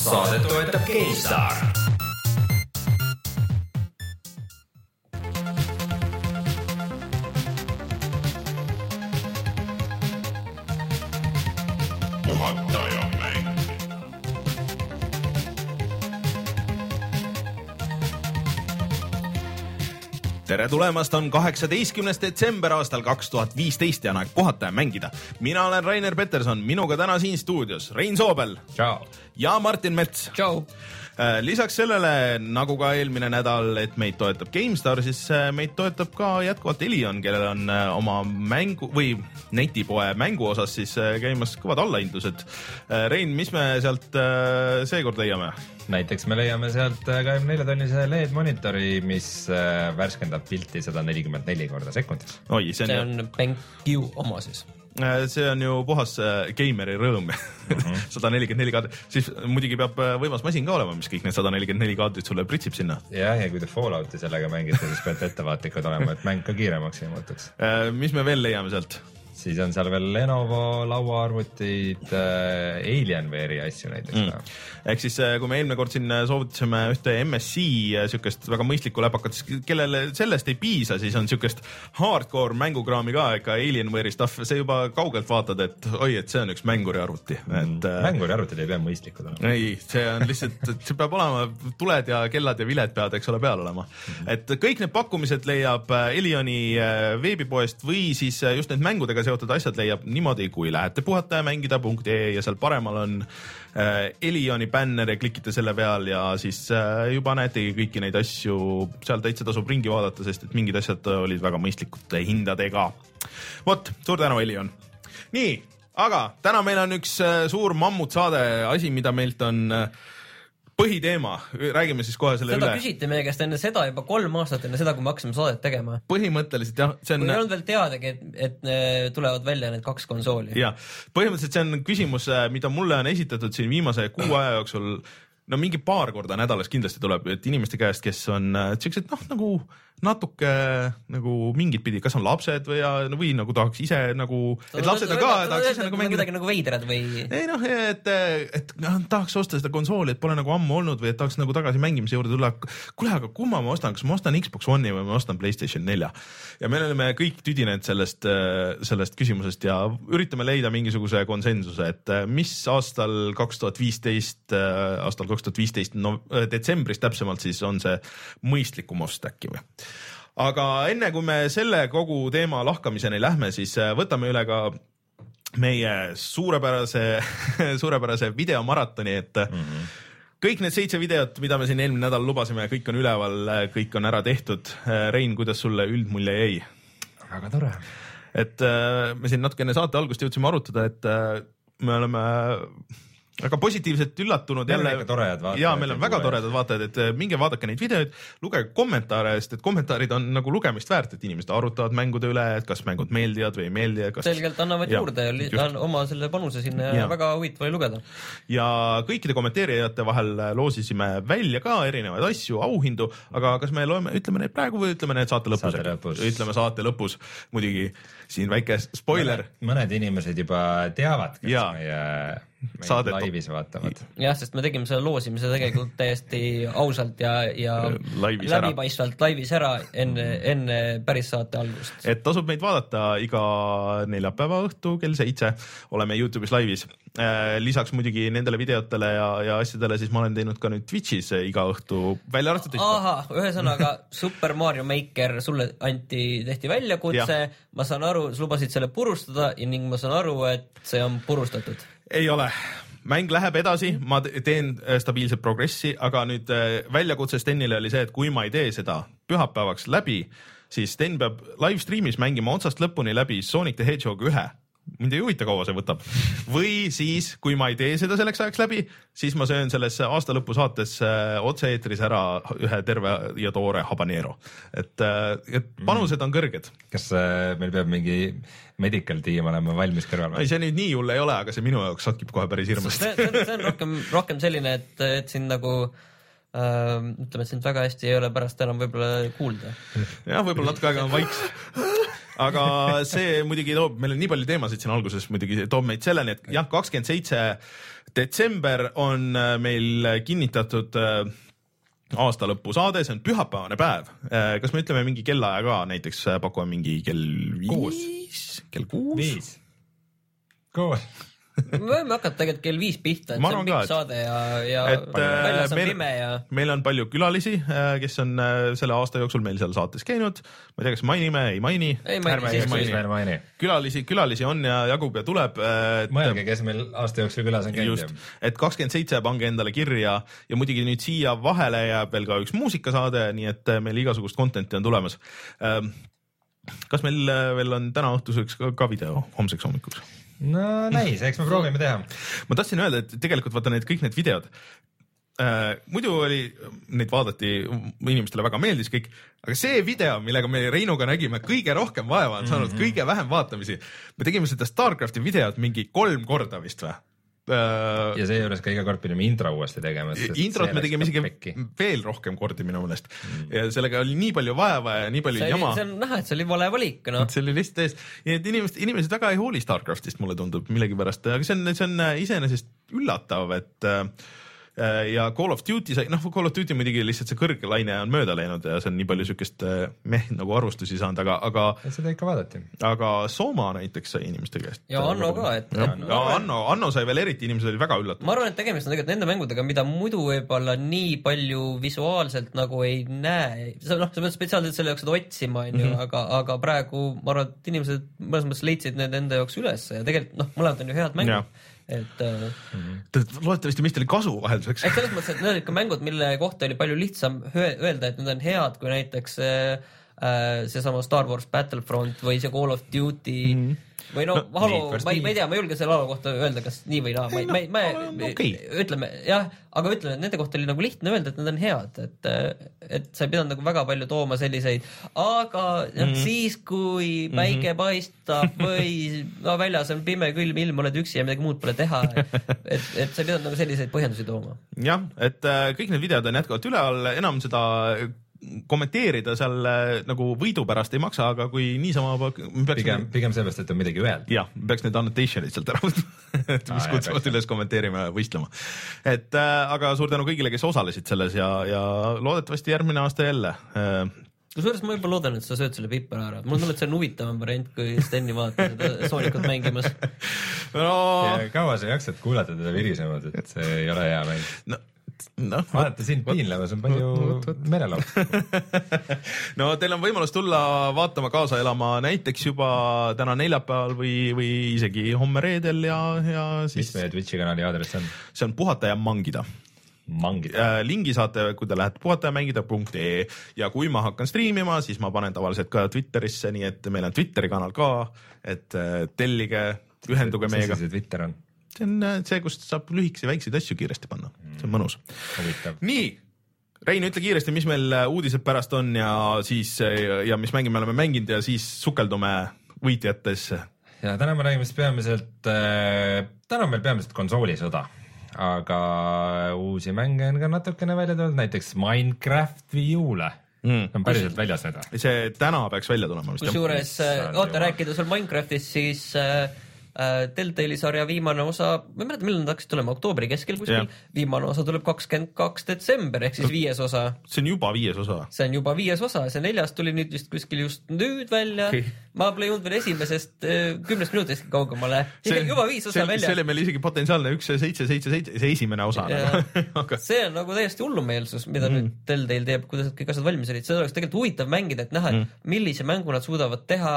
saadet toetab GameStar. tere tulemast, on kaheksateistkümnes detsember aastal kaks tuhat viisteist ja on aeg puhata ja mängida. mina olen Rainer Peterson, minuga täna siin stuudios Rein Soobel. Ja Martin Mets. tšau. lisaks sellele, nagu ka eelmine nädal, et meid toetab GameStar, siis äh, meid toetab ka jätkuvalt Elion, kellel on äh, oma mängu või netipoe mängu osas siis äh, käimas kõvad allahindlused. Rein, mis me sealt äh, seekord leiame? näiteks me leiame sealt kahekümne nelja tonnise LED monitori, mis äh, värskendab pilti sada nelikümmend neli korda sekundis. oi, see on, see on BenQ oma siis. Äh, see on ju puhas äh, geimeri rõõm. sada nelikümmend neli kaadrit, siis muidugi peab äh, võimas masin ka olema, mis kõik need sada nelikümmend neli kaadrit sulle pritsib sinna. jah, ja kui te Fallouti sellega mängite, siis peate ettevaatlikud olema, et mäng ka kiiremaks ei muutuks. Mis me veel leiame sealt? Siis on seal veel Lenovo lauaarvutid äh,, Alienware'i asju näiteks Mm. mm.. ehk siis, kui me eelmine kord siin soovitasime ühte MSC siukest väga mõistlikku läpakat, siis kellele sellest ei piisa, siis on siukest hardcore mängukraami ka ikka Alienware'i stuff, see juba kaugelt vaatad, et oi, et see on üks mänguri arvuti, et äh, mänguriarvutid ei pea mõistlikud olema. ei, see on lihtsalt, see peab olema, tuled ja kellad ja viled peavad, eks ole, peal olema. et kõik need pakkumised leiab äh, Elioni äh, veebipoest või siis äh, just need mängudega seotud asjad leiab niimoodi, kui lähete puhata ja mängida.ee ja seal paremal on äh, Elioni bänner ja klikite selle peal ja siis äh, juba näetegi kõiki neid asju, seal täitsa tasub ringi vaadata, sest et mingid asjad olid väga mõistlikute hindadega. vot, suur tänu, Elion. nii, aga täna meil on üks äh, suur mammutsaade, asi, mida meilt on äh, põhiteema, räägime siis kohe selle seda üle. küsiti meie käest enne seda juba kolm aastat enne seda, kui me hakkasime saadet tegema. põhimõtteliselt jah, see on ei olnud veel teadagi, et, et äh, tulevad välja need kaks konsooli. ja põhimõtteliselt see on küsimus, mida mulle on esitatud siin viimase kuu aja jooksul no mingi paar korda nädalas kindlasti tuleb, et inimeste käest, kes on äh, siuksed noh, nagu natuke nagu mingit pidi, kas on lapsed või, või nagu tahaks ise nagu, et lapsed on ka, tahaks ise nagu mängida kuidagi. nagu veidrad või? ei noh, et, et noh, tahaks osta seda konsooli, et pole nagu ammu olnud või et tahaks nagu tagasi mängimise juurde tulla. kuule, aga kumma ma ostan, kas ma ostan Xbox One'i või ma ostan Playstation nelja? ja me oleme kõik tüdinenud sellest, sellest küsimusest ja üritame leida mingisuguse konsensuse, et äh, mis aastal kaks tuhat viisteist, aastal kaks tuhat viisteist, no äh, detsembris täpsemalt siis on see mõistlikum ost äkki või? Aga enne kui me selle kogu teema lahkamiseni lähme, siis äh, võtame üle ka meie suurepärase, suurepärase videomaratoni, et mm -hmm. kõik need seitse videot, mida me siin eelmine nädal lubasime, kõik on üleval, kõik on ära tehtud. Rein, kuidas sulle üldmulje jäi? väga tore. et äh, me siin natuke enne saate algust jõudsime arutada, et äh, me oleme väga positiivselt üllatunud Meil on jälle toredad vaatajad ja meil on väga toredad vaatajad, et äh, minge vaadake neid videoid, lugege kommentaare, sest et kommentaarid on nagu lugemist väärt, et inimesed arutavad mängude üle, et kas mängud meeldivad või ei meeldi, kas selgelt annavad Ja, juurde ja oma selle panuse sinna ja, väga huvitav oli lugeda. ja kõikide kommenteerijate vahel loosisime välja ka erinevaid asju, auhindu, aga kas me loeme, ütleme need praegu või ütleme need saate lõpus? Saate lõpus. ütleme saate lõpus, muidugi siin väike spoiler. mõned inimesed juba teavad, kes Jaa. meie, meie Saadet- laivis vaatavad. jah, sest me tegime selle loosimise tegelikult täiesti ausalt ja, ja Laivis ära. läbipaistvalt laivis ära enne, enne päris saate algust. et tasub meid vaadata iga neljapäeva õhtu kell seitse, oleme Youtube'is laivis. lisaks muidugi nendele videotele ja, ja asjadele, siis ma olen teinud ka nüüd Twitch'is iga õhtu, välja arvatud teisipäev. ahah, ühesõnaga Super Mario Maker sulle anti, tehti väljakutse, ma saan aru, sa lubasid selle purustada ja ning ma saan aru, et see on purustatud. ei ole, mäng läheb edasi, ma te- teen äh, stabiilset progressi, aga nüüd äh, väljakutse Stenile oli see, et kui ma ei tee seda pühapäevaks läbi, siis Sten peab live stream'is mängima otsast lõpuni läbi Sonic the Hedgehog ühe mind ei huvita, kaua see võtab. või siis, kui ma ei tee seda selleks ajaks läbi, siis ma söön selles aasta lõpu saates äh, otse-eetris ära ühe terve ja toore habanero. et, et panused on kõrged. kas äh, meil peab mingi medical tiim olema valmis kõrval ei, see nüüd nii hull ei ole, aga see minu jaoks sakib kohe päris hirmsasti. see on, rohkem, rohkem selline, et, et sind nagu äh, ütleme, et sind väga hästi ei ole pärast enam võib-olla kuulda. jah, võib-olla natuke aega on vaiks. aga see muidugi toob, meil on nii palju teemasid siin alguses muidugi toob meid selleni, et jah, kakskümmend seitse detsember on äh, meil kinnitatud äh, aasta lõpu saade, see on pühapäevane päev. kas me ütleme mingi kellaaja ka, näiteks pakume mingi kell viis, kell kuus? viis. koos me võime hakata tegelikult kell viis pihta, et Ma see on pikk saade ja, ja et väljas on meil, pime ja meil on palju külalisi, kes on äh, selle aasta jooksul meil seal saates käinud. ma ei tea, kas mainime, ei maini. ärme siis maini. külalisi, külalisi on ja jagub ja tuleb. mõelge, kes meil aasta jooksul külas on käinud et kakskümmend seitse pange endale kirja ja muidugi nüüd siia vahele jääb veel ka üks muusikasaade, nii et äh, meil igasugust content'i on tulemas. kas meil äh, veel on täna õhtuseks ka, ka video homseks hommikuks? No näis, eks me proovime teha. ma tahtsin öelda, et tegelikult vaata need kõik need videod äh, muidu oli, neid vaadati, inimestele väga meeldis kõik, aga see video, millega me Reinuga nägime kõige rohkem vaeva on saanud mm, -hmm. kõige vähem vaatamisi. me tegime seda Starcrafti videot mingi kolm korda vist või äh,? ja seejuures ka iga kord pidime intro uuesti tegema. introt me tegime isegi veel rohkem kordi minu meelest mm. ja sellega oli nii palju vaeva ja nii palju see, jama see on näha, et see oli vale valik, noh. see oli lihtsalt ees, nii et inimesed, inimesed väga ei hooli Starcraftist, mulle tundub millegipärast, aga see on, see on äh, iseenesest üllatav, et äh, ja Call of Duty sai, noh, Call of Duty muidugi lihtsalt see kõrglaine on mööda läinud ja see on nii palju siukest äh, meh nagu arvustusi saanud, aga, aga, seda ikka vaadati. aga Soma näiteks sai inimeste käest. Ja Anno ka, et- Anno, Anno sai veel eriti, inimesed olid väga üllatunud. ma arvan, et tegemist on tegelikult nende mängudega, mida muidu võib-olla nii palju visuaalselt nagu ei näe. sa noh, sa pead spetsiaalselt selle jaoks seda otsima, onju, Mhm. aga, aga praegu ma arvan, et inimesed mõnes mõttes leidsid need enda jaoks üles ja tegelikult noh, mõlemad on ju head mängud. Et äh, loodetavasti meist oli kasu vahelduseks et selles mõttes, et need olid ka mängud, mille kohta oli palju lihtsam öelda, et need on head, kui näiteks äh, äh, seesama Star Wars Battlefront või see Call of Duty mm. -hmm. Või no, No, no Halo ma ei, ma ei tea, ma ei julge selle Halo kohta öelda, kas nii või naa, ma ei, ma ei, ma ei okei. ütleme jah, aga ütleme, et nende kohta oli nagu lihtne öelda, et need on head, et, et sa ei pidanud nagu väga palju tooma selliseid, aga mm Mhm. -hmm. siis, kui päike paistab või no väljas on pime, külm ilm, oled üksi ja midagi muud pole teha, et, et sa ei pidanud nagu selliseid põhjendusi tooma. jah, et äh, kõik need videod on jätkuvalt üleval, enam seda kommenteerida seal äh, nagu võidu pärast ei maksa, aga kui niisama me peaks pigem, pigem seepärast, et on midagi öelda. jah, peaks need annotation'id sealt ära võtma, et mis jah, kutsuvad üles kommenteerima ja võistlema. et äh, aga suur tänu kõigile, kes osalesid selles ja, ja loodetavasti järgmine aasta jälle äh,. kusjuures ma juba loodan, et sa sööd selle pipari ära, mul tunneb, et see on huvitavam variant, kui Steni vaadata seda Soonikut mängimas. no, kaua sa jaksad kuulata teda virisemas, et see ei ole hea mäng. no, noh, vaadata sind piinlemas on palju meelelahutuslikum. no teil on võimalus tulla vaatama, kaasa elama näiteks juba täna neljapäeval või, või isegi homme reedel ja, ja mis siis meie Twitch'i kanali aadress on? see on puhata ja mangida mangida. Äh, lingi saate, kui te lähete puhatajamängida.ee ja kui ma hakkan striimima, siis ma panen tavaliselt ka Twitterisse, nii et meil on Twitteri kanal ka, et äh, tellige, ühenduge meiega. see Twitter on see on äh, see, kust saab lühikesi väikseid asju kiiresti panna, see on mõnus. nii, Rein, ütle kiiresti, mis meil äh, uudised pärast on ja siis äh, ja mis mänge me oleme mänginud ja siis sukeldume võitjatesse. ja täna me räägime siis peamiselt äh,, täna on meil peamiselt konsoolisõda, aga uusi mänge on ka natukene välja tulnud, näiteks Minecraft Wii U-le Mm. on päriselt väljas nüüd. see täna peaks välja tulema vist kusjuures, oota, rääkides veel Minecraftist, siis äh, Deltali sarja viimane osa, ma ei mäleta, millal nad hakkasid tulema, oktoobri keskel kuskil viimane osa tuleb kakskümmend kaks detsember ehk siis viies osa. see on juba viies osa. see on juba viies osa, see neljas tuli nüüd vist kuskil just nüüd välja okay.. ma pole jõudnud veel esimesest äh, kümnest minutist kaugemale, juba viis osa välja oli. meil isegi potentsiaalne üks, seitse, seitse, seitse, see esimene osa nagu. aga see on nagu täiesti hullumeelsus, mida mm. nüüd Telltale teeb, kuidas need kõik asjad valmis olid, seda oleks tegelikult huvitav mängida, et näha, et millise mängu nad suudavad teha.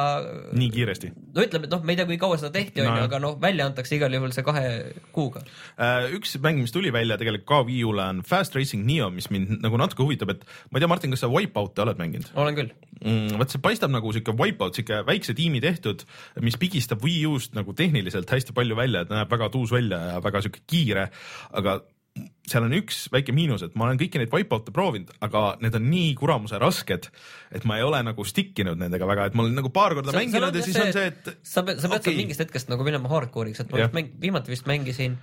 nii kiiresti. no ütleme, et noh, me ei tea, kui kaua seda tehti, onju, jah. aga noh, välja antakse igal juhul see kahe kuuga. Äh, üks mäng, mis tuli välja tegelikult ka Wii U-le on Fast Racing Neo, mis mind nagu natuke huvitab, et ma ei tea, Martin, kas sa Wipeout'i oled mänginud olen küll. mm,? vot see paistab nagu siuke Wipeout, siuke väikse tiimi tehtud, mis pigistab Wii U-st nagu tehniliselt hästi palju välja, et näeb väga tuus välja ja väga siuke kiire, aga seal on üks väike miinus, et ma olen kõiki neid Wipeout'e proovinud, aga need on nii kuramuse rasked, et ma ei ole nagu stick inud nendega väga, et ma olen nagu paar korda mänginud ja siis on see, et sa pead, sa pead okay. mingist hetkest nagu minema hardcore'iks, et ma vist mäng, viimati vist mängisin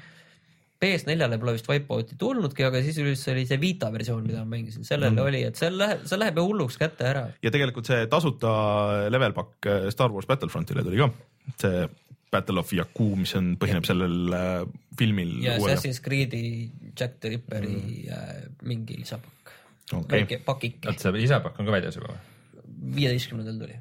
PS4-le pole vist Wipeouti tulnudki, aga siis üldse oli see Vita versioon, mida ma mängisin, sellele mm. oli, et see läheb, see läheb ju hulluks kätte ära. ja tegelikult see tasuta level pakk Star Wars Battlefrontile tuli ka, see Battle of Jakku, mis on, põhineb sellel äh, filmil. ja Assassin's Creed'i Jack the Ripperi mm. mingi lisapakk Okei. väike pakike, oot, see lisapakk on ka väljas juba või? viieteistkümnendal tuli,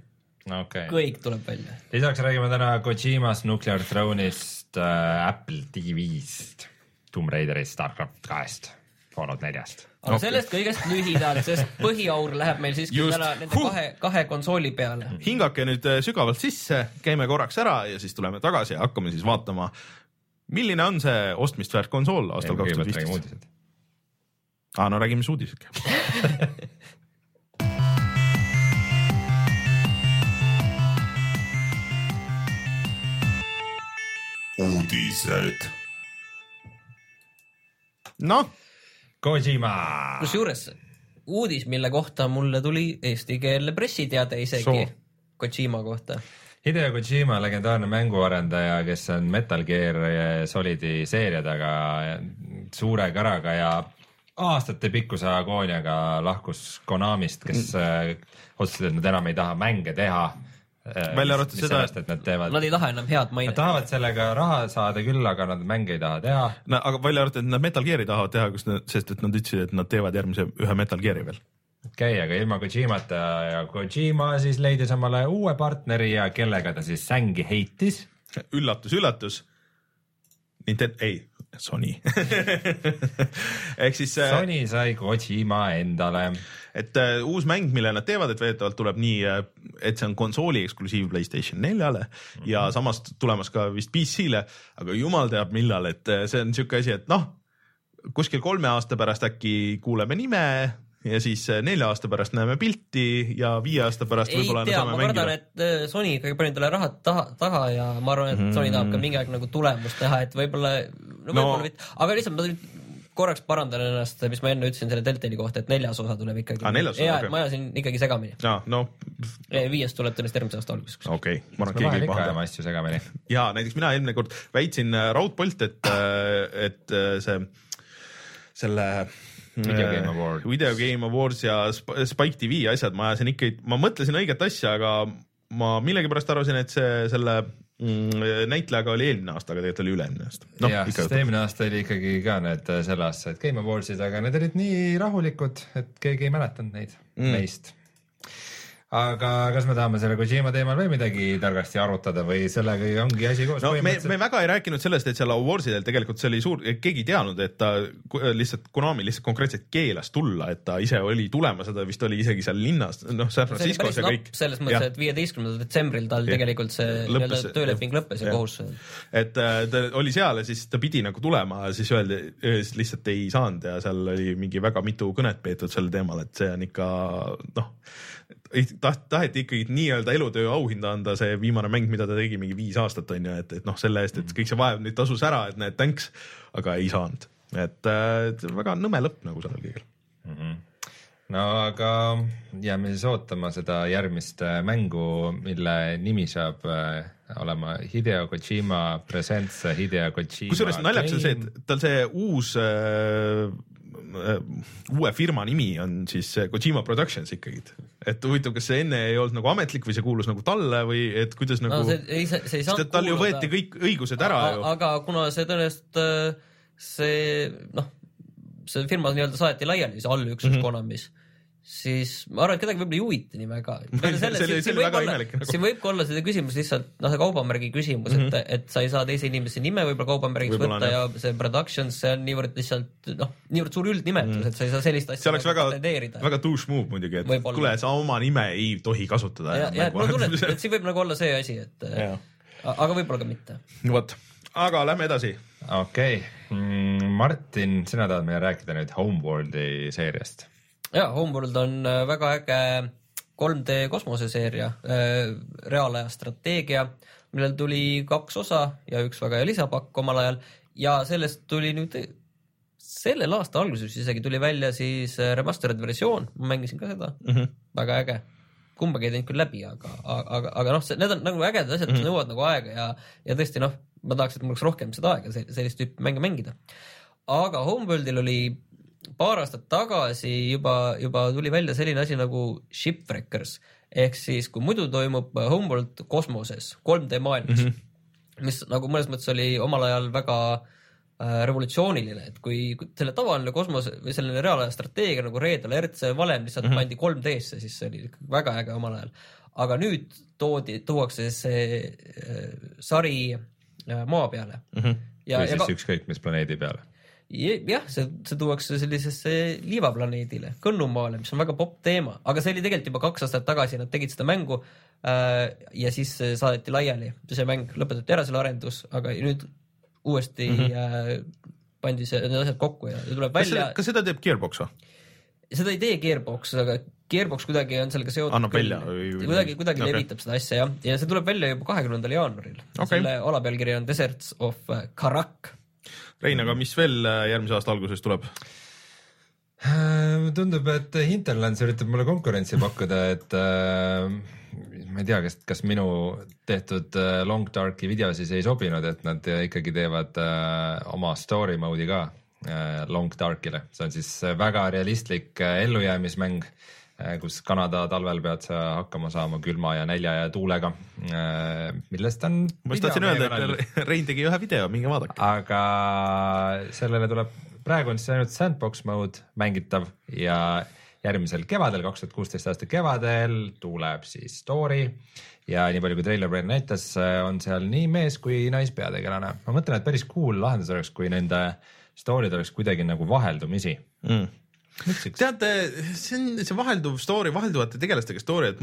okei okay.. kõik tuleb välja. lisaks räägime täna Kojimast, Nuclear Throne'ist äh,, Apple TV-st, Tomb Raiderist, Starcraft kahest, Fallout neljast. Aga okay. sellest kõigest lühidalt, sest põhiaur läheb meil siiski täna nende Huh. kahe, kahe konsooli peale. hingake nüüd äh, sügavalt sisse, käime korraks ära ja siis tuleme tagasi ja hakkame siis vaatama, milline on see ostmist väärt konsool aastal kaks tuhat viisteist. aa, no räägime siis uudised. uudised. noh, Kojima. kusjuures uudis, mille kohta mulle tuli eestikeelne pressiteade isegi. Kojima kohta. Hideo Kojima, legendaarne mänguarendaja, kes on Metal Gear Solidi seeria taga suure käraga ja aastatepikkuse agooniaga lahkus Konamist, kes mm. otsustasid, et nad enam ei taha mänge teha. Välja arvatud seda- et nad teevad, Nad ei taha enam head nad mainet. tahavad sellega raha saada küll, aga nad mänge ei taha teha. no aga välja arvatud, et nad Metal Gear'i tahavad teha, kus nad, sest et nad ütlesid, et nad teevad järgmise ühe Metal Gear'i veel. okei okay,, aga ilma Kojimata ja Kojima siis leidis omale uue partneri ja kellega ta siis sängi heitis üllatus, üllatus. Nintendo, ei, Sony ehk siis äh, Sony sai Kojima endale. et äh, uus mäng, mille nad teevad, et väidetavalt tuleb nii, et see on konsooli eksklusiiv Playstation neljale mm -hmm. ja samas tulemas ka vist PC-le, aga jumal teab millal, et äh, see on siuke asi, et noh, kuskil kolme aasta pärast äkki kuuleme nime ja siis äh, nelja aasta pärast näeme pilti ja viie aasta pärast ei võib-olla saame ma kardan, mängida. et äh, Sony ikkagi pani talle rahad taha, taha ja ma arvan, et Sony tahab ka mingi aeg nagu tulemust näha, et võib-olla, no No- mitte, aga lihtsalt ma nüüd korraks parandan ennast, mis ma enne ütlesin selle Deltali kohta, et neljas osa tuleb ikkagi Aa, neljas osa, ja okei. et ma ajasin ikkagi segamini. ja no viies tuleb tõenäoliselt järgmise aasta alguses. okei okay., ma arvan, et keegi ei pahanda ajame asju segamini. ja näiteks mina eelmine kord väitsin raudpolt, et, et see, selle Video Game Award. Video Game Awards ja Sp- Spike TV asjad, ma ajasin ikka, ma mõtlesin õiget asja, aga ma millegipärast arvasin, et see selle mm, näitlejaga oli eelmine aasta, aga tegelikult oli üle-eelmine aasta. noh, jah, sest eelmine aasta oli ikkagi ka need äh, selle aasta Game Awardsid, aga need olid nii rahulikud, et keegi ei mäletanud neid mm. neist. Aga kas me tahame selle Kojima teemal veel midagi targasti arutada või sellega ongi asi koos? no me, me väga ei rääkinud sellest, et seal awardsidel tegelikult see oli suur, keegi ei teadnud, et ta ku- lihtsalt Konami lihtsalt konkreetselt keelas tulla, et ta ise oli tulemas ja ta vist oli isegi seal linnas, noh, San Franciscos ja kõik. selles mõttes, et viieteistkümnendal detsembril tal Jah. tegelikult see Lõppes tööleping lõppes ja jah. kohustus. et äh, ta oli seal ja siis ta pidi nagu tulema ja siis öeldi, lihtsalt ei saanud ja seal oli mingi väga mitu kõnet peetud sel teemal, et see on ikka noh, taht-, taheti ikkagi nii-öelda elutöö auhinda anda see viimane mäng, mida ta tegi mingi viis aastat on ju, et, et noh, selle eest, et kõik see vaev nüüd tasus ära, et näed, thanks, aga ei saanud. et äh, väga nõme lõpp nagu sellel kõigel. no aga jääme siis ootama seda järgmist äh, mängu, mille nimi saab äh, olema Hideo Kojima Presents Hideo Kojima. kusjuures naljakas on see, et tal see uus äh, uue firma nimi on siis Kojima Productions ikkagi, et huvitav, kas see enne ei olnud nagu ametlik või see kuulus nagu talle või et kuidas nagu no sest et tal ju võeti kõik õigused ära ju. aga kuna see tõenäoliselt äh, see noh, see firma nii-öelda saeti laiali, see allüksus mm -hmm. Konamis, siis ma arvan, et kedagi võib-olla ei huvita nii väga. See see nagu. siin võib ka olla see küsimus lihtsalt noh, see kaubamärgi küsimus mm, -hmm. et, et sa ei saa teise inimese nime võib-olla kaubamärgiks Mhm. Võib-olla võtta on, ja see productions, see on niivõrd lihtsalt noh, niivõrd suur üldnimetus mm, -hmm. et sa ei saa sellist see asja oleks nagu väga väga douche move muidugi, et kuule, sa oma nime ei tohi kasutada. ja, ja et mul on tunne, et, siin võib nagu olla see asi, et Jaa. aga võib-olla ka mitte. vot, aga lähme edasi. okei okay., Martin, sina tahad meile rääkida nüüd Homeworldi seeriast. Ja Homeworld on äh, väga äge 3D kosmoseseeria, reaalaja strateegia, millel tuli kaks osa ja üks väga hea lisapakk omal ajal ja sellest tuli nüüd sellel aasta alguses isegi tuli välja siis äh, remastered versioon, ma mängisin ka seda mm, -hmm. väga äge. kumbagi ei teinud küll läbi, aga, aga, aga noh, need on nagu ägedad asjad, mis mm -hmm. nõuavad nagu aega ja, ja tõesti noh, ma tahaks, et mul oleks rohkem seda aega se- sellist tüüpi mänge mängida. aga Homeworldil oli paar aastat tagasi juba, juba tuli välja selline asi nagu Shipwreckers ehk siis, kui muidu toimub Homeworld kosmoses 3D maailmas mm, -hmm. mis nagu mõnes mõttes oli omal ajal väga äh, revolutsiooniline, et kui kui selle tavaline kosmose või selline reaalaja strateegia nagu Red Alert, see valem lihtsalt mm -hmm. pandi 3D-sse, siis see oli väga äge omal ajal. aga nüüd toodi, tuuakse see äh, sari äh, maa peale mm. -hmm. ja, või siis ka... ükskõik mis planeedi peale jah, see, see tuuakse sellisesse liivaplaneedile, Kõnnumaale, mis on väga popp teema, aga see oli tegelikult juba kaks aastat tagasi, nad tegid seda mängu äh, ja siis saadeti laiali, see mäng lõpetati ära, selle arendus, aga nüüd uuesti mm -hmm. äh, pandi see, need asjad kokku ja, tuleb välja. kas seda teeb Gearbox või? seda ei tee Gearbox, aga Gearbox kuidagi on sellega seotud. annab välja või? kuidagi, kuidagi okay. levitab seda asja jah, ja see tuleb välja juba kahekümnendal jaanuaril okay.. selle alapealkiri on Deserts of Karak Rein, aga mis veel äh, järgmise aasta alguses tuleb? Äh, tundub, et Hinterlands üritab mulle konkurentsi pakkuda, et äh, ma ei tea, kas, kas minu tehtud äh, Long Darki video siis ei sobinud, et nad ikkagi teevad äh, oma story mode'i ka äh, Long Darkile, see on siis väga realistlik äh, ellujäämismäng äh, kus Kanada talvel pead sa hakkama saama külma ja nälja ja tuulega, äh, millest on. ma just tahtsin öelda, et Rein tegi ühe video, minge vaadake. aga sellele tuleb, praegu on siis ainult sandbox mode mängitav ja järgmisel kevadel, kaks tuhat kuusteist aasta kevadel tuleb siis story ja nii palju, kui treiler praegu näitas, on seal nii mees kui naispeategelane. ma mõtlen, et päris cool lahendus oleks, kui nende story'd oleks kuidagi nagu vaheldumisi mm teate, see on see vahelduv story, vahelduvate tegelastega story, et.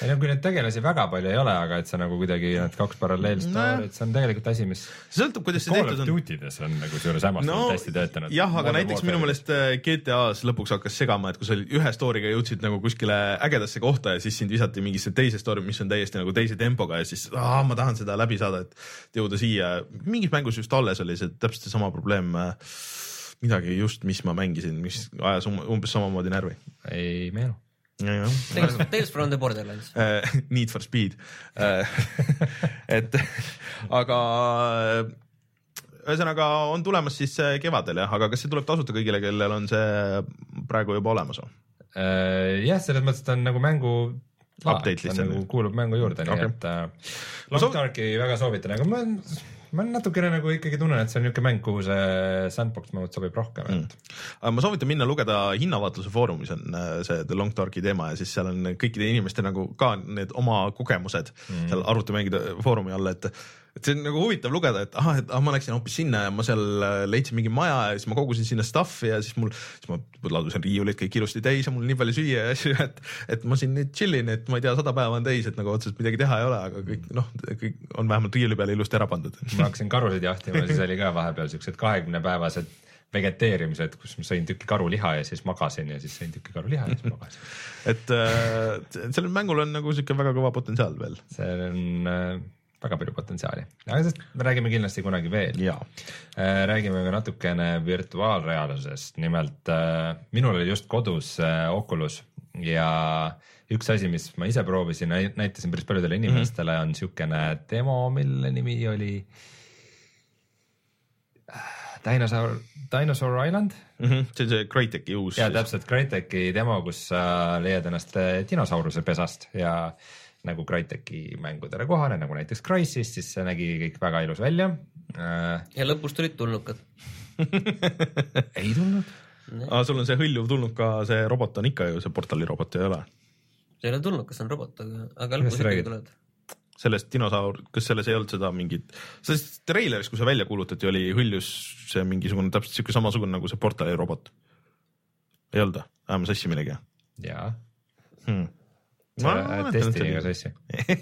ei no kui neid tegelasi väga palju ei ole, aga et sa nagu kuidagi need kaks paralleelstory't, see on tegelikult asi, mis. sõltub, kuidas see tehtud on. Call of Duty'des on nagu seejuures hämmastavalt no, hästi töötanud. jah, aga näiteks minu meelest äh, GTA-s lõpuks hakkas segama, et kui sa ühe story'ga jõudsid nagu kuskile ägedasse kohta ja siis sind visati mingisse teise story, mis on täiesti nagu teise tempoga ja siis aa, ma tahan seda läbi saada, et jõuda siia. mingis mängus just alles oli see täpselt seesama probleem äh, midagi just, mis ma mängisin, mis ajas um, umbes samamoodi närvi. ei meenu. Tales, Tales from the Borderlands uh, Need for Speed uh, et aga ühesõnaga on tulemas siis kevadel jah, aga kas see tuleb tasuta kõigile, kellel on see praegu juba olemas või? jah, selles mõttes ta on nagu mängu update lihtsalt nagu kuulub mängu juurde okay., nii et äh, Long Darki väga soovitan, aga ma ma natukene nagu ikkagi tunnen, et see on niisugune mäng, kuhu see sandbox mode sobib rohkem mm.. aga ma soovitan minna lugeda hinnavaatluse foorumis on äh, see The Long Darki teema ja siis seal on kõikide inimeste nagu ka need oma kogemused mm. seal arvutimängude foorumi all, et et see on nagu huvitav lugeda, et ahah, et ah, ma läksin hoopis sinna ja ma seal äh, leidsin mingi maja ja siis ma kogusin sinna stuff'i ja siis mul, siis ma ladusin riiulid kõik ilusti täis ja mul nii palju süüa ja asju, et, et ma siin nüüd chill in, et ma ei tea, sada päeva on täis, et nagu otseselt midagi teha ei ole, aga kõik noh, kõik on vähemalt riiuli peale ilusti ära pandud. ma hakkasin karusid jahtima, siis oli ka vahepeal siuksed kahekümnepäevased vegeteerimised, kus ma sõin tüki karuliha ja siis magasin ja siis sõin tüki karuliha ja siis magasin et äh, sellel mängul on nagu sihuke väga kõva potentsiaal veel. see on äh, väga palju potentsiaali, aga sellest me räägime kindlasti kunagi veel. Äh, räägime ka natukene virtuaalreaalsusest, nimelt äh, minul oli just kodus äh, Oculus ja üks asi, mis ma ise proovisin, näitasin päris paljudele mhm. inimestele mm, -hmm. on niisugune demo, mille nimi oli Dinosaur, Dinosaur Island mm. -hmm. see on see Crytek'i uus. ja täpselt, Crytek'i demo, kus sa leiad ennast dinosauruse pesast ja nagu Crytek'i mängudele kohane, nagu näiteks Crysis, siis see nägi kõik väga ilus välja. Äh, ja lõpus tulid tulnukad ei tulnud. aa, sul on see hõljuv tulnuka, see robot on ikka ju see portali robot ei ole? see ei ole tulnukas, see on robot, aga, aga lõpus ikkagi tulevad sellest dinosaur, kas selles ei olnud seda mingit, selles treileris, kui see välja kuulutati, oli hõljus see mingisugune täpselt siuke samasugune nagu see portali robot. ei olnud või? aa, ma sassin millegi? jaa hmm sa Destiniga sassi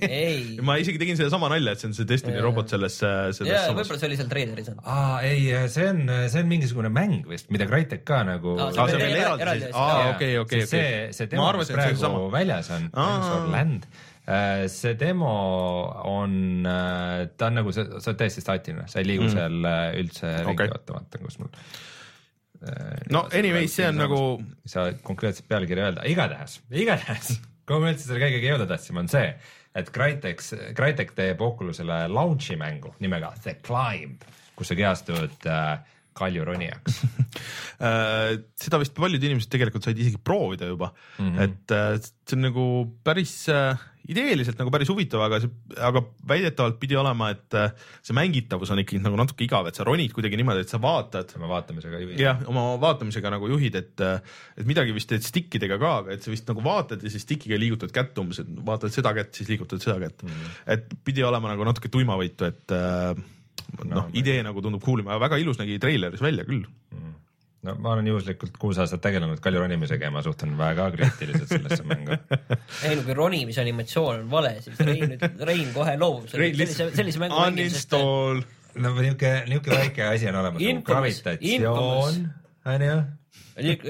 ei. Ma isegi tegin sedasama nalja, et see on see Destiny robot selles, selles jaa, võib-olla see oli seal treileris on. aa, ei, see on, see on mingisugune mäng vist, mida Crytek ka nagu aa, see on veel eraldi siis, aa, okei, okei, okei. see, see demo, mis praegu väljas on, Land, äh, see demo on, äh, ta on nagu, sa oled täiesti staatiline, sa ei liigu mm. seal äh, üldse ringi okay., oota, vaatan, kus mul no anyways, see on nagu. saa konkreetset pealkirja öelda, igatahes, igatahes kuhu me üldse selle kõigega jõuda tahtsime, on see, et Crytek, Crytek teeb Oculusele launch'i mängu nimega The Climb, kus sa kehastud äh, kaljuronijaks Äh, seda vist paljud inimesed tegelikult said isegi proovida juba mm. -hmm. et äh, see on nagu päris äh, ideeliselt nagu päris huvitav, aga see, aga väidetavalt pidi olema, et äh, see mängitavus on ikkagi nagu natuke igav, et sa ronid kuidagi niimoodi, et sa vaatad sama vaatamisega juhid. jah, oma vaatamisega nagu juhid, et, et midagi vist teed stickidega ka, aga et sa vist nagu vaatad ja siis stick'iga liigutad kätt umbes, et vaatad seda kätt, siis liigutad seda kätt mm.. et pidi olema nagu natuke tuimavõitu, et äh, noh, idee nagu tundub cool ima, väga ilus nägi treileris välja küll. No ma olen juhuslikult kuus aastat tegelenud kaljuronimisega ja ma suhtun väga kriitiliselt sellesse mängu. ei no kui ronimise animatsioon on vale, siis Rein nüüd, Rein kohe loobub Rein sellise, sellise mängu mängimisest. uninstall, no niuke, niuke väike asi on olemas nagu gravitatsioon, onju.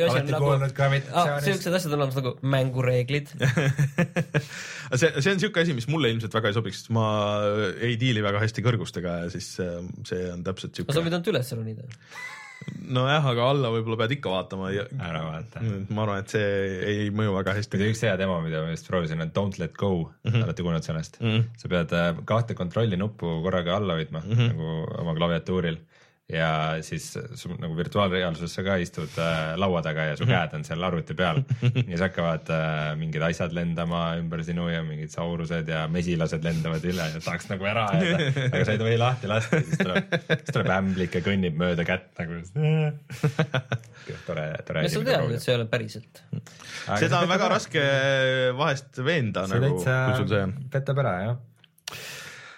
olete kuulnud gravitatsioonist? siuksed asjad on olemas nagu mängureeglid. see, see on siuke asi, mis mulle ilmselt väga ei sobiks, sest ma ei diili väga hästi kõrgustega ja siis äh, see on täpselt no sa siuke. võid ainult üles ronida. nojah, aga alla võib-olla pead ikka vaatama ära vaata. ma arvan, et see ei mõju väga hästi. üks hea demo, mida ma just proovisin, on Don't let go mm, -hmm. olete kuulnud sellest mm? -hmm. sa pead äh, kahte kontrolli nuppu korraga alla hoidma mm -hmm. nagu oma klaviatuuril ja siis sul nagu virtuaalreaalsuses sa ka istud äh, laua taga ja su Mhm. käed on seal arvuti peal ja siis hakkavad äh, mingid asjad lendama ümber sinu ja mingid saurused ja mesilased lendavad üle ja tahaks nagu ära ajada, aga sa ei tohi lahti lasta, siis tuleb, siis tuleb ämblik ja kõnnib mööda kätt nagu. tore, tore kas sa tead, et see ei ole päriselt? seda on väga raske vahest veenda see nagu, kui sul see on. petab ära jah.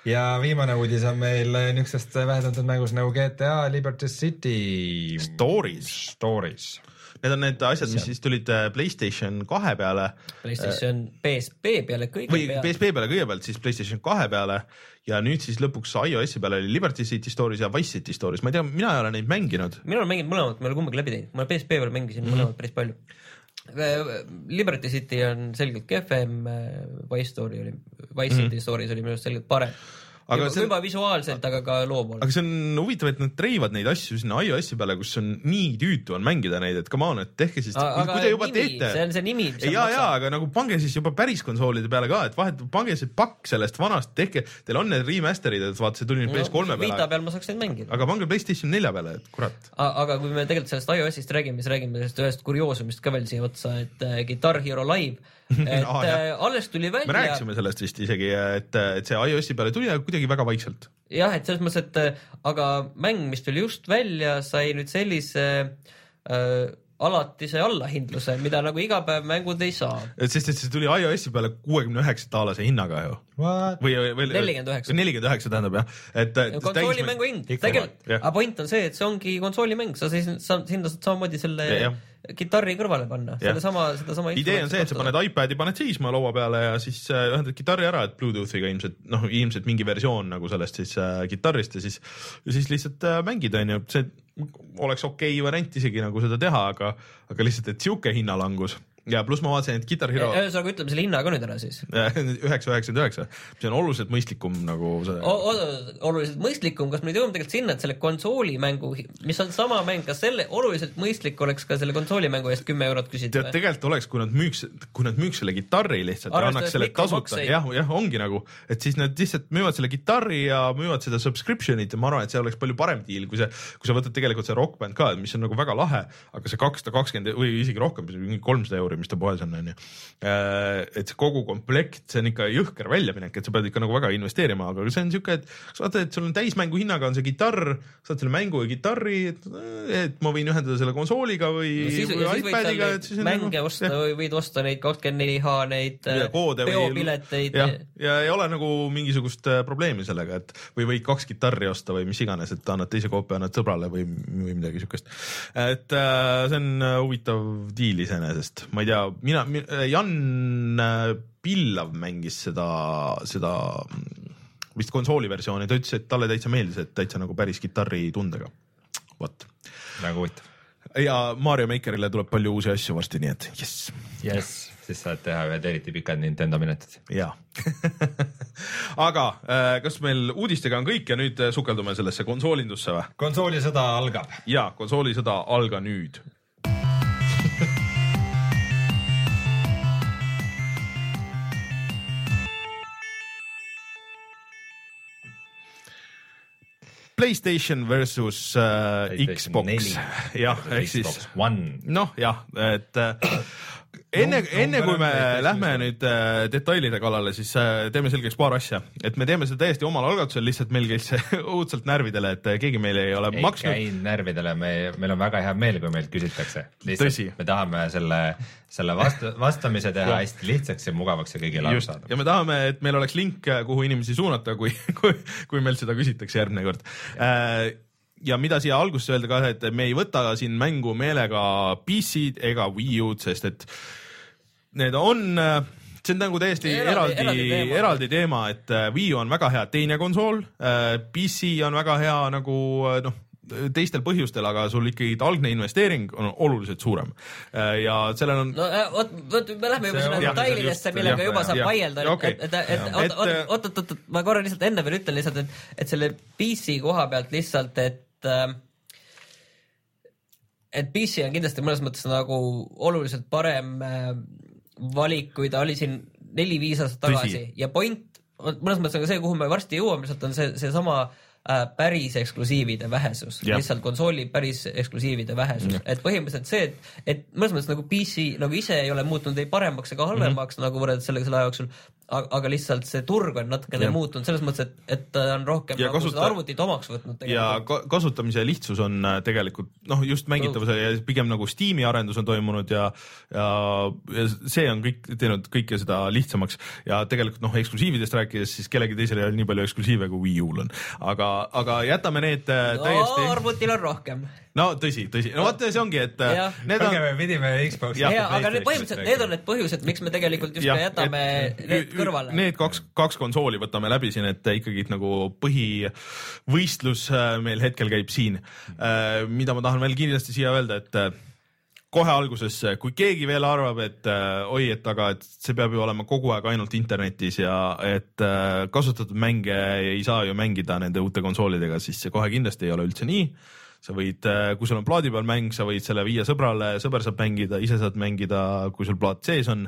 Ja viimane uudis on meil niisugusest vähetuntud mängust nagu GTA Liberty City Stories, Stories. need on need asjad, mis siis tulid äh, Playstation kahe peale PlayStation PSP peale kõige või peale. PSP peale kõigepealt, siis Playstation kahe peale ja nüüd siis lõpuks iOS-i peale oli Liberty City Stories ja Wise City Stories, ma ei tea, mina ei ole neid mänginud. mina olen mänginud mõlemat, ma ei ole kumbagi läbi teinud, ma PSP peal mängisin mm -hmm. mõlemat päris palju. Liberty City on selgelt kehvem, Wise Story oli, Wise City mm -hmm. Stories oli minu arust selgelt parem. Aga juba, see- juba visuaalselt, aga ka loo poolest. aga see on huvitav, et nad treivad neid asju sinna iOS-i peale, kus on nii tüütu on mängida neid, et come on, et tehke siis, kui te juba nimi, teete see on see nimi, ja, ja, aga nagu pange siis juba päris konsoolide peale ka, et vahet, pange see pakk sellest vanast, tehke, teil on need remaster'id, et vaata, see tuli nüüd PS3 Vita peale, peal ma saaks neid mängida. aga pange Playstation nelja peale, et kurat. aga kui me tegelikult sellest iOS-ist räägime, siis räägime sellest ühest kurioosumist ka veel siia otsa, et äh, Guitar Hero Live, et ah, jah. alles tuli välja. me rääkisime sellest vist isegi, et, et see iOS-i peale tuli, aga kuidagi väga vaikselt. jah, et selles mõttes, et äh, aga mäng, mis tuli just välja, sai nüüd sellise äh, alatise allahindluse, mida nagu igapäevamängud ei saa. et sest, et see tuli iOS-i peale kuuekümne üheksa dollase hinnaga ju. What? või, või. 49. nelikümmend üheksa tähendab jah, et. konsoolimängu hind, tegelikult, aga point on see, et see ongi konsoolimäng, sa siis, sa sinna saad samamoodi selle Ja, jah. Kitarri kõrvale panna, Jah. sedasama, idee on see, et sa paned iPad'i, paned seisma laua peale ja siis äh, ühendad kitarri ära, et Bluetoothiga ilmselt noh, ilmselt mingi versioon nagu sellest siis äh, kitarrist ja siis, siis lihtsalt äh, mängid, onju, see oleks okei okay variant isegi nagu seda teha, aga, aga lihtsalt, et sihuke hinnalangus ja pluss ma vaatasin, et Guitar Hero ühesõnaga, ütleme selle hinna ka nüüd ära siis. üheksa, üheksakümmend üheksa, see on oluliselt mõistlikum nagu see. oluliselt mõistlikum, kas me jõuame tegelikult sinna, et selle konsoolimängu, mis on sama mäng, kas selle oluliselt mõistlik oleks ka selle konsoolimängu eest kümme eurot küsida tead, tegelikult oleks, kui nad müüks, kui nad müüks selle kitarri lihtsalt ja Arvestades annaks selle tasuta, jah, jah, ongi nagu, et siis nad lihtsalt müüvad selle kitarri ja müüvad seda subscription'it ja ma arvan, et see oleks palju parem diil, kui see, kui sa võtad tegelikult see Rock Band ka, mis on nagu väga lahe, aga see kakssada kakskümmend või isegi rohkem, kolmsada euri, mis ta poes on, onju. et see kogu komplekt, see on ikka jõhker väljaminek, et sa pead ikka nagu väga investeerima, aga see on siuke, et sa vaatad, et sul on täismängu hinnaga on see kitarr, saad selle mängu ja kitarri, et, ma võin ühendada selle konsooliga või, siis, või ja siis iPadiga, et siis neid mänge osta või võid osta neid kakskümmend neli H neid ja või peopileteid. jah, ja ei ole nagu mingisugust äh, probleemi sellega, et või võid kaks kitarri osta või mis iganes, et annad teise koopia, annad sõbrale või, või midagi siukest. et äh, see on äh, huvitav diil iseenesest, ma ei tea, mina mi,, Jan äh, Pillav mängis seda, seda mm, vist konsooli versiooni, ta ütles, et talle täitsa meeldis, et täitsa nagu päris kitarritundega. vot. väga huvitav. ja Mario Makerile tuleb palju uusi asju varsti, nii et jess jess, siis saad teha ühed eriti pikad Nintendo minutid. jaa aga äh, kas meil uudistega on kõik ja nüüd äh, sukeldume sellesse konsoolindusse või? konsoolisõda algab. jaa, konsoolisõda alga nüüd. Playstation versus äh, Xbox. jah, ehk siis noh, jah, et äh, enne, enne kui me lähme nüüd äh, detailide kallale, siis äh, teeme selgeks paar asja, et me teeme seda täiesti omal algatusel, lihtsalt meil käis see õudselt närvidele, et äh, keegi meile ei ole ei maksnud. käi närvidele, me, meil on väga hea meel, kui meilt küsitakse. Lihtsalt me tahame selle, selle vastu, vastamise teha hästi lihtsaks ja mugavaks ja kõigile just, arusaadavaks. ja me tahame, et meil oleks link, kuhu inimesi suunata, kui, kui, kui meil seda küsitakse järgmine kord. ja mida siia alguses öelda ka, et me ei võta siin mängu meelega PC-d ega Wii U-d, sest et need on, see on nagu täiesti Eraldi- eraldi, eraldi eraldi, teema. et äh, Wii on väga hea teine konsool, PC on väga hea nagu äh, noh, teistel põhjustel, aga sul ikkagi algne investeering on oluliselt suurem ja sellel on no äh, vot, vot me lähme juba sinna detailidesse, millega jah, juba saab vaielda, okei. et, et, oot, oot, äh, oot, oot, ma korra lihtsalt enne veel ütlen lihtsalt, et, et selle PC koha pealt lihtsalt, et äh, et PC on kindlasti mõnes mõttes nagu oluliselt parem äh, valik, kui ta oli siin neli-viis aastat Tõsi. tagasi ja point mõnes mõttes on ka see, kuhu me varsti jõuame, lihtsalt on see, seesama äh, päris eksklusiivide vähesus, lihtsalt konsooli päris eksklusiivide vähesus, et põhimõtteliselt see, et, et mõnes mõttes nagu PC nagu ise ei ole muutunud ei paremaks ega halvemaks mm -hmm. nagu võrreldes sellega selle aja jooksul, aga lihtsalt see turg on natukene Jah. muutunud selles mõttes, et, et ta on rohkem Ja nagu kasuta- seda arvutit omaks võtnud ja ka- kasutamise lihtsus on äh, tegelikult noh, just mängitavuse ja pigem nagu Steam'i arendus on toimunud ja ja, ja see on kõik teinud kõike seda lihtsamaks ja tegelikult noh, eksklusiividest rääkides, siis kellelgi teisel ei ole nii palju eksklusiive kui Wii U-l on, aga, aga jätame need äh, no, täiesti, arvutil on rohkem. No tõsi, tõsi, no vot see ongi, et äh, Jah. need kuulge, on me pidime Xbox'i ja, aga need põhimõtteliselt, need on need põhjused, miks me tegelikult just ka jätame et- need kõrvale. Need kaks, kaks konsooli võtame läbi siin, et ikkagi nagu põhivõistlus äh, meil hetkel käib siin. mida ma tahan veel kindlasti siia öelda, et äh, kohe alguses, kui keegi veel arvab, et äh, oi, et aga, et see peab ju olema kogu aeg ainult internetis ja et äh, kasutatud mänge ei saa ju mängida nende uute konsoolidega, siis see kohe kindlasti ei ole üldse nii sa võid, kui sul on plaadi peal mäng, sa võid selle viia sõbrale, sõber saab mängida, ise saad mängida, kui sul plaat sees on.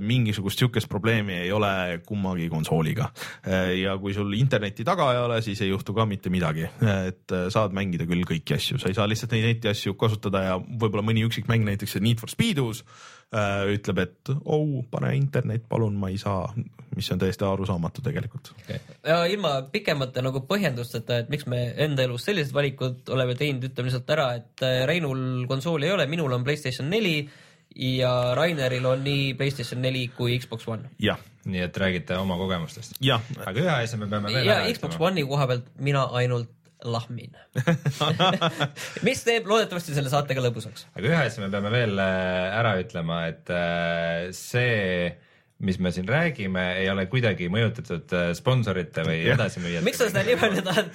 mingisugust sihukest probleemi ei ole kummagi konsooliga. ja kui sul internetti taga ei ole, siis ei juhtu ka mitte midagi, et saad mängida küll kõiki asju, sa ei saa lihtsalt neid netiasju kasutada ja võib-olla mõni üksik mäng, näiteks Need for Speedus äh, ütleb, et oh, pane internet, palun, ma ei saa, mis on täiesti arusaamatu tegelikult. ja ilma pikemate nagu põhjendusteta, et miks me enda elus sellised valikud oleme teinud, ütleme lihtsalt ära, et äh, Reinul konsooli ei ole, minul on Playstation neli ja Raineril on nii Playstation neli kui Xbox One. jah, nii et räägite oma kogemustest. aga ühe asja me peame veel ja ära Xbox ütlema. One'i koha pealt mina ainult lahmin. mis teeb loodetavasti selle saate ka lõbusaks. aga ühe asja me peame veel äh, ära ütlema, et äh, see, mis me siin räägime, ei ole kuidagi mõjutatud äh, sponsorite või edasimüüjate. miks sa seda niimoodi tahad,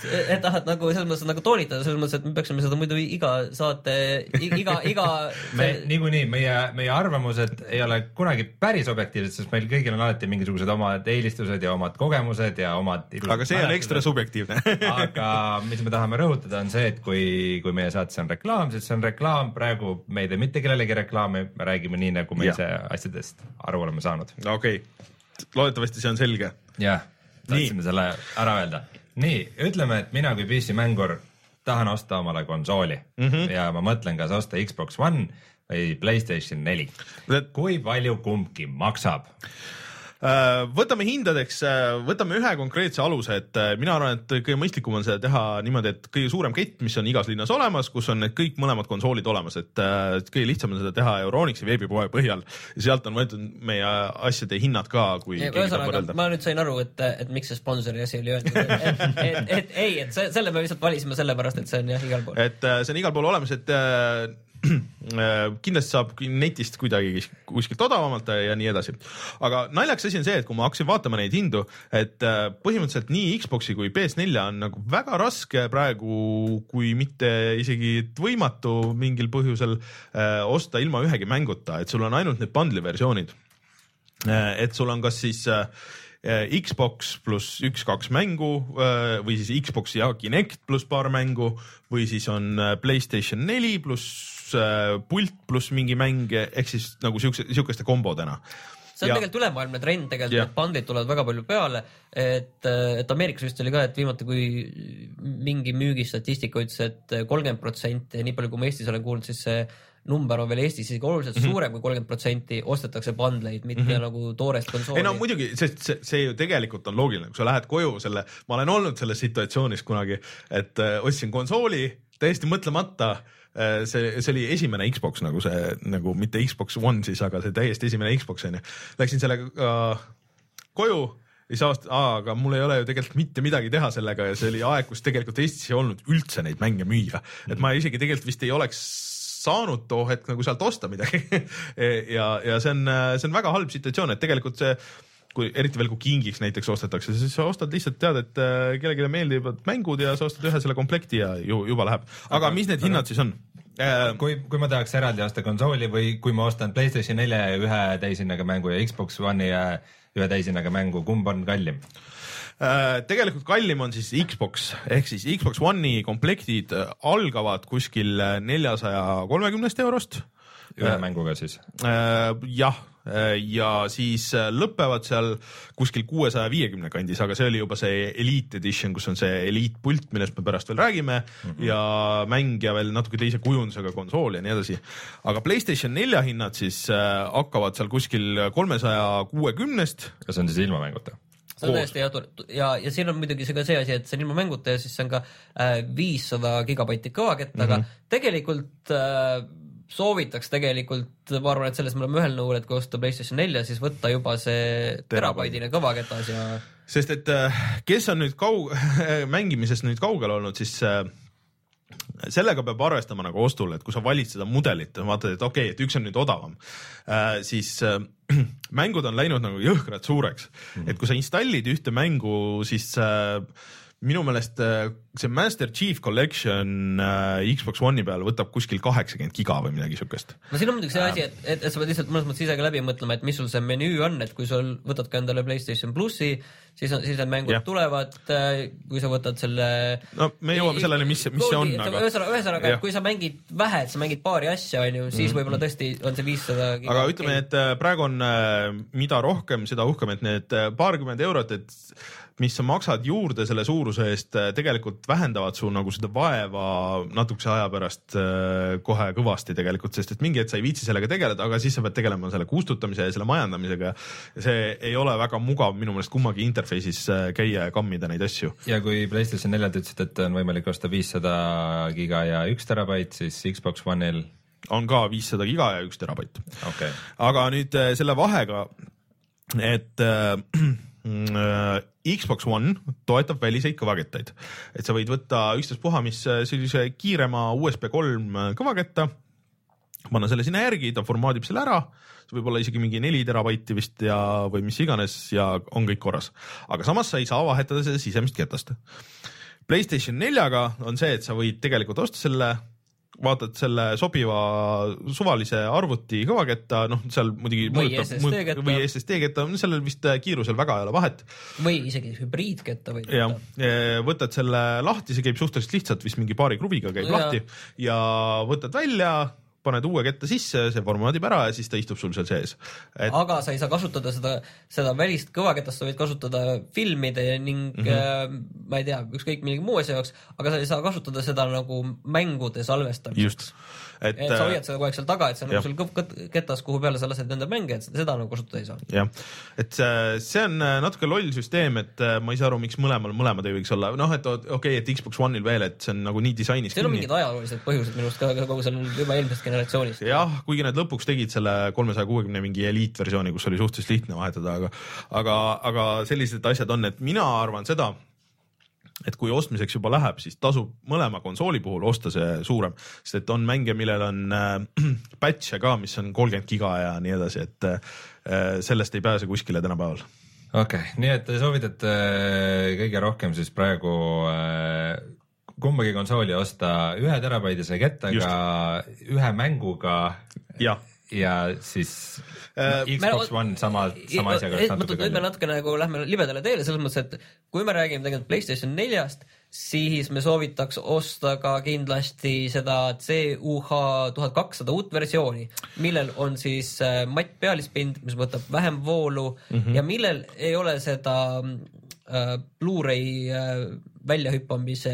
tahad nagu selles mõttes nagu toonitada, selles mõttes, et me peaksime seda muidu iga saate, iga, iga me niikuinii, meie, meie arvamused ei ole kunagi päris objektiivsed, sest meil kõigil on alati mingisugused omad eelistused ja omad kogemused ja omad. aga see on ekstra. subjektiivne aga mis me tahame rõhutada, on see, et kui, kui meie saates on reklaam, siis see on reklaam, praegu me ei tee mitte kellelegi reklaami, me räägime nii, nagu me Jah. ise asjadest aru oleme saanud. Okei okay., loodetavasti see on selge. jah, tahtsime selle ära öelda. nii, ütleme, et mina kui PC mängur tahan osta omale konsooli mm. -hmm. ja ma mõtlen, kas osta Xbox One või Playstation neli. kui palju kumbki maksab? Äh, võtame hindadeks, võtame ühe konkreetse aluse, et äh, mina arvan, et kõige mõistlikum on seda teha niimoodi, et kõige suurem kett, mis on igas linnas olemas, kus on need kõik mõlemad konsoolid olemas, et äh, kõige lihtsam on seda teha Euronixi veebipoe põhjal. Ja sealt on võetud meie asjade hinnad ka, kui ühesõnaga, ma nüüd sain aru, et, et miks see sponsori asi oli öeldud, et, et, et, et ei, et selle me lihtsalt valisime sellepärast, et see on jah igal pool. et äh, see on igal pool olemas, et äh, äh, kindlasti saab netist kuidagi kuskilt odavamalt ja nii edasi. aga naljakas asi on see, et kui ma hakkasin vaatama neid hindu, et äh, põhimõtteliselt nii Xbox'i kui PS4 on nagu väga raske praegu, kui mitte isegi võimatu mingil põhjusel äh, osta ilma ühegi mänguta, et sul on ainult need bundle'i versioonid. et sul on kas siis äh, Xbox pluss üks-kaks mängu äh, või siis Xbox ja Kinect pluss paar mängu või siis on äh, Playstation neli pluss äh, pult pluss mingi mäng ehk siis nagu siukse, siukeste kombodena. see on Ja- tegelikult ülemaailmne trend tegelikult Jah. need bundle'id tulevad väga palju peale, et, et Ameerikas vist oli ka, et viimati, kui mingi müügistatistika ütles et, et kolmkümmend protsenti, nii palju kui ma Eestis olen kuulnud, siis see number on veel Eestis isegi oluliselt mm. -hmm. suurem kui kolmkümmend protsenti ostetakse bundle'id, mitte mm -hmm. nagu toorest konsooli. ei no muidugi, sest see, see ju tegelikult on loogiline, kui sa lähed koju selle, ma olen olnud selles situatsioonis kunagi, et äh, ostsin konsooli täiesti mõtlemata äh, see, see oli esimene Xbox nagu see nagu mitte Xbox One siis, aga see täiesti esimene Xbox onju. Läksin sellega äh, koju ja siis avastasin, aga mul ei ole ju tegelikult mitte midagi teha sellega ja see oli aeg, kus tegelikult Eestis ei olnud üldse neid mänge müüa, et ma isegi tegelikult vist ei oleks saanud too hetk nagu sealt osta midagi ja, ja see on, see on väga halb situatsioon, et tegelikult see kui eriti veel, kui kingiks näiteks ostetakse, siis sa ostad lihtsalt tead, et äh, kellelegi meeldivad mängud ja sa ostad ühe selle komplekti ja ju, juba läheb. aga mis need hinnad siis on? kui, kui ma tahaks eraldi osta konsooli või kui ma ostan Playstation nelja ja ühe täishinnaga mängu ja Xbox One'i ja ühe täishinnaga mängu, kumb on kallim? Äh, tegelikult kallim on siis Xbox ehk siis Xbox One'i komplektid äh, algavad kuskil neljasaja kolmekümnest eurost. ühe mänguga siis? jah, ja siis äh, lõpevad seal kuskil kuuesaja viiekümne kandis, aga see oli juba see Elite Edition, kus on see eliitpult, millest me pärast veel räägime mm -hmm. ja mäng ja veel natuke teise kujundusega konsool ja nii edasi. aga Playstation nelja hinnad siis äh, hakkavad seal kuskil kolmesaja kuuekümnest kas on siis ilma mänguta? see on täiesti tore ja, ja siin on muidugi see ka see asi, et see on ilma mänguta ja siis see on ka äh, viissada gigabaiti kõvakettaga mm. Mhm. -hmm. tegelikult äh, soovitaks tegelikult, ma arvan, et selles me oleme ühel nõul, et kui osta Playstation nelja, siis võtta juba see terabaidine kõvaketas ja sest et äh, kes on nüüd kau-, mängimisest nüüd kaugel olnud, siis äh, sellega peab arvestama nagu ostul, et kui sa valid seda mudelit, vaatad, et okei okay,, et üks on nüüd odavam äh,, siis mängud on läinud nagu jõhkralt suureks mm.. et kui sa installid ühte mängu, siis äh, minu meelest äh, see Master Chief Collection äh, Xbox One'i peal võtab kuskil kaheksakümmend giga või midagi siukest. no siin on muidugi see asi, et, et, et sa pead lihtsalt mõnes mõttes ise ka läbi mõtlema, et mis sul see menüü on, et kui sul võtad ka endale Playstation plussi, siis on, siis need mängud yeah. tulevad, kui sa võtad selle no me jõuame selleni, mis, mis see on, aga ühesõnaga, ühesõnaga, et kui sa mängid vähe, et sa mängid paari asja, onju, siis võib-olla tõesti on see viissada aga ütleme, et äh, praegu on, mida rohkem, seda uhkem, et need äh, paarkümmend eurot, et mis sa maksad juurde selle suuruse eest, tegelikult vähendavad su nagu seda vaeva natukese aja pärast äh, kohe kõvasti tegelikult, sest et mingi hetk sa ei viitsi sellega tegeleda, aga siis sa pead tegelema selle kustutamise ja selle majandamisega. see ei ole väga mugav minu meelest kummagi interface'is äh, käia ja kammida neid asju. ja kui Playstation neljalt ütlesid, et on võimalik osta viissada giga ja üks terabait, siis Xbox One'il, on ka viissada giga ja üks terabait okay., aga nüüd äh, selle vahega, et äh, äh, Xbox One toetab väliseid kõvakettaid, et sa võid võtta ükstaspuha mis äh, sellise kiirema USB kolm äh, kõvaketta, panna selle sinna järgi, ta formaadib selle ära, see võib olla isegi mingi neli terabaiti vist ja, või mis iganes ja on kõik korras. aga samas sa ei saa vahetada seda sisemist ketast. Playstation neljaga on see, et sa võid tegelikult osta selle vaatad selle sobiva suvalise arvuti kõvaketta, noh, seal muidugi Või mõjutab- SSD mõju- ketta. või SSD ketta, sellel vist äh, kiirusel väga ei ole vahet. või isegi hübriidketta võid võtta., võtad selle lahti, see käib suhteliselt lihtsalt, vist mingi paari kruviga käib Jaa. lahti ja võtad välja, paned uue ketta sisse, see formaadib ära ja siis ta istub sul seal sees. et aga sa ei saa kasutada seda, seda välist kõvaketast sa võid kasutada filmide ning mm. -hmm. äh, ma ei tea, ükskõik millegi muu asja jaoks, aga sa ei saa kasutada seda nagu mängude salvestamiseks et, et sa hoiad seda kogu aeg seal taga, et see on nagu sul ketas, kuhu peale sa lased enda mänge, et seda nagu kasutada ei saa. jah, et see, see on äh, natuke loll süsteem, et äh, ma ei saa aru, miks mõlemal mõlemad ei võiks olla, noh, et okei okay,, et Xbox One'il veel, et see on nagu nii disainis seal on mingid ajaloolised põhjused minu arust ka kogu sellel juba eelmisest generatsioonist. jah, kuigi nad lõpuks tegid selle kolmesaja kuuekümne mingi eliitversiooni, kus oli suhteliselt lihtne vahetada, aga aga, aga sellised asjad on, et mina arvan seda, et kui ostmiseks juba läheb, siis tasub mõlema konsooli puhul osta see suurem, sest et on mänge, millel on äh, patch'e ka, mis on kolmkümmend giga ja nii edasi, et äh, sellest ei pääse kuskile tänapäeval. okei okay,, nii et te soovitate äh, kõige rohkem siis praegu äh, kumbagi konsooli osta ühe terabaidise kettaga, ühe mänguga ja siis Äh, äh, Xbox me- One sama, sama asjaga et natuke nüüd me kallim. natuke nagu lähme libedale teele selles mõttes, et kui me räägime tegelikult Playstation neljast, siis me soovitaks osta ka kindlasti seda CUH tuhat kakssada uut versiooni, millel on siis äh, matt pealispind, mis võtab vähem voolu mm -hmm. ja millel ei ole seda äh, Blu-ray äh, väljahüppamise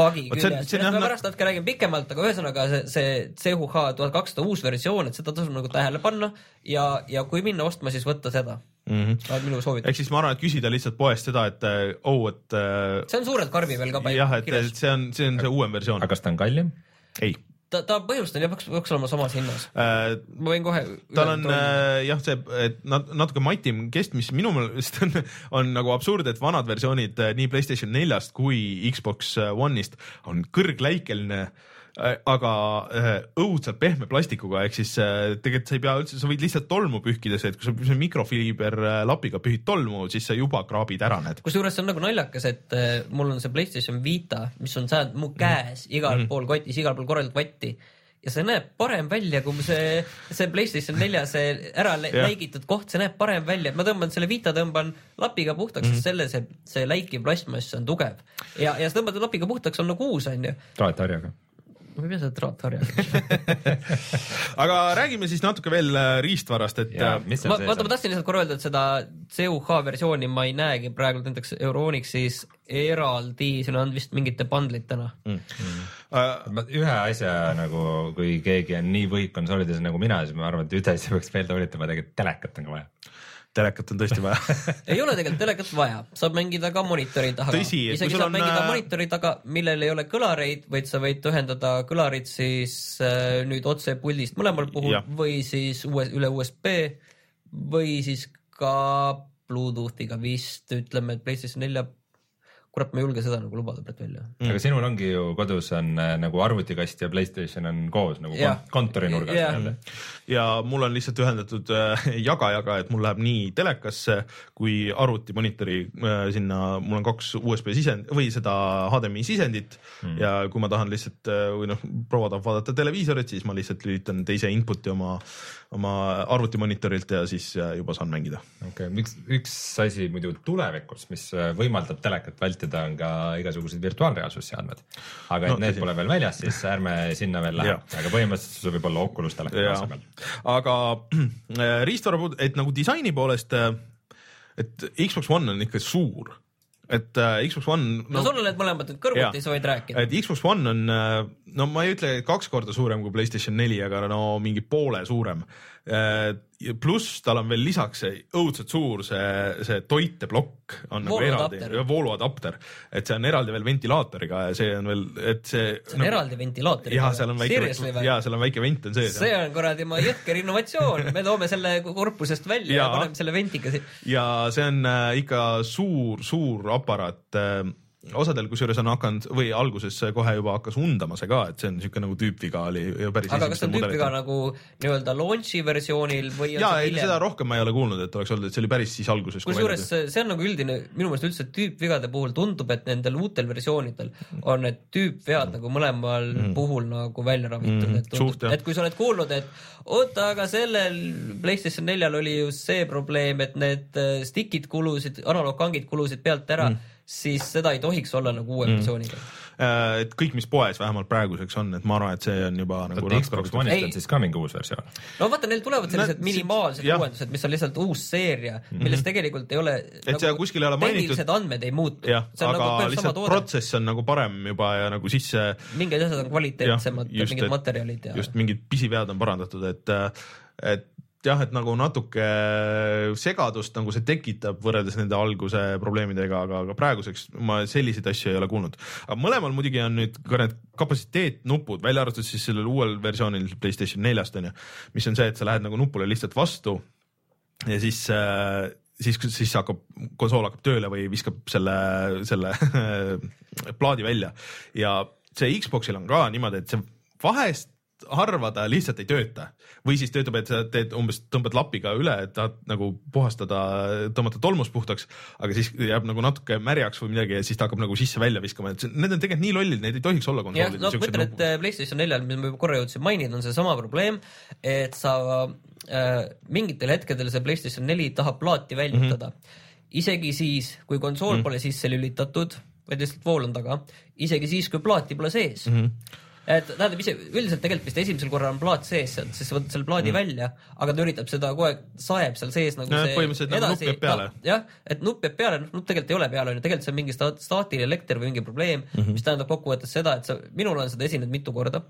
pagi küljes, millest ma pärast natuke räägin pikemalt, aga ühesõnaga see, see CUH tuhat kakssada uus versioon, et seda tasub nagu tähele panna ja, ja kui minna ostma, siis võtta seda mm. -hmm. on minu soovitus ehk. siis ma arvan, et küsida lihtsalt poest seda, et äh, oh, et äh, see on suurelt karbi peal ka jah, et et. see on, see on see uuem versioon aga. kas ta on kallim? ei ta, ta põhimõtteliselt jah, peaks, peaks olema samas hinnas. äh,, ma võin kohe. tal on äh, jah, see et nat- natuke matim kest, mis minu meelest on, on nagu absurd, et vanad versioonid äh, nii Playstation neljast kui Xbox One'ist on kõrgläikeline äh, aga äh, õudselt pehme plastikuga, ehk siis äh, tegelikult sa ei pea üldse, sa võid lihtsalt tolmu pühkida, see, et kui sa selle mikrofiiber äh, lapiga pühid tolmu, siis sa juba kraabid ära need. kusjuures see on nagu naljakas, et äh, mul on see Playstation Vita, mis on säänd mu käes igal mm -hmm. pool kotis, igal pool korralikult vatti ja see näeb parem välja, kui see, see Playstation nelja see ära läigitud koht, see näeb parem välja, ma tõmban selle Vita tõmban lapiga puhtaks mm, -hmm. sest selle see, see läikiv plastmass on tugev ja, ja sa tõmbad lapiga puhtaks, on nagu uus onju. traatharjaga. Ma ei pea seda traatharjaga. aga räägime siis natuke veel äh, riistvarast, et äh, seal vaata, ma on? tahtsin lihtsalt korra öelda, et seda CUH versiooni ma ei näegi praegu näiteks Euronixis eraldi, siin on vist mingite bundlitena mm.. äh, ma ühe asja nagu, kui keegi on nii võitkonsoolides nagu mina, siis ma arvan, et ühte asja peaks meelde tulitama, tegelikult telekat on ka vaja. Telekat on tõesti vaja ei ole tegelikult telekat vaja, saab mängida ka monitori taga. Isegi saab on, mängida äh, monitori taga, millel ei ole kõlareid, vaid sa võid ühendada kõlarid siis äh, nüüd otse puldist mõlemal puhul Jah. või siis uue, üle USB või siis ka Bluetoothiga vist ütleme, et PlayStation nelja, kurat, ma ei julge seda nagu lubada praegu välja. aga sinul ongi ju kodus on äh, nagu arvutikast ja Playstation on koos nagu kont- kontorinurgas jälle. ja mul on lihtsalt ühendatud äh, jaga-jaga, et mul läheb nii telekasse kui arvuti monitori äh, sinna, mul on kaks USB sisend või seda HDMI sisendit mm. ja kui ma tahan lihtsalt äh, või noh, proua tahab vaadata televiisorit, siis ma lihtsalt lülitan teise input'i oma, oma arvutimonitorilt ja siis äh, juba saan mängida. okei okay., miks üks asi muidu tulevikus, mis äh, võimaldab telekat vältida, on ka igasugused virtuaalreaalsusseadmed. aga et No, need tõsi. pole veel väljas, siis ärme sinna veel lähe aga põhimõtteliselt sul võib olla Oculus teleka asemel. aga äh, riistvara et nagu disaini poolest, et Xbox One on ikka suur, et äh, Xbox One no sul on need mõlemad nüüd kõrvuti, sa võid rääkida. et Xbox One on, no ma ei ütle kaks korda suurem kui Playstation neli, aga no mingi poole suurem. Pluss tal on veel lisaks see õudselt suur see, see toiteplokk on nagu Vooluadapter. eraldi, vooluadapter, et see on eraldi veel ventilaatoriga ja see on veel, et see. see on eraldi ventilaator. ja seal on väike ja seal on väike vent on sees. see on kuradi ma jõhker innovatsioon, me toome selle korpusest välja ja, ja paneme selle ventiga si-. ja see on äh, ikka suur, suur aparaat äh, osadel kusjuures on hakanud või alguses kohe juba hakkas undama see ka, et see on niisugune nagu tüüpviga oli ja päris aga kas see on mudelitel. nagu nii-öelda launch'i versioonil või on ja see ei, seda hiljem? rohkem ma ei ole kuulnud, et oleks olnud, et see oli päris siis alguses. kusjuures see on nagu üldine, minu meelest üldse tüüpvigade puhul tundub, et nendel uutel versioonidel on need tüüpvead nagu mõlemal mm. puhul nagu välja ravitud Mm, mm,, et tundub et kui sa oled kuulnud, et oota, aga sellel Playstation neljal oli ju see probleem, et need äh, stick'id kulusid, analoogkangid kulusid pealt ära mm., siis seda ei tohiks olla nagu uue mm. versiooniga. Äh, et kõik, mis poes vähemalt praeguseks on, et ma arvan, et see on juba nagu Xbox One'ist Ei. on siis ka mingi uus versioon? no vaata, neil tulevad sellised Nad- minimaalsed jah. uuendused, mis on lihtsalt uus seeria, milles tegelikult ei ole. Et seda kuskil ei ole mainitud. tehnilised andmed ei muutu. on aga nagu lihtsalt protsess on nagu parem juba ja nagu sisse mingid asjad on kvaliteetsemad, mingid et- materjalid ja. just mingid pisivead on parandatud, et, et jah, et nagu natuke segadust nagu see tekitab võrreldes nende alguse probleemidega, aga, aga praeguseks ma selliseid asju ei ole kuulnud. aga mõlemal muidugi on nüüd ka need kapatsiteetnupud, välja arvatud siis sellel uuel versioonil Playstation neljast on ju, mis on see, et sa lähed nagu nupule lihtsalt vastu ja siis äh, siis, siis hakkab, konsool hakkab tööle või viskab selle, selle plaadi välja ja see Xboxil on ka niimoodi, et see vahest harva ta lihtsalt ei tööta või siis töötab, et sa teed umbes, tõmbad lapiga üle, et tahad nagu puhastada, tõmmata tolmust puhtaks, aga siis jääb nagu natuke märjaks või midagi ja siis ta hakkab nagu sisse-välja viskama, et need on tegelikult nii lollid, neid ei tohiks olla jah, konsoolidel. no ma ütlen, et äh, PlayStation neljal, mida ma juba korra jõudsin mainida, on seesama probleem, et sa äh, mingitel hetkedel see PlayStation neli tahab plaati väljutada mm. -hmm. isegi siis, kui konsool mm -hmm. pole sisse lülitatud vaid lihtsalt vool on taga, isegi siis, kui plaati pole sees mm. -hmm et tähendab ise, üldiselt tegelikult vist esimesel korral on plaat sees seal, siis sa võtad selle plaadi mm. välja, aga ta üritab seda kogu aeg, saeb seal sees nagu No see nagu peale. jah, et nupp jääb peale, noh nupp tegelikult ei ole peal, onju, tegelikult see on mingi sta- staatiline elekter või mingi probleem mm, -hmm. mis tähendab kokkuvõttes seda, et sa, minul on seda esinenud mitu korda.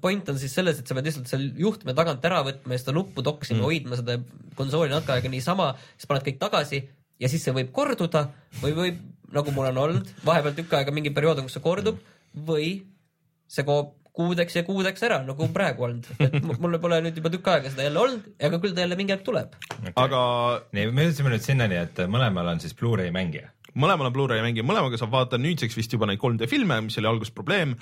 point on siis selles, et sa pead lihtsalt seal juhtme tagant ära võtma ja seda nuppu toksima mm, -hmm. hoidma seda konsooli natuke aega niisama, siis paned kõik tagasi ja siis see võib korduda või võib, nagu mul on olnud, vahepeal tükk aega mingi periood on, kus see kordub või see koob kuudeks ja kuudeks ära, nagu praegu olnud, et mu- mul pole nüüd juba tükk aega seda jälle olnud, aga küll ta jälle mingi aeg tuleb. aga nii, me jõudsime nüüd sinnani, et mõlemal on siis Blu-ray mängija. mõlemal on Blu-ray mängija, mõlemaga saab vaadata nüüdseks vist juba neid 3D filme, mis oli alguses probleem.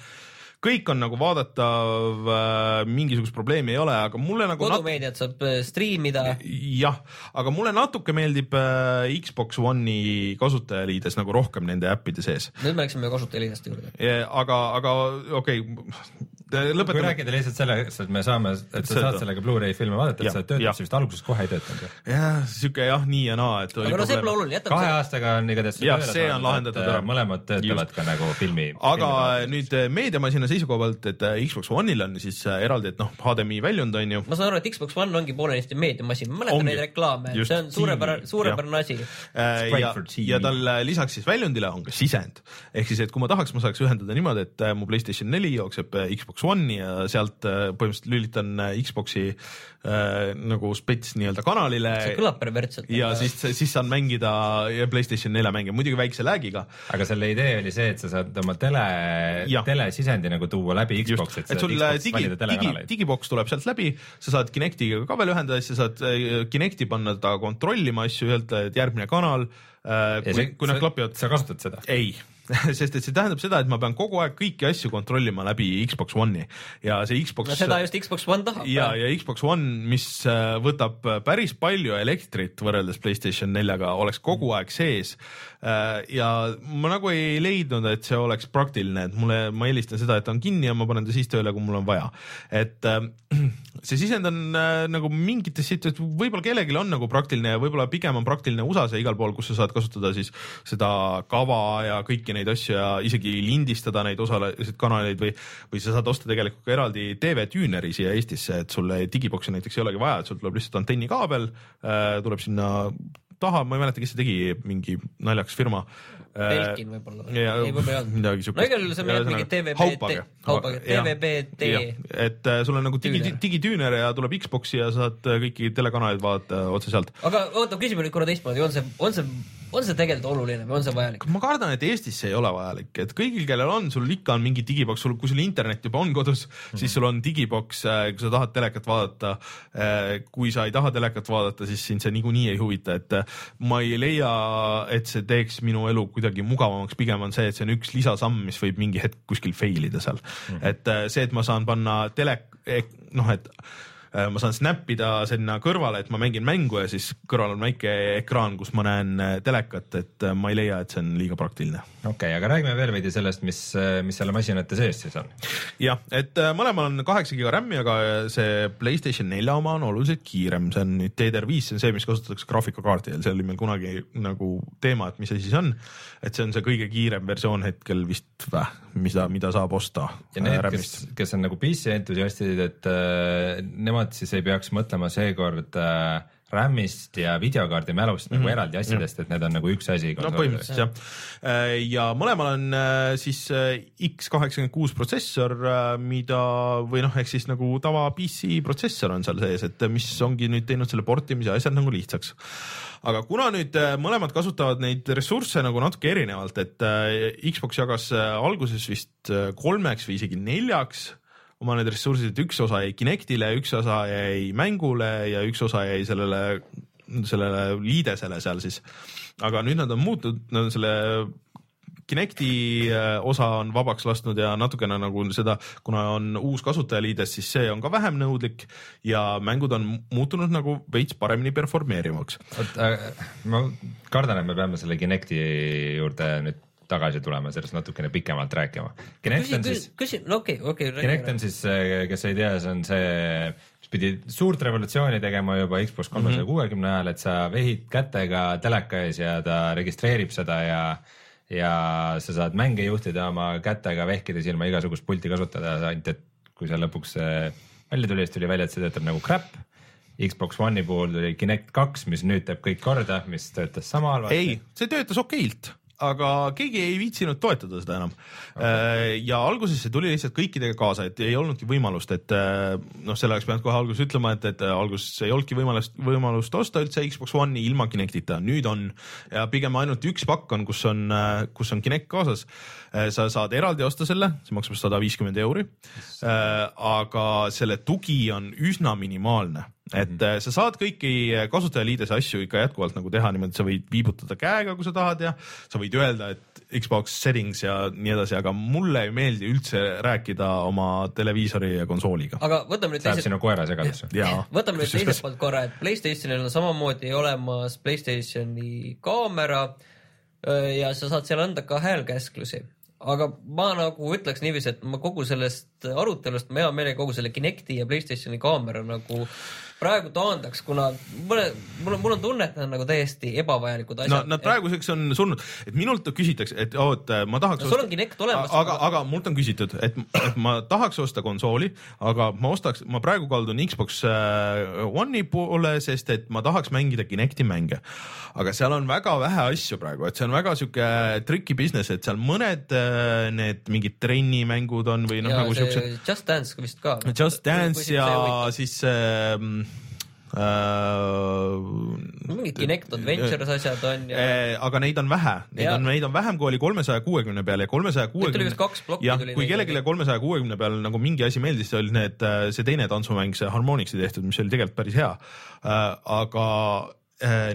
Kõik on nagu vaadatav äh,, mingisugust probleemi ei ole, aga mulle nagu kodumeediat saab äh, striimida, jah, aga mulle natuke meeldib äh, Xbox One'i kasutajaliides nagu rohkem nende äppide sees. nüüd me läksime kasutajaliideste juurde. aga, aga okei okay,, kui lõpetame. rääkida lihtsalt sellest, et me saame, et sa saad sellega Blu-ray filme vaadata, et töötad, jah. see vist alguses kohe ei töötanud ju. jah, sihuke jah, nii ja naa, et oli aga no see pole oluline, jätame kahe aastaga on igatahes Jah, see on lahendatud ära. mõlemad töötavad ka nagu filmi. aga nüüd äh, meediamasina seisukoha pealt, et äh, Xbox One'il on siis äh, eraldi, et noh, HDMI väljund on ju. ma saan aru, et Xbox One ongi poolenisti meediamasin, ma mäletan neid reklaame, see on suurepärane, suurepärane asi. Äh, ja ja tal lisaks siis väljundile on ka sisend, ehk siis, et kui ma tahaks, ma saaks ühendada niimoodi, et mu Playstation neli jookseb Xbox One'i ja sealt põhimõtteliselt lülitan äh, Xbox'i äh, nagu spets nii-öelda kanalile. see kõlab perversselt. ja siis, siis saan mängida ja Playstation nelja mänge, muidugi väikse lag'iga. aga selle idee oli see, et sa saad oma tele telesisendi nagu tuua läbi Xbox'i, et sul äh, Xbox digi, digi, digiboks tuleb sealt läbi, sa saad Kinectiga ka veel ühendada, siis sa saad äh, Kinecti panna ta kontrollima asju, öelda, et järgmine kanal. kui, kui nad klapivad, sa kasutad seda? ei, sest et see tähendab seda, et ma pean kogu aeg kõiki asju kontrollima läbi Xbox One'i ja see Xbox seda just Xbox One tahab. ja, ja Xbox One, mis äh, võtab päris palju elektrit võrreldes Playstation neljaga, oleks kogu aeg sees. Ja ma nagu ei leidnud, et see oleks praktiline, et mulle, ma eelistan seda, et ta on kinni ja ma panen ta siis tööle, kui mul on vaja. et äh, see sisend on äh, nagu mingites situatsioonides, võib-olla kellelgi on nagu praktiline ja võib-olla pigem on praktiline USA-s ja igal pool, kus sa saad kasutada siis seda kava ja kõiki neid asju ja isegi lindistada neid osalesid kanaleid või, või sa saad osta tegelikult ka eraldi TV tuuneri siia Eestisse, et sulle digiboksi näiteks ei olegi vaja, et sul tuleb lihtsalt antennikaabel äh,, tuleb sinna taha, ma ei mäleta, kes see tegi, mingi naljakas firma. Belkin võib-olla. ei, võib-olla ei olnud. midagi siukest. no igal juhul sa müüd mingi TVB, Haupage, TVB-T. et äh, sul on nagu digi Tüüner., digitüüner ja tuleb Xbox'i ja saad äh, kõiki telekanaleid vaadata otse sealt. aga oota, küsime nüüd korra teistmoodi, on see, on see, on see tegelikult oluline või on see vajalik? ma kardan, et Eestis see ei ole vajalik, et kõigil, kellel on, sul ikka on mingi digiboks, sul, kui sul internet juba on kodus mm, -hmm. siis sul on digiboks, kui sa tahad telekat vaadata. kui sa ei taha telekat vaadata, siis sind see niikuinii ei huvita, et äh, ma ei leia, et see teeks minu elu kuidagi mugavamaks, pigem on see, et see on üks lisasamm, mis võib mingi hetk kuskil fail ida seal mm. -hmm. et äh, see, et ma saan panna tele, noh, et äh, ma saan snap ida sinna kõrvale, et ma mängin mängu ja siis kõrval on väike ekraan, kus ma näen äh, telekat, et äh, ma ei leia, et see on liiga praktiline. okei okay,, aga räägime veel veidi sellest, mis, mis selle masinate sees siis on. jah, et äh, mõlemal on kaheksa giga RAM-i, aga see Playstation nelja oma on oluliselt kiirem, see on nüüd DDR5, see on see, mis kasutatakse graafikakaardil, see oli meil kunagi nagu teema, et mis see on. et see on see kõige kiirem versioon hetkel vist või, mida, mida saab osta. ja need, kes, kes on nagu PC entusiastid, et äh, nemad siis ei peaks mõtlema seekord äh, RAM-ist ja videokaardi mälust mm -hmm. nagu eraldi asjadest, et need on nagu üks asi. Mhm. no põhimõtteliselt jah. ja mõlemal on äh, siis X kaheksakümmend kuus protsessor, mida või noh, ehk siis nagu tava PC protsessor on seal sees, et mis ongi nüüd teinud selle portimise asjad nagu lihtsaks aga kuna nüüd äh, mõlemad kasutavad neid ressursse nagu natuke erinevalt, et äh, Xbox jagas äh, alguses vist äh, kolmeks või isegi neljaks oma need ressursid, et üks osa jäi Kinectile, üks osa jäi mängule ja üks osa jäi sellele, sellele liidesele seal siis. aga nüüd nad on muutnud, nad on selle Kinecti äh, osa on vabaks lasknud ja natukene nagu seda, kuna on uus kasutajaliides, siis see on ka vähem nõudlik ja mängud on muutunud nagu veits paremini performeerivaks. ma kardan, et me peame selle Kinecti juurde nüüd tagasi tulema, sellest natukene pikemalt rääkima. Kinect on, siis küsi, no okei, okei. Kinect on siis, kes ei tea, see on see, mis pidi suurt revolutsiooni tegema juba Xbox kolmesaja kuuekümne ajal, et sa vehid kätega teleka ees ja ta registreerib seda ja ja sa saad mänge juhtida oma kätega vehkides ilma igasugust pulti kasutada, ainult et kui see lõpuks äh, välja tuli, siis tuli välja, et see töötab nagu crap. Xbox One'i puhul tuli Kinect kaks, mis nüüd teeb kõik korda, mis töötas sama halvasti. ei, see töötas okeilt, aga keegi ei viitsinud toetada seda enam okay.. ja alguses see tuli lihtsalt kõikidega kaasa, et ei olnudki võimalust, et äh, noh, selle oleks pidanud kohe alguses ütlema, et, et alguses ei olnudki võimalust, võimalust osta üldse Xbox One'i ilma Kinectita, nüüd on ja pigem ainult üks pakk on, kus on, kus on Kinect kaasas. sa saad eraldi osta selle, see maksab sada viiskümmend euri. aga selle tugi on üsna minimaalne et mm -hmm. sa saad kõiki kasutajaliidese asju ikka jätkuvalt nagu teha niimoodi, sa võid viibutada käega, kui sa tahad ja sa võid öelda, et Xbox settings ja nii edasi, aga mulle ei meeldi üldse rääkida oma televiisori ja konsooliga. aga võtame nüüd Läheb teise, sinu koera segadusse. võtame nüüd teiselt poolt korra, et Playstationil on samamoodi olemas Playstationi kaamera ja sa saad seal anda ka häälkäsklusi. aga ma nagu ütleks niiviisi, et ma kogu sellest arutelust, ma hea meelega kogu selle Kinecti ja Playstationi kaamera nagu praegu taandaks, kuna mulle, mul on, mul on tunne, et need on nagu täiesti ebavajalikud no asjad. nad praeguseks on surnud, et minult küsitakse, et oot, ma tahaks No sul on Kinect olemas, aga, aga- mult on küsitud, et, ma tahaks osta konsooli, aga ma ostaks, ma praegu kaldun Xbox äh, One'i poole, sest et ma tahaks mängida Kinecti mänge. aga seal on väga vähe asju praegu, et see on väga sihuke tricky business, et seal mõned äh, need mingid trennimängud on või noh, nagu siuksed Just Dance vist ka. Just Dance ja siis äh, äh, mingid Kinect Adventures asjad on ja Eh, aga neid on vähe, neid Jaa. on, neid on vähem kui oli kolmesaja kuuekümne peal ja kolmesaja kuuekümne kaks plokki tuli, kui kellelegi kolmesaja kuuekümne peal nagu mingi asi meeldis, see oli need, see teine tantsumäng, see Harmonixi tehtud, mis oli tegelikult päris hea. aga äh,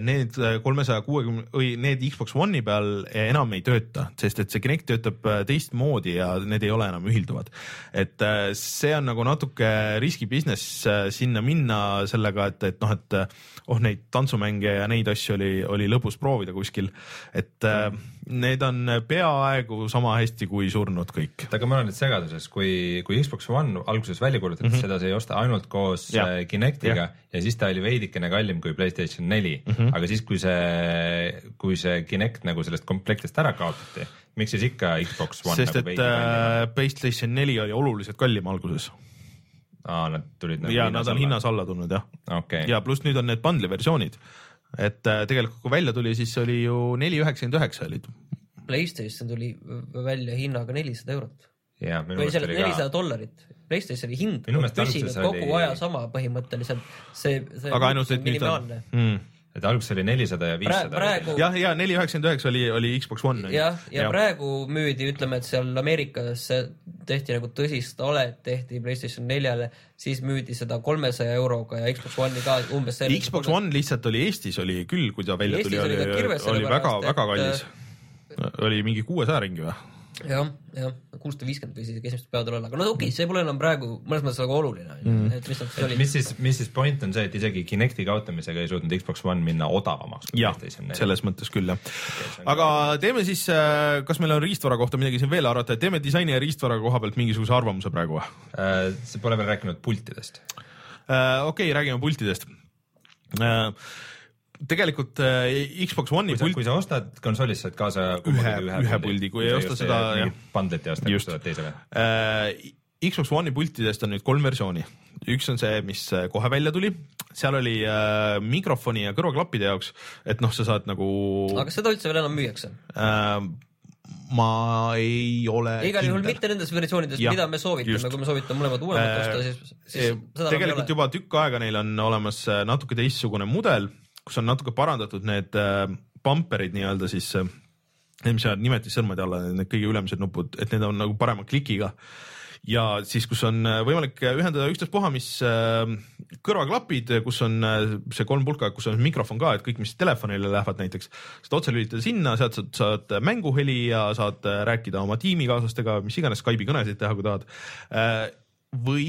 need kolmesaja kuuekümne või need Xbox One'i peal enam ei tööta, sest et see Kinect töötab äh, teistmoodi ja need ei ole enam ühilduvad. et äh, see on nagu natuke riski business äh, sinna minna sellega, et, et noh, et äh, oh, neid tantsumänge ja neid asju oli, oli lõbus proovida kuskil, et äh, need on peaaegu sama hästi kui surnud kõik. aga ma olen nüüd segaduses, kui, kui Xbox One alguses välja kuulutati mm, -hmm. seda sai osta ainult koos ja. Kinectiga Jah. ja. ja siis ta oli veidikene kallim kui Playstation neli mm. -hmm. aga siis, kui see, kui see Kinect nagu sellest komplektist ära kaotati, miks siis ikka Xbox One sest nagu et äh, PlayStation neli oli oluliselt kallim alguses aa, nad tulid nagu ja nad on hinnas alla tulnud jah. okei, ja pluss nüüd on need bundle'i versioonid. Et äh, tegelikult, kui välja tuli, siis oli ju neli üheksakümmend üheksa olid. Playstation tuli välja hinnaga nelisada eurot või oli nelisada dollarit. Playstationi hind on püsinud kogu oli- aja sama põhimõtteliselt. see, see aga ainult, et nüüd on mm.. Et alguses oli nelisada ja viissada. jah, ja neli üheksakümmend üheksa oli, oli Xbox One. jah, ja praegu müüdi, ütleme, et seal Ameerikas tehti nagu tõsist alet, tehti Playstation neljale, siis müüdi seda kolmesaja euroga ja Xbox One'i ka umbes. Xbox One lihtsalt oli Eestis oli küll, kui ta välja Eestis tuli, oli oli, oli väga, sellepärast, väga et- kallis. oli mingi kuuesaja ringi või? jah, jah, kuussada viiskümmend võis isegi esimesed päevad olla, aga no okei okay,, see pole enam praegu mõnes mõttes väga oluline mm., et lihtsalt see et oli mis siis, mis siis point on see, et isegi Kinecti kaotamisega ei suutnud Xbox One minna odavamaks jah, selles mõttes küll jah on aga teeme siis, kas meil on riistvara kohta midagi siin veel arvata, et teeme disaini ja riistvara koha pealt mingisuguse arvamuse praegu või? Äh, sa pole veel rääkinud pultidest. okei okay,, räägime pultidest. Tegelikult äh, Xbox One'i kui sa, pult kui sa ostad konsoolist, saad kaasa Ühe- ühe puldi, kui ei osta seda. Bundlet ei osta, Just. ostad teise või? äh, Xbox One'i pultidest on nüüd kolm versiooni, üks on see, mis äh, kohe välja tuli, seal oli äh, mikrofoni ja kõrvaklappide jaoks, et noh, sa saad nagu aga kas seda üldse veel enam müüakse? äh, ma ei ole igal juhul mitte nendes versioonides, mida me soovitame kui me soovitame mõlemat uuemat Äh, osta, siis, siis seda tegelikult juba tükk aega neil on olemas äh, natuke teistsugune mudel, kus on natuke parandatud need äh, bumperid nii-öelda siis, need, mis jäävad nimetissõrmede alla, need kõige ülemised nupud, et need on nagu parema klikiga ja siis, kus on äh, võimalik ühendada ükstaspuha, mis äh, kõrvaklapid, kus on äh, see kolm pulka, kus on mikrofon ka, et kõik, mis telefonile lähevad näiteks, saad otse lülitada sinna, sealt saad, saad mänguheli ja saad äh, rääkida oma tiimikaaslastega, mis iganes Skype'i kõnesid teha, kui tahad. või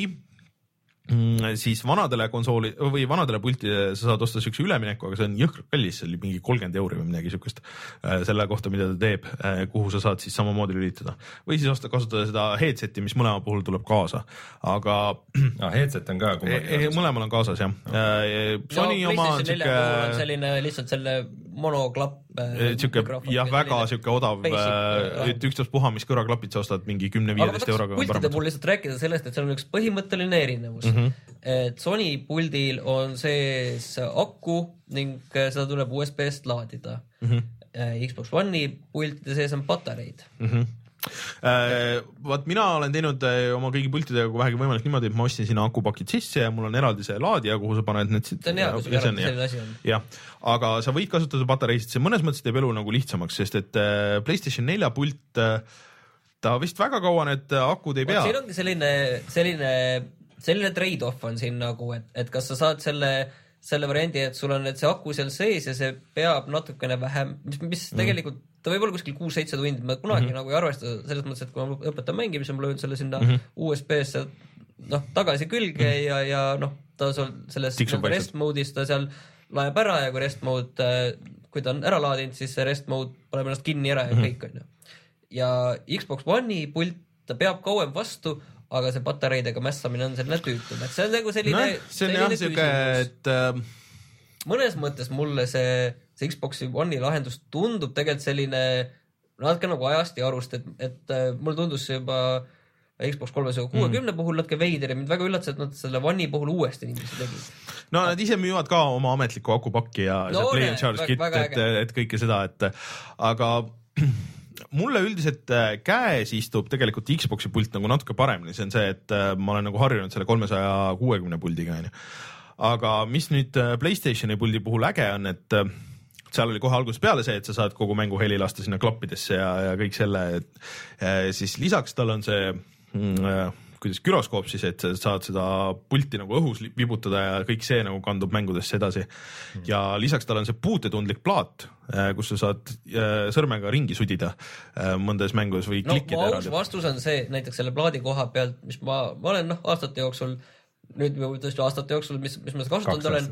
siis vanadele konsooli või vanadele pultidele sa saad osta siukse ülemineku, aga see on jõhkralt kallis, see oli mingi kolmkümmend euri või midagi siukest äh, selle kohta, mida ta teeb, kuhu sa saad siis samamoodi lülitada või siis osta, kasutada seda headset'i, mis mõlema puhul tuleb kaasa, aga aa, headset on ka eh, kummagi mõlemal on kaasas jah. Sony no, oma on siuke, selline lihtsalt selle monoklapp sihuke jah, väga sihuke odav basic,, et ükstaspuha, mis kõrvaklapid sa ostad mingi kümne-viieteist euroga. pultide puhul lihtsalt rääkida sellest, et seal on üks põhimõtteline erinevus mm. -hmm. et Sony puldil on sees aku ning äh, seda tuleb USB-st laadida mm. -hmm. Xbox One'i pultide sees on patareid mm. Mhm. Äh, vaat mina olen teinud äh, oma kõigi pultidega, kui vähegi võimalik niimoodi, et ma ostsin sinna akupakid sisse ja mul on eraldi see laadija, kuhu sa paned need. see on hea, kui sul eraldi selline asi on. jah, aga sa võid kasutada patareisid, see mõnes mõttes teeb elu nagu lihtsamaks, sest et äh, PlayStation nelja pult ta vist väga kaua need akud ei pea siin. ongi selline, selline, selline trade-off on siin nagu, et, et kas sa saad selle, selle variandi, et sul on nüüd see aku seal sees ja see peab natukene vähem, mis, mis mm. tegelikult ta võib olla kuskil kuus-seitse tundi, ma kunagi mm -hmm. nagu ei arvesta selles mõttes, et kui ma õpetan mängimise, ma löön selle sinna mm -hmm. USB-sse noh, tagasi külge mm -hmm. ja, ja noh, ta sul selles nagu rest mode'is ta seal laeb ära ja kui rest mode, kui ta on ära laadinud, siis see rest mode paneb ennast kinni ära ja mm -hmm. kõik onju. ja Xbox One'i pult, ta peab kauem vastu, aga see patareidega mässamine on selline tüütum, et see on nagu selline nojah, see on jah siuke, et äh, mõnes mõttes mulle see, see Xbox'i One'i lahendus tundub tegelikult selline natuke nagu ajast ja arust, et, et äh, mulle tundus see juba Xbox kolmesaja kuuekümne Mhm. puhul natuke veider ja mind väga üllatas, et nad selle One'i puhul uuesti niiviisi tegid. no nad ise müüvad ka oma ametlikku akupakki ja No no, Play and Charge kit, et, et kõike seda, et aga mulle üldiselt äh, käes istub tegelikult Xbox'i pult nagu natuke paremini, see on see, et äh, ma olen nagu harjunud selle kolmesaja kuuekümne puldiga onju. aga mis nüüd äh, Playstationi puldi puhul äge on, et seal oli kohe algusest peale see, et sa saad kogu mängu heli lasta sinna klappidesse ja, ja kõik selle, et siis lisaks tal on see mm, kuidas güroskoop siis, et sa saad seda pulti nagu õhus vibutada ja kõik see nagu kandub mängudesse edasi. ja lisaks tal on see puutetundlik plaat, kus sa saad äh, sõrmega ringi sudida äh, mõndes mängudes või no klikkida eraldi. vastus on see, näiteks selle plaadi koha pealt, mis ma, ma olen noh, aastate jooksul, nüüd tõesti aastate jooksul, mis, mis ma seda kasutanud olen,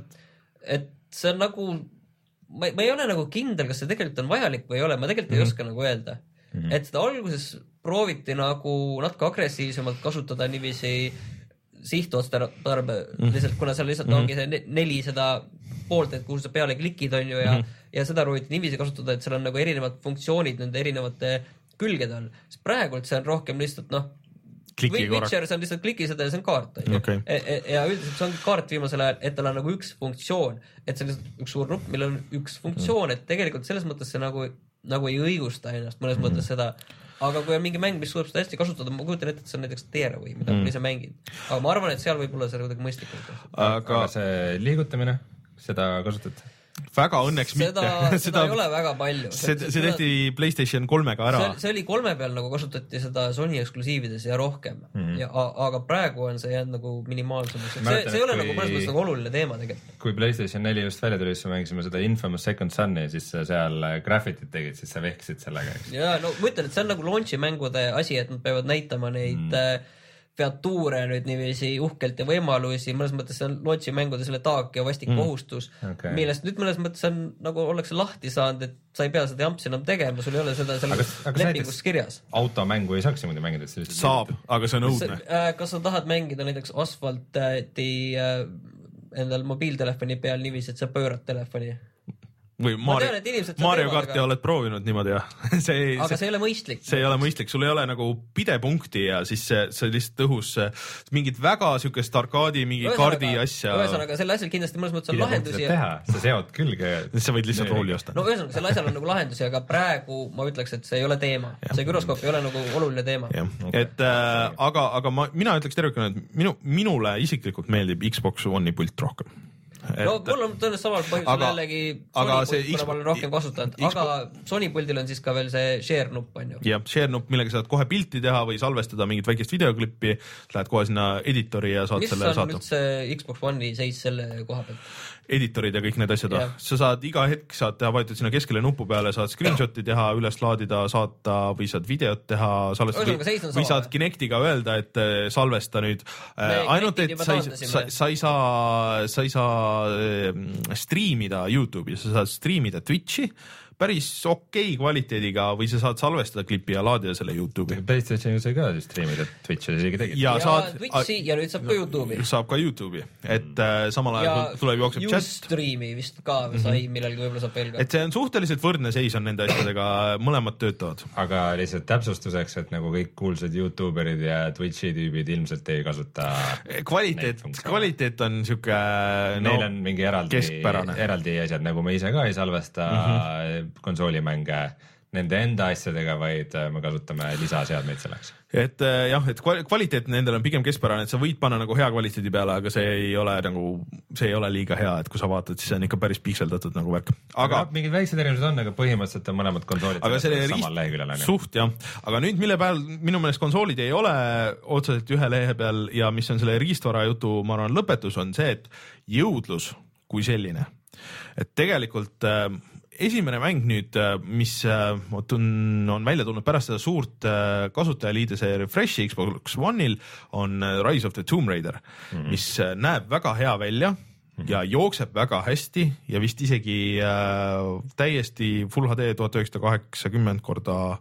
et see on nagu, ma, ma ei ole nagu kindel, kas see tegelikult on vajalik või ei ole, ma tegelikult mm -hmm. ei oska nagu öelda mm. -hmm. et seda alguses prooviti nagu natuke agressiivsemalt kasutada niiviisi sihtotstarbe mm -hmm. lihtsalt, kuna seal lihtsalt mm -hmm. ongi see ne- neli seda poolt, et kuhu sa peale klikid, on ju, ja mm, -hmm. ja seda prooviti niiviisi kasutada, et seal on nagu erinevad funktsioonid nende erinevate külgede all, siis praegult see on rohkem lihtsalt noh, korraks. Witcher, see on lihtsalt kliki seda ja see on kaart onju Okei. okay.. ja üldiselt see ongi kaart viimasel ajal, et tal on nagu üks funktsioon, et see on lihtsalt üks suur nupp, millel on üks funktsioon, et tegelikult selles mõttes see nagu, nagu ei õigusta ennast mõnes mm. mõttes seda. Aga kui on mingi mäng, mis suudab seda hästi kasutada, ma kujutan ette, et see on näiteks Tearaway, mida mm. ma ise mängin. aga ma arvan, et seal võib-olla see kuidagi mõistlikum. aga see liigutamine, seda kasutad? Väga õnneks seda, mitte. seda ei ole väga palju. see, see tehti Playstation kolmega ära see,. see oli kolme peal nagu kasutati seda Sony eksklusiivides ja rohkem mm. -hmm. ja aga praegu on see jäänud nagu minimaalsemaks, see, see ei ole nagu kui- mõnes mõttes nagu oluline teema tegelikult. kui Playstation neli just välja tuli, siis me mängisime seda Infamous Second Sun'i, siis seal graffiti't tegid, siis sa vehkisid sellega, eks. ja no ma ütlen, et see on nagu launch'i mängude asi, et nad peavad näitama neid mm. Featuure nüüd niiviisi uhkelt ja võimalusi, mõnes mõttes see on launch'i mängude selle taak ja vastik mm. kohustus okay., millest nüüd mõnes mõttes on nagu ollakse lahti saanud, et sa ei pea seda jampsi enam tegema, sul ei ole seda seal lepingus kirjas. automängu ei saaks niimoodi mängida, et lihtsalt saab, aga see on õudne. äh, kas sa tahad mängida näiteks asfalti äh, endal mobiiltelefoni peal niiviisi, et sa pöörad telefoni, või Ma Mario Mario karti aga- oled proovinud niimoodi jah? see ei, aga see ei ole mõistlik. see ei ole mõistlik, sul ei ole nagu pidepunkti ja siis see, see lihtsalt õhus mingit väga siukest arkaadi mingi kaardi asja. ühesõnaga, sellel asjal kindlasti mõnes mõttes on lahendusi. teha, sa seod külge. sa võid lihtsalt rooli osta no ühesõnaga, sellel asjal on nagu lahendusi, aga praegu ma ütleks, et see ei ole teema, see güroskoop ei ole nagu oluline teema. jah, et äh, aga, aga ma, mina ütleks tervikuna, et minu, minule isiklikult meeldib Xbox One'i pult rohkem. No mul on tõenäoliselt samal põhjusel Aga- jällegi Sony pult, kuna ma olen rohkem kasutanud, aga Sony puldil on siis ka veel see share nupp on ju. ja share nupp, millega saad kohe pilti teha või salvestada mingit väikest videoklippi, lähed kohe sinna editori ja saad mis selle on saata. üldse Xbox One'i seis selle koha pealt? Editorid ja kõik need asjad Jah., sa saad iga hetk saad teha, vajutad sinna keskele nupu peale, saad screenshot'i teha, üles laadida, saata või saad videot teha, salvestada või sama, saad? Kinectiga öelda, et äh, salvesta nüüd äh, ainult, et sa ei, sa, sa ei saa, sa ei saa äh, striimida Youtube'i, sa saad striimida Twitch'i päris okei kvaliteediga või sa saad salvestada klipi ja laadida selle Youtube'i. Playstationi sai ka striimida, Twitch'is isegi tegid. ja saad, Twitchi ja nüüd saab ka Youtube'i. saab ka Youtube'i, et äh, samal ja ajal tuleb jookseb chat, Ustreami vist ka sai millalgi, võib-olla saab veel ka. et see on suhteliselt võrdne seis on nende asjadega, mõlemad töötavad. aga lihtsalt täpsustuseks, et nagu kõik kuulsad Youtuberid ja Twitch'i tüübid ilmselt ei kasuta. kvaliteet kvaliteet on sihuke Neil no, on mingi eraldi, eraldi asjad, nagu me ise ka ei salvesta mm -hmm. Konsoolimänge nende enda asjadega, vaid äh, me kasutame lisaseadmeid selleks. et äh, jah, et kval- kvaliteet nendel on pigem keskpärane, et sa võid panna nagu hea kvaliteedi peale, aga see ei ole nagu, see ei ole liiga hea, et kui sa vaatad, siis see on ikka päris pikseldatud nagu värk, aga aga mingid väiksed erinevused on, aga põhimõtteliselt on mõlemad konsoolid aga selle samal leheküljel on ju. suht jah, aga nüüd, mille peal minu meelest konsoolid ei ole otseselt ühe lehe peal ja mis on selle riistvara jutu, ma arvan, lõpetus on see, et jõudlus kui selline, et tegelikult äh, esimene mäng nüüd, mis äh, on, on välja tulnud pärast seda suurt äh, kasutajaliide see refresh'i Xbox One'il on äh, Rise of the Tomb Raider mm, -hmm. mis äh, näeb väga hea välja ja jookseb väga hästi ja vist isegi äh, täiesti full HD tuhat üheksasada kaheksakümmend korda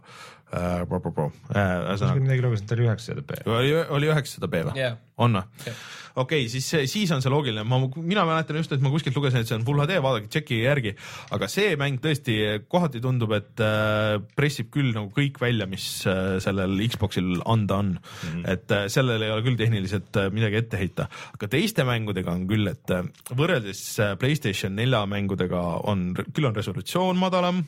ühesõnaga midagi lugesin, et oli üheksasada p. oli, üheksasada B või Jah. on või Jah. okei okay,, siis, siis on see loogiline, ma, mina mäletan just, et ma kuskilt lugesin, et see on full HD, vaadake, tšekkige järgi, aga see mäng tõesti kohati tundub, et äh, pressib küll nagu kõik välja, mis äh, sellel Xboxil anda on mm. -hmm. et äh, sellel ei ole küll tehniliselt äh, midagi ette heita, aga teiste mängudega on küll, et äh, võrreldes äh, Playstation nelja mängudega on, küll on resolutsioon madalam,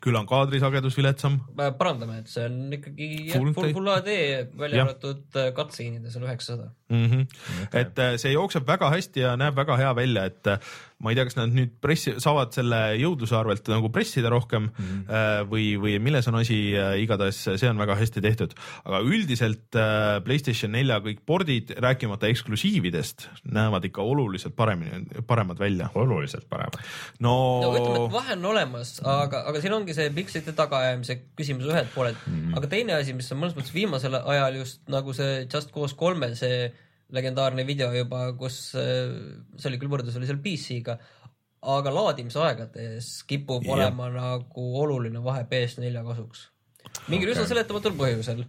küll on kaadrisagedus viletsam parandame, et see on ikkagi Full full, full HD välja arvatud cutscene'ides on üheksasada. mm. -hmm. Okay. et äh, see jookseb väga hästi ja näeb väga hea välja, et äh, ma ei tea, kas nad nüüd pressi, saavad selle jõudluse arvelt nagu pressida rohkem mm -hmm. või, või milles on asi, igatahes see on väga hästi tehtud, aga üldiselt Playstation nelja kõik pordid, rääkimata eksklusiividest, näevad ikka oluliselt paremini, paremad välja. oluliselt parem. no, no ütleme, et vahe on olemas, aga, aga siin ongi see pikslite tagaajamise küsimus ühelt poolelt mm. -hmm. aga teine asi, mis on mõnes mõttes viimasel ajal just nagu see Just Cause kolme see legendaarne video juba, kus äh, see oli küll võrdlus oli seal PC-ga, aga laadimisaegades kipub yeah. olema nagu oluline vahe PS4 kasuks. Mingil okay. üsna seletamatul põhjusel.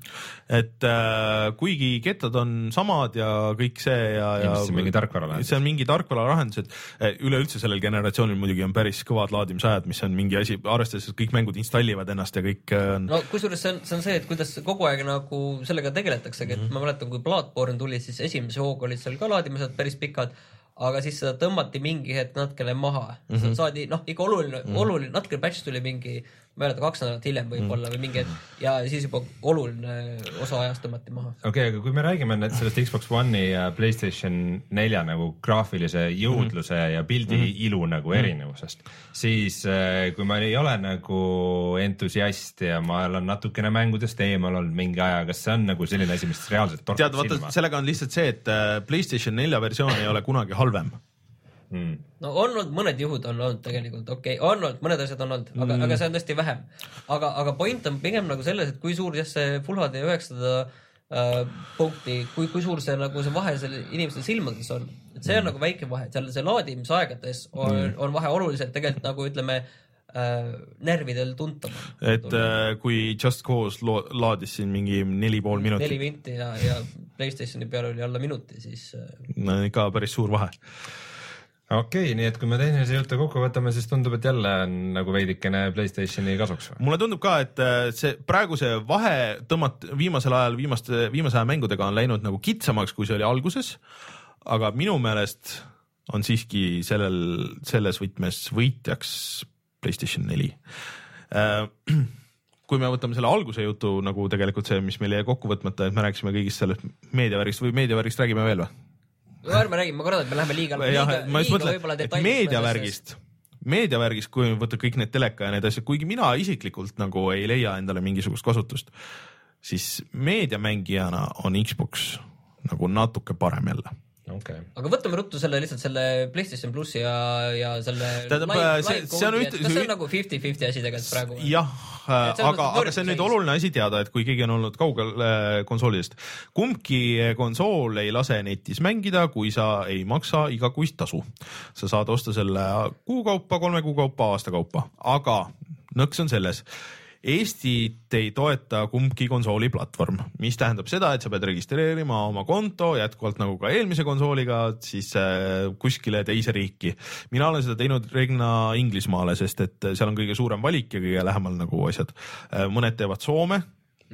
et äh, kuigi kettad on samad ja kõik see ja, ja see on mingi tarkvaralahendus. see on mingi tarkvaralahendus, et eh, üleüldse sellel generatsioonil muidugi on päris kõvad laadimisajad, mis on mingi asi, arvestades, et kõik mängud installivad ennast ja kõik äh, on no. kusjuures see on, see on see, et kuidas kogu aeg nagu sellega tegeletaksegi, et ma mäletan, kui Bloodborne tuli, siis esimese hooga olid seal ka laadimised päris pikad, aga siis seda tõmmati mingi hetk natukene maha mm. -hmm. saadi noh, ikka oluline mm, -hmm. oluline, natuke patch tuli mingi, ma ei mäleta, kaks nädalat hiljem võib-olla Mhm. või mingi hetk ja siis juba oluline osa ajast tõmmati maha. okei okay,, aga kui me räägime nüüd sellest Xbox One'i ja Playstation nelja nagu graafilise jõudluse mm -hmm. ja pildi mm -hmm. ilu nagu erinevusest, siis äh, kui ma ei ole nagu entusiast ja ma olen natukene mängudest eemal olnud mingi aja, kas see on nagu selline asi, mis reaalselt tead, torkab vaata silma? sellega on lihtsalt see, et äh, Playstation nelja versioon ei ole kunagi halvem. Mm. no on olnud mõned juhud on olnud tegelikult okei okay., on olnud mõned asjad on olnud, aga mm., aga see on tõesti vähem. aga, aga point on pigem nagu selles, et kui suur jah see Full HD üheksasada äh, punkti, kui, kui suur see nagu see vahe seal inimeste silmades on, et see on mm. nagu väike vahe, seal see laadimisaegades on mm., on vahe oluliselt tegelikult nagu ütleme äh, närvidel tuntavam. et äh, kui Just Cause laadis siin mingi neli pool neli minutit, vinti ja, ja Playstationi peal oli alla minuti, siis äh, no ikka päris suur vahe. Okei okay,, nii et kui me tehnilise jutu kokku võtame, siis tundub, et jälle on nagu veidikene Playstationi kasuks mulle tundub ka, et äh, see praegu see vahe tõmmat-, viimasel ajal viimaste, viimase aja mängudega on läinud nagu kitsamaks, kui see oli alguses. aga minu meelest on siiski sellel, selles võtmes võitjaks Playstation neli. kui me võtame selle alguse jutu nagu tegelikult see, mis meil jäi kokku võtmata, et me rääkisime kõigist sellest meediavärgist või meediavärgist räägime veel või? No ärme räägi, ma kardan, et me läheme liiga, liiga,, ma liiga võib-olla detailidesse. meediavärgist, meediavärgist, kui võtta kõik need teleka ja need asjad, kuigi mina isiklikult nagu ei leia endale mingisugust kasutust, siis meediamängijana on Xbox nagu natuke parem jälle. okei, aga võtame ruttu selle lihtsalt selle PlayStation plussi ja, ja selle Tähendab, see- see on üht- kas see on nagu fifty-fifty asi tegelikult praegu jah, Et selles aga, aga see on nüüd oluline asi teada, et kui keegi on olnud kaugel äh, konsoolidest, kumbki konsool ei lase netis mängida, kui sa ei maksa igakuist tasu. sa saad osta selle kuu kaupa, kolme kuu kaupa, aasta kaupa, aga nõks on selles Eestit ei toeta kumbki konsooli platvorm, mis tähendab seda, et sa pead registreerima oma konto jätkuvalt nagu ka eelmise konsooliga siis äh, kuskile teise riiki. mina olen seda teinud reeglina Inglismaale, sest et seal on kõige suurem valik ja kõige lähemal nagu asjad. mõned teevad Soome,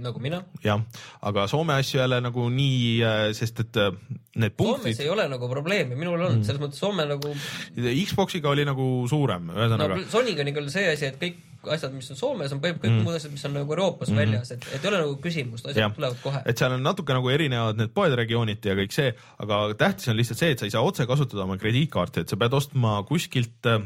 nagu mina. jah, aga Soome asju jälle nagu nii, sest et äh, need Soomes punktid ei ole nagu probleemi, minul on mm. selles mõttes Soome nagu Xboxiga oli nagu suurem, no ühesõnaga Sonyga on ikka see asi, et kõik asjad, mis on Soomes, on põhimõtteliselt kõik mm. muud asjad, mis on nagu Euroopas mm. väljas, et, et ei ole nagu küsimust, asjad ja. tulevad kohe. et seal on natuke nagu erinevad need poed regiooniti ja kõik see, aga tähtis on lihtsalt see, et sa ei saa otse kasutada oma krediitkaarti, et sa pead ostma kuskilt äh,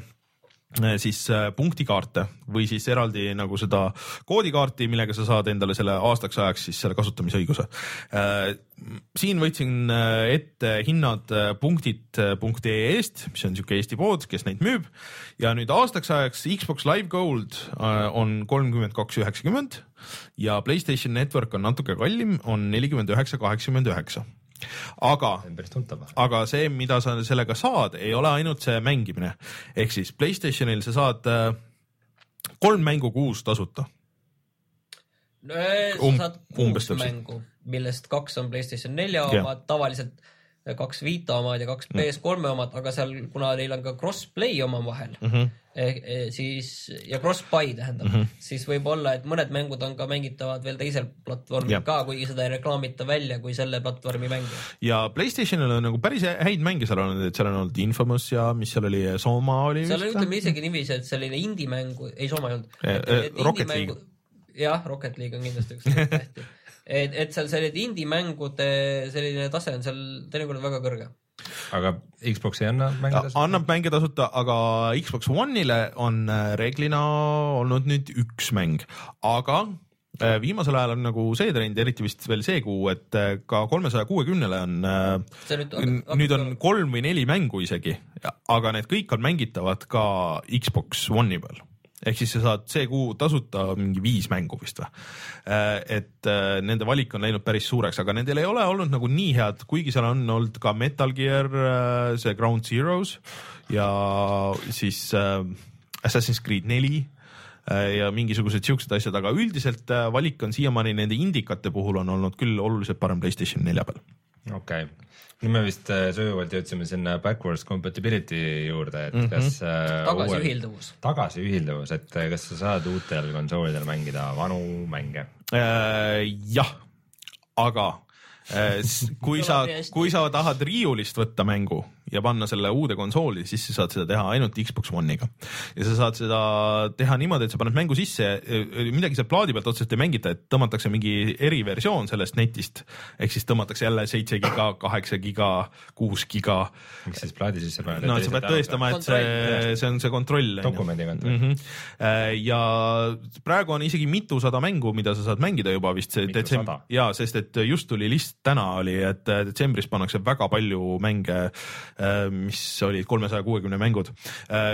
siis äh, punktikaarte või siis eraldi nagu seda koodikaarti, millega sa saad endale selle aastaks ajaks siis selle kasutamisõiguse. siin võtsin äh, ette hinnad äh, punktid.ee-st, mis on niisugune Eesti pood, kes neid müüb ja nüüd aastaks ajaks Xbox Live Gold äh, on kolmkümmend kaks üheksakümmend ja Playstation Network on natuke kallim, on nelikümmend üheksa kaheksakümmend üheksa. Aga aga see, mida sa sellega saad, ei ole ainult see mängimine. ehk siis Playstationil sa saad äh, kolm mängu kuus tasuta. no sa Um- saad umbes kuus täpselt. mängu, millest kaks on Playstation nelja omad, tavaliselt kaks Vita omad ja kaks PS3 omad, aga seal, kuna neil on ka cross-play omavahel mm. -hmm. siis ja cross-buy tähendab mm, -hmm. siis võib olla, et mõned mängud on ka mängitavad veel teisel platvormil Jah. ka, kuigi seda ei reklaamita välja kui selle platvormi mänge. ja Playstationil on nagu päris häid mänge seal olnud, et seal on olnud Infamous ja mis seal oli, Soma oli seal on, vist ütleme isegi niiviisi, et selline indie-mängu, ei Soome ei olnud Eh, eh, jah, Rocket League on kindlasti üks tähti. et, et seal selline indie-mängude selline tase on seal teinekord väga kõrge. aga Xbox ei anna mänge Ja, tasuta? annab mänge tasuta, aga Xbox One'ile on äh, reeglina olnud nüüd üks mäng, aga äh, viimasel ajal on nagu see trend, eriti vist veel see kuu, et äh, ka kolmesaja kuuekümnele on nüüd nüüd on kolm või neli mängu isegi, aga need kõik on mängitavad ka Xbox One'i peal ehk siis sa saad see kuu tasuta mingi viis mängu vist või. et äh, nende valik on läinud päris suureks, aga nendel ei ole olnud nagu nii head, kuigi seal on olnud ka Metal Gear, see Ground Zeroes ja siis äh, Assassin's Creed neli äh, ja mingisugused siuksed asjad, aga üldiselt äh, valik on siiamaani nende indikate puhul on olnud küll oluliselt parem Playstation nelja peal. Okei okay., nüüd me vist äh, sujuvalt jõudsime sinna backwards compatibility juurde, et mm -hmm. kas äh, tagasiühilduvus. tagasiühilduvus, et äh, kas sa saad uutel konsoolidel mängida vanu mänge? Äh, jah, aga äh, kui sa kui sa tahad riiulist võtta mängu ja panna selle uude konsooli, siis sa saad seda teha ainult Xbox One'iga. ja sa saad seda teha niimoodi, et sa paned mängu sisse, midagi seal plaadi pealt otseselt ei mängita, et tõmmatakse mingi eriversioon sellest netist. ehk siis tõmmatakse jälle seitse giga, kaheksa giga, kuus giga. miks siis plaadi sisse paned? no sa pead tõestama, et see, see on see kontroll. dokumendi kontroll. mm. -hmm. ja praegu on isegi mitusada mängu, mida sa saad mängida juba vist see detsember ja sest, et just tuli list täna oli, et detsembris pannakse väga palju mänge, mis olid kolmesaja kuuekümne mängud.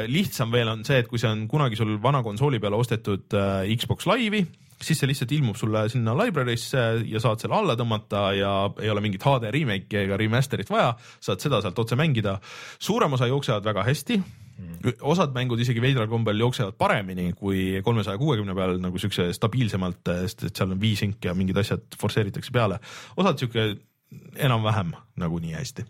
lihtsam veel on see, et kui see on kunagi sul vana konsooli peale ostetud äh, Xbox Live'i siis see lihtsalt ilmub sulle sinna library'sse ja saad selle alla tõmmata ja ei ole mingit HD remake'i ega remaster'it vaja, saad seda sealt otse mängida. suurem osa jooksevad väga hästi osad mängud isegi veidral kombel jooksevad paremini kui kolmesaja kuuekümne peal nagu siukse stabiilsemalt, sest et seal on viisink ja mingid asjad forsseeritakse peale. osad siuke enam-vähem nagu nii hästi,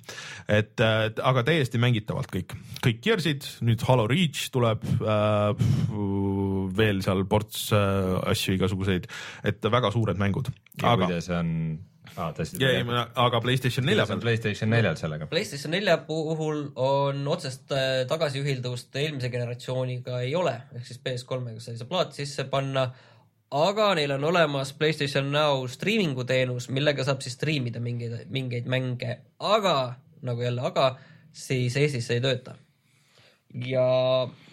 et äh, aga täiesti mängitavalt kõik, kõik Gears'id, nüüd Halo Reach tuleb äh,, veel seal ports äh, asju igasuguseid, et väga suured mängud. ja aga, kuidas on ah,, tõesti, aga Playstation nelja peal, Playstation neljal sellega? PlayStation nelja puhul on otsest äh, tagasiühilduvust eelmise generatsiooniga ei ole, ehk siis PS3-ga sa ei saa plaati sisse panna, aga neil on olemas PlayStation Now striimingu teenus, millega saab siis striimida mingeid, mingeid mänge, aga nagu jälle, aga siis Eestis see ei tööta. ja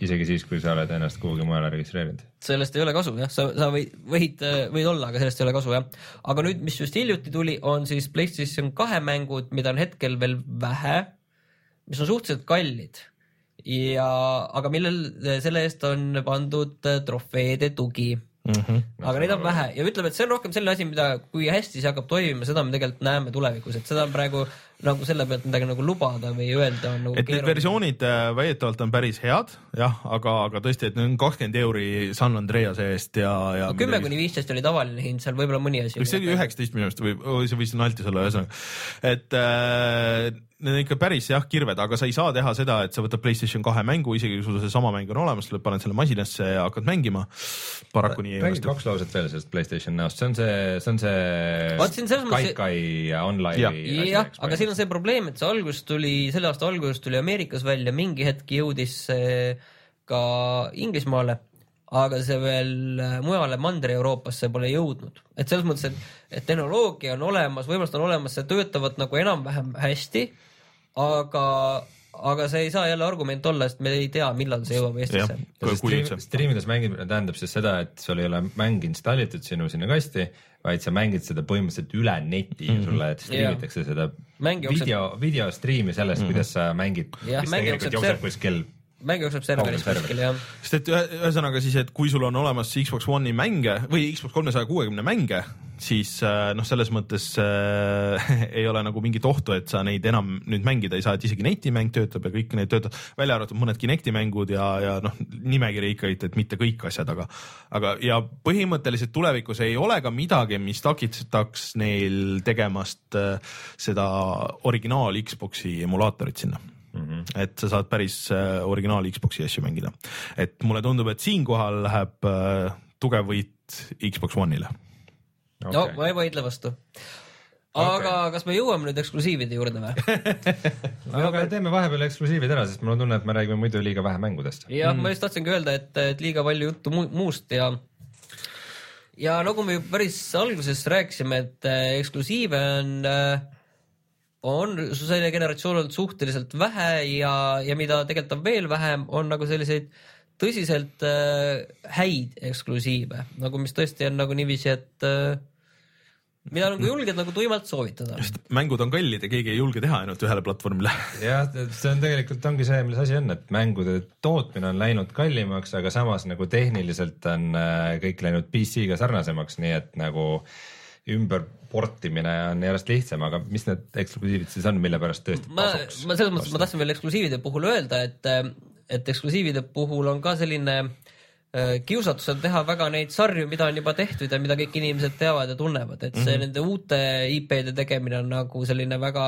isegi siis, kui sa oled ennast kuhugi mujale registreerinud. sellest ei ole kasu jah, sa, sa võid, võid, võid olla, aga sellest ei ole kasu jah. aga nüüd, mis just hiljuti tuli, on siis PlayStation kahe mängud, mida on hetkel veel vähe, mis on suhteliselt kallid ja, aga millel selle eest on pandud trofeede tugi mm. -hmm. aga neid on vähe ja ütleme, et see on rohkem selline asi, mida, kui hästi see hakkab toimima, seda me tegelikult näeme tulevikus, et seda on praegu nagu selle pealt midagi nagu lubada või öelda on nagu et need versioonid äh, väidetavalt on päris head, jah, aga, aga tõesti, et need on kakskümmend euri San Andrease eest ja, ja. kümme kuni viisteist oli tavaline hind, seal võib-olla mõni asi. see oli üheksateist minu arust või oh, see võis naltis olla, ühesõnaga, et äh, need on ikka päris jah kirved, aga sa ei saa teha seda, et sa võtad Playstation kahe mängu, isegi kui sul seesama mäng on olemas, paned selle masinasse ja hakkad mängima. paraku nii ei räägi õnnestu. kaks lauset veel sellest Playstation näost, see on see, see on see Kaikai online Jah. aga siin on see probleem, et see algus tuli, selle aasta alguses tuli Ameerikas välja, mingi hetk jõudis see ka Inglismaale, aga see veel mujale Mandri-Euroopasse pole jõudnud. et selles mõttes, et, et tehnoloogia on olemas, võimalused on olemas, see töötavad nagu enam-vähem hästi, aga, aga see ei saa jälle argument olla, sest me ei tea, millal see jõuab Eestisse üldse. striimides mängimine tähendab siis seda, et sul ei ole mäng installitud sinu sinna kasti, vaid sa mängid seda põhimõtteliselt üle neti mm, -hmm. sulle striimitakse seda Mäng jookseb- video, videostriimi sellest mm, -hmm. kuidas sa mängid, mis tegelikult jookseb kuskil mäng jookseb serveris kuskil jah. sest et ühe- ühesõnaga siis, et kui sul on olemas Xbox One'i mänge või Xbox kolmesaja kuuekümne mänge, siis äh, noh, selles mõttes äh, ei ole nagu mingit ohtu, et sa neid enam nüüd mängida ei saa, et isegi netimäng töötab ja kõik need töötab, välja arvatud mõned Kinecti mängud ja, ja noh, nimekiri ikka, et mitte kõik asjad, aga aga ja põhimõtteliselt tulevikus ei ole ka midagi, mis takistaks neil tegemast äh, seda originaal Xbox'i emulaatorit sinna mm. -hmm. et sa saad päris äh, originaal Xbox'i asju mängida, et mulle tundub, et siinkohal läheb äh, tugev võit Xbox One'ile. no ma ei vaidle vastu. aga kas me jõuame nüüd eksklusiivide juurde või? aga teeme vahepeal eksklusiivid ära, sest mul on tunne, et me räägime muidu liiga vähe mängudest. jah mm., ma just tahtsingi öelda, et, et liiga palju juttu mu muust ja ja nagu me ju päris alguses rääkisime, et äh, eksklusiive on äh, on selle generatsioon olnud suhteliselt vähe ja, ja mida tegelikult on veel vähem, on nagu selliseid tõsiselt äh, häid eksklusiive, nagu mis tõesti on nagu niiviisi, et äh, mida nagu julged nagu tuimalt soovitada. sest mängud on kallid ja keegi ei julge teha ainult ühele platvormile. jah, see on tegelikult ongi see, milles asi on, et mängude tootmine on läinud kallimaks, aga samas nagu tehniliselt on äh, kõik läinud PC-ga sarnasemaks, nii et nagu ümberportimine on järjest lihtsam, aga mis need eksklusiivid siis on, mille pärast tõesti ma, tasuks ma selles mõttes, ma tahtsin veel eksklusiivide puhul öelda, et, et eksklusiivide puhul on ka selline äh, kiusatus on teha väga neid sarju, mida on juba tehtud ja mida kõik inimesed teavad ja tunnevad, et see mm -hmm. nende uute IP-de tegemine on nagu selline väga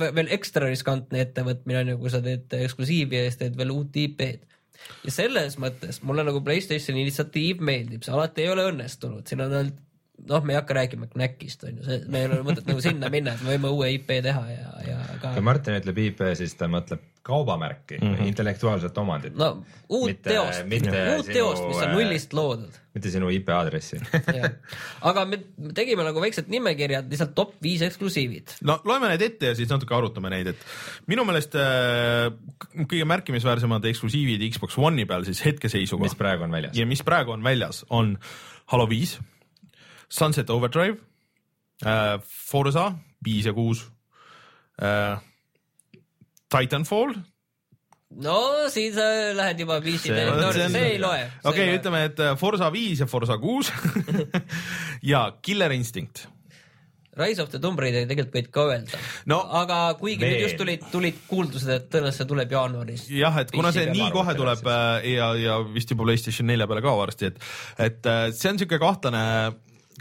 ve- veel ekstra riskantne ettevõtmine on ju, kui sa teed eksklusiivi ja siis teed veel uut IP-d. ja selles mõttes mulle nagu Playstationi initsiatiiv meeldib, see alati ei ole õnnestunud, siin on olnud noh, me ei hakka rääkima Knackist on ju, see, meil ei ole mõtet nagu sinna minna, et me võime uue IP teha ja, ja ka kui Martin ütleb IP, siis ta mõtleb kaubamärki mm, -hmm. intellektuaalset omandit no uut Mitte- teost, mitte uut teost, mis on äh, nullist loodud. mitte sinu IP aadressi aga me me tegime nagu väiksed nimekirjad, lihtsalt top viis eksklusiivid. no loeme need ette ja siis natuke arutame neid, et minu meelest äh, kõige märkimisväärsemad eksklusiivid Xbox One'i peal siis hetkeseisuga mis praegu on väljas ja mis praegu on väljas, on Halo viis, Sunset Overdrive äh,, Forza viis ja kuus äh,, Titanfall no siin sa lähed juba viisi See- teed, no see see, on- ei loe. okei okay,, ütleme, et äh, Forza viis ja Forza kuus ja Killer Instinct. Rise of the Tomb Raideri tegelikult võid ka öelda No, aga kuigi veel. nüüd just tulid, tulid kuuldused, et tõenäoliselt see tuleb jaanuaris. jah, et kuna see nii kohe tuleb äh, ja, ja vist juba Playstation nelja peale ka varsti, et, et äh, see on siuke kahtlane,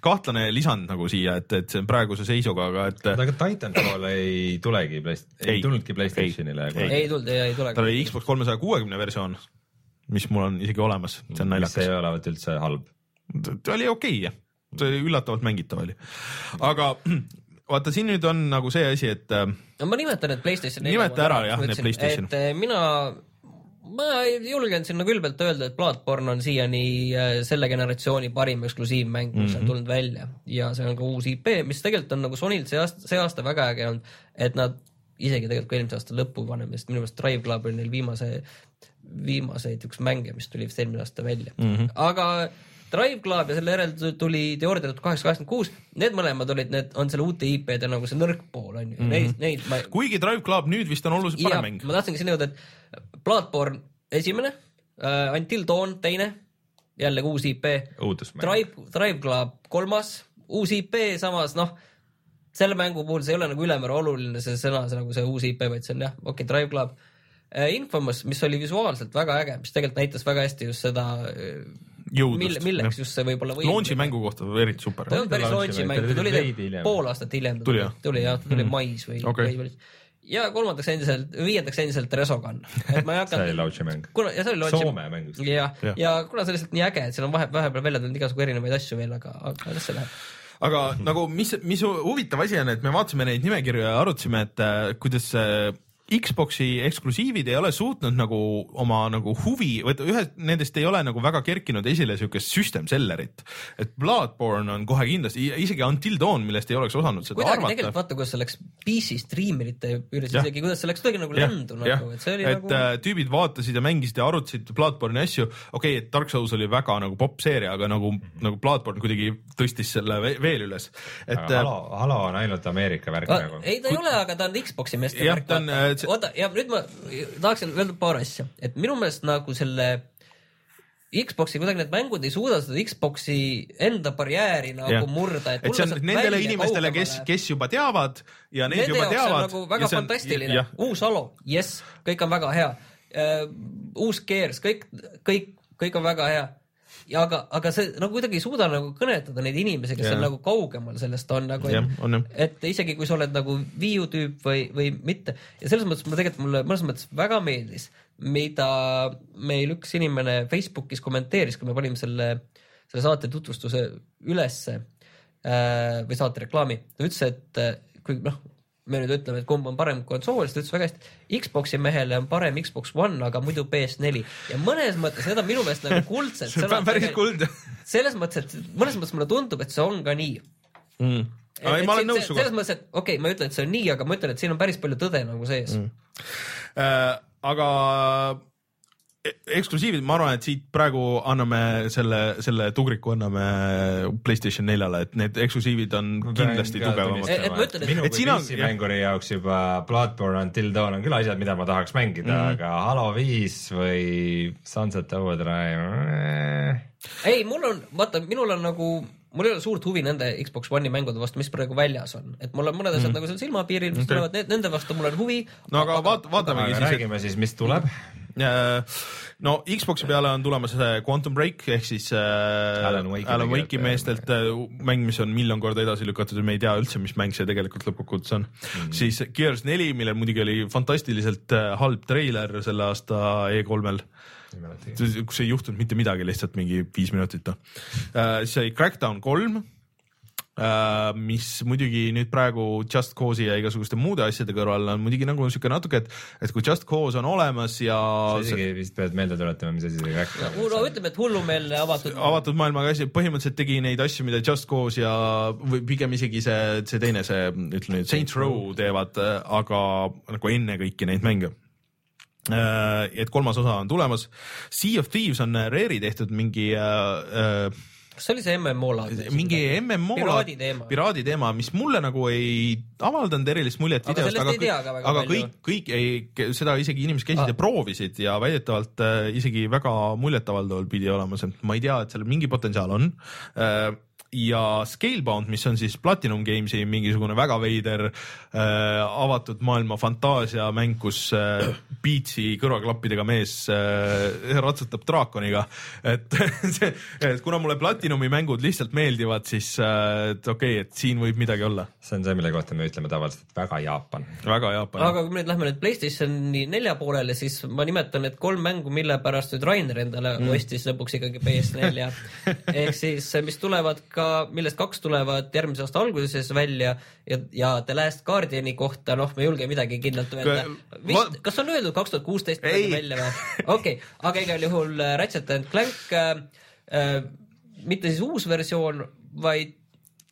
kahtlane lisand nagu siia, et, et see on praeguse seisuga, aga et äh, aga Titanfall ei tulegi, ei Ei. tulnudki Playstationile Ei. ei tulnud, ei tule. tal oli Xbox kolmesaja kuuekümne versioon, mis mul on isegi olemas, see on mis ei naljakas. olevat üldse halb. ta oli okei okay,, see oli üllatavalt mängitav oli, aga vaata siin nüüd on nagu see asi, et äh, no ma nimetan need Playstation Nimeta ära, jah, need PlayStation. et eh, mina, ma julgen sinna külbelt öelda, et Bloodborne on siiani eh, selle generatsiooni parim eksklusiivmäng, mis mm -hmm. on tulnud välja ja see on ka uus IP, mis tegelikult on nagu Sonylt see aasta, see aasta väga äge olnud, et nad isegi tegelikult ka eelmise aasta lõpu vanem, sest minu meelest Drive Club oli neil viimase, viimaseid üks mänge, mis tuli vist eelmine aasta välja mm. -hmm. aga Drive Club ja selle järel tuli Theoria tuhat kaheksasada kaheksakümmend kuus, need mõlemad olid, need on selle uute IP-de nagu see nõrk pool on ju mm, -hmm. neid, neid ma kuigi Drive Club nüüd vist on oluliselt parem mäng. ma tahtsingi sinna jõuda, et Bloodborne esimene uh,, Until Dawn teine, jällegi uus IP. Drive, Drive Club kolmas, uus IP, samas noh, selle mängu puhul see ei ole nagu ülemäära oluline see sõna, see nagu see uus IP, vaid see on jah, okei okay,, Drive Club uh,. Infamous, mis oli visuaalselt väga äge, mis tegelikult näitas väga hästi just seda, jõudlust mille, milleks just see võib-olla võib. Launch'i mängu kohta eriti super ta ei olnud päris launch'i mäng, ta tuli pool aastat hiljem. Tuli, jah? tuli jah, ta tuli mais või Okei. okay.. ja kolmandaks endiselt, viiendaks endiselt Resogun, et ma ei see oli hakanud launch'i mäng. kuna, ja see oli launch'i Soome mäng vist. jah, Jah. ja kuna see on lihtsalt nii äge, et seal on vahe, vahepeal välja tulnud igasugu erinevaid asju veel, aga, aga las see läheb. aga nagu mis, mis huvitav asi on, et me vaatasime neid nimekirju ja arutasime, et äh, kuidas äh, Xbox'i eksklusiivid ei ole suutnud nagu oma nagu huvi, või ühed nendest ei ole nagu väga kerkinud esile siukest system sellerit. et Bloodborne on kohe kindlasti, isegi Until Dawn, millest ei oleks osanud seda kuidagi arvata tegelikult. vaata, kuidas see läks PC striimerite Jah. isegi, kuidas see läks kuidagi nagu ländu nagu, et see oli et nagu äh, tüübid vaatasid ja mängisid ja arutasid Bloodborne'i asju, okei okay,, et Dark Souls oli väga nagu popp seeria, aga nagu, nagu Bloodborne kuidagi tõstis selle ve- veel üles, et Halo, Halo on ainult Ameerika värk nagu. ei, ta ei ole, aga ta on Xbox'i meeste värk. On, äh, see- oota, ja nüüd ma tahaksin öelda paar asja, et minu meelest nagu selle Xbox'i kuidagi need mängud ei suuda seda Xbox'i enda barjääri nagu Jah. murda, et et see on nendele inimestele, kes, kes juba teavad ja need Nende juba teavad. on nagu väga fantastiline, uus Halo, jess, kõik on väga hea uh,. uus Gears, kõik, kõik, kõik on väga hea. Ja aga, aga see nagu kuidagi ei suuda nagu kõnetada neid inimesi, kes Jah. on nagu kaugemal sellest on nagu, jah. et isegi kui sa oled nagu Wii U tüüp või, või mitte ja selles mõttes mulle tegelikult mulle mõnes mõttes väga meeldis, mida meil üks inimene Facebookis kommenteeris, kui me panime selle, selle saate tutvustuse ülesse äh, või saate reklaami, ta ütles, et äh, kui noh, me nüüd ütleme, et kumb on parem konsool, siis ta ütles väga hästi, Xbox'i mehele on parem Xbox One, aga muidu PS4 ja mõnes mõttes need on minu meelest nagu kuldselt see on päris kuld. selles mõttes, et mõnes mõttes mulle tundub, et see on ka nii Mm. ei, ma olen nõus sinuga selles. mõttes, et okei okay,, ma ei ütle, et see on nii, aga ma ütlen, et siin on päris palju tõde nagu sees mm.. Äh, aga eksklusiivid, ma arvan, et siit praegu anname selle, selle tugriku anname Playstation neljale, et need eksklusiivid on kindlasti tugevamad. Et- et ma ütlen, et- minu et kui sina- PC mänguri jaoks juba Bloodborne Until Dawn on küll asjad, mida ma tahaks mängida mm, -hmm. aga Halo viis või Sunset Overdrive. ei, mul on, vaata, minul on nagu, mul ei ole suurt huvi nende Xbox One'i mängude vastu, mis praegu väljas on, et mul on mõned asjad mm. nagu seal silmapiiril, mis okay. tulevad, nende vastu mul on huvi. no aga vaat-, vaatamegi aga siis, räägime siis, mis tuleb. et no Xbox'i peale on tulemas see Quantum Break ehk siis äh, Alan Wake'i Alan Wake'i meestelt äh, mäng, mis on miljon korda edasi lükatud ja me ei tea üldse, mis mäng see tegelikult lõppkokkuvõttes on mm.. siis Gears neli, millel muidugi oli fantastiliselt äh, halb treiler selle aasta E3-l kus ei juhtunud mitte midagi, lihtsalt mingi viis minutit noh. siis oli Crackdown kolm, mis muidugi nüüd praegu Just Cause'i ja igasuguste muude asjade kõrval on muidugi nagu siuke natuke, et, et kui Just Cause on olemas ja sa isegi vist pead meelde tuletama, mis asi see crack no on. ütleme, et hullumeelne avatud. avatud maailmaga asi, põhimõtteliselt tegi neid asju, mida Just Cause ja või pigem isegi see, see teine, see ütleme nüüd Saints Row teevad, aga nagu enne kõiki neid mänge et kolmas osa on tulemas. Sea of Thieves on Rare'i tehtud mingi äh, kas see oli see MMO laadne? mingi MMO Piraadi teema. piraadi teema, mis mulle nagu ei avaldanud erilist muljet Aga videost, aga, tea ka väga aga palju. kõik, kõik ei, seda isegi inimesed käisid Ah. ja proovisid ja väidetavalt äh, isegi väga muljetavaldaval pidi olema see, ma ei tea, et seal mingi potentsiaal on äh, ja Scalebound, mis on siis Platinum Games'i mingisugune väga veider äh, avatud maailma fantaasiamäng, kus äh, Beatsi kõrvaklappidega mees äh, ratsutab draakoniga, et see, et kuna mulle Platinumi mängud lihtsalt meeldivad, siis äh, et okei okay,, et siin võib midagi olla, see on see, mille kohta me ütleme tavaliselt, et väga Jaapan. väga Jaapan. aga kui me nüüd lähme nüüd Playstationi nelja poolele, siis ma nimetan need kolm mängu, mille pärast nüüd Rainer endale mm. ostis lõpuks ikkagi PS4 ehk siis, mis tulevad ka, millest kaks tulevad järgmise aasta alguses välja ja, ja The Last Guardiani kohta, noh, ma ei julge midagi kindlalt öelda vist kas on öeldud kaks tuhat kuusteist Ei. välja või? okei okay., aga igal juhul äh, Ratchet and Clank äh,, äh, mitte siis uus versioon, vaid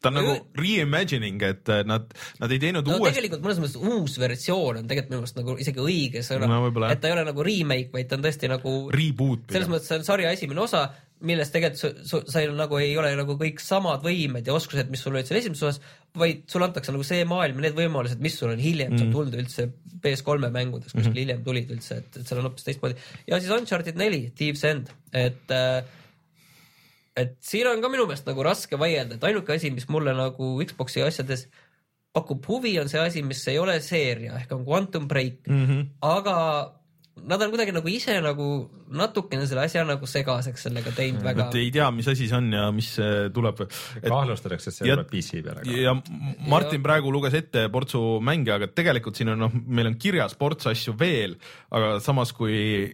ta on nagu reimagining, et äh, nad, nad ei teinud no uuesti, tegelikult mõnes mõttes uus versioon on tegelikult minu meelest nagu isegi õige sõna No et ta ei ole nagu remake, vaid ta on tõesti nagu reboot selles mõttes see on sarja esimene osa, milles tegelikult sa ei, nagu ei ole nagu kõik samad võimed ja oskused, mis sul olid seal esimeses osas, vaid sulle antakse nagu see maailm ja need võimalused, mis sul on hiljem mm. Sealt tulnud üldse PS3 mängudes, kuskil mm -hmm. hiljem tulid üldse, et, et seal on hoopis teistmoodi. ja siis Uncharted neli, Thieves End, et äh, et siin on ka minu meelest nagu raske vaielda, et ainuke asi, mis mulle nagu Xbox'i asjades pakub huvi, on see asi, mis ei ole seeria ehk on Quantum Break mm. -hmm. aga nad on kuidagi nagu ise nagu natukene selle asja nagu segaseks sellega teinud väga et. ei tea, mis asi see on ja mis tuleb. kahtlustatakse, et see Ja- tuleb PC peale ja Martin praegu luges ette portsu mänge, aga tegelikult siin on noh, meil on kirjas ports asju veel, aga samas kui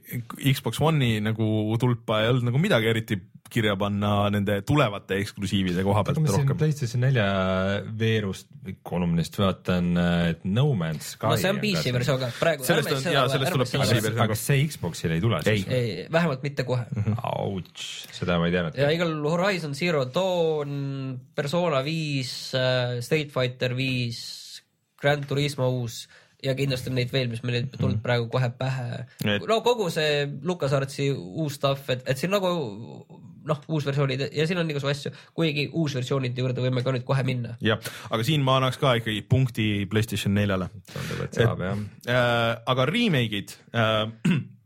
Xbox One'i nagu tulpa ei olnud nagu midagi eriti kirja panna nende tulevate eksklusiivide koha pealt ma siin rohkem. PlayStation nelja veerust või kolumnist vaatan, et No Man's Sky. no see on PC versioon ka, praegu. Sellest on- jaa, sellest tuleb PC versioon. aga see Xbox'ile ei tule siis? ei, vähemalt mitte kohe. Ouch, seda ma ei teadnud. ja igal Horizon Zero Dawn, Persona viis, State Fighter viis, Grand Turismo uus ja kindlasti on neid veel, mis meil ei tulnud praegu kohe pähe Et-. no kogu see LucasArtsi uus stuff, et, et siin nagu noh, uusversioonid ja siin on igasugu asju, kuigi uusversioonide juurde võime ka nüüd kohe minna. jah, aga siin ma annaks ka ikkagi punkti Playstation neljale tundub, et saab jah. äh,. aga remake'id äh.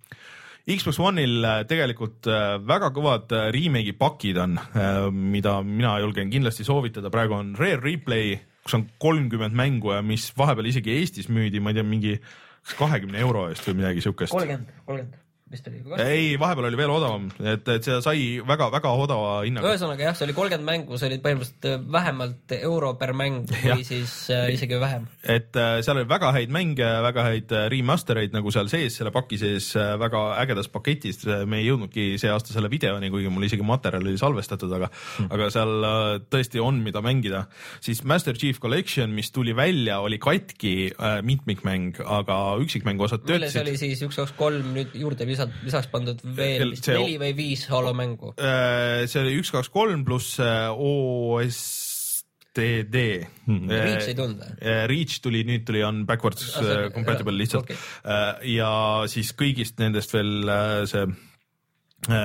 Xbox One'il äh, tegelikult äh, väga kõvad äh, remake'i pakid on äh,, mida mina julgen kindlasti soovitada, praegu on Rare Replay, kus on kolmkümmend mängu ja mis vahepeal isegi Eestis müüdi, ma ei tea, mingi kahekümne euro eest või midagi siukest. kolmkümmend, kolmkümmend vist oli. ei, vahepeal oli veel odavam, et, et seda sai väga-väga odava hinnaga. ühesõnaga jah, see oli kolmkümmend mängu, see oli põhimõtteliselt äh, vähemalt euro per mäng või siis äh, isegi vähem. et äh, seal oli väga häid mänge, väga häid äh, remaster eid nagu seal sees, selle paki sees äh, väga ägedas paketis. me ei jõudnudki see aasta selle videoni, kuigi mul isegi materjal oli salvestatud, aga mm., aga seal äh, tõesti on, mida mängida. siis Master Chief Collection, mis tuli välja, oli katki äh, mitmikmäng, aga üksikmängu osad milles töötasid oli. siis üks, kaks, kolm nüüd juurde lisad, lisaks pandud veel vist See- neli või viis Halo mängu. Äh, see oli üks, kaks, kolm pluss äh, OSTD Mhm. Reach ei tulnud või? Reach tuli, nüüd tuli on backwards Ah, äh, compatible lihtsalt okay. ja siis kõigist nendest veel äh, see äh,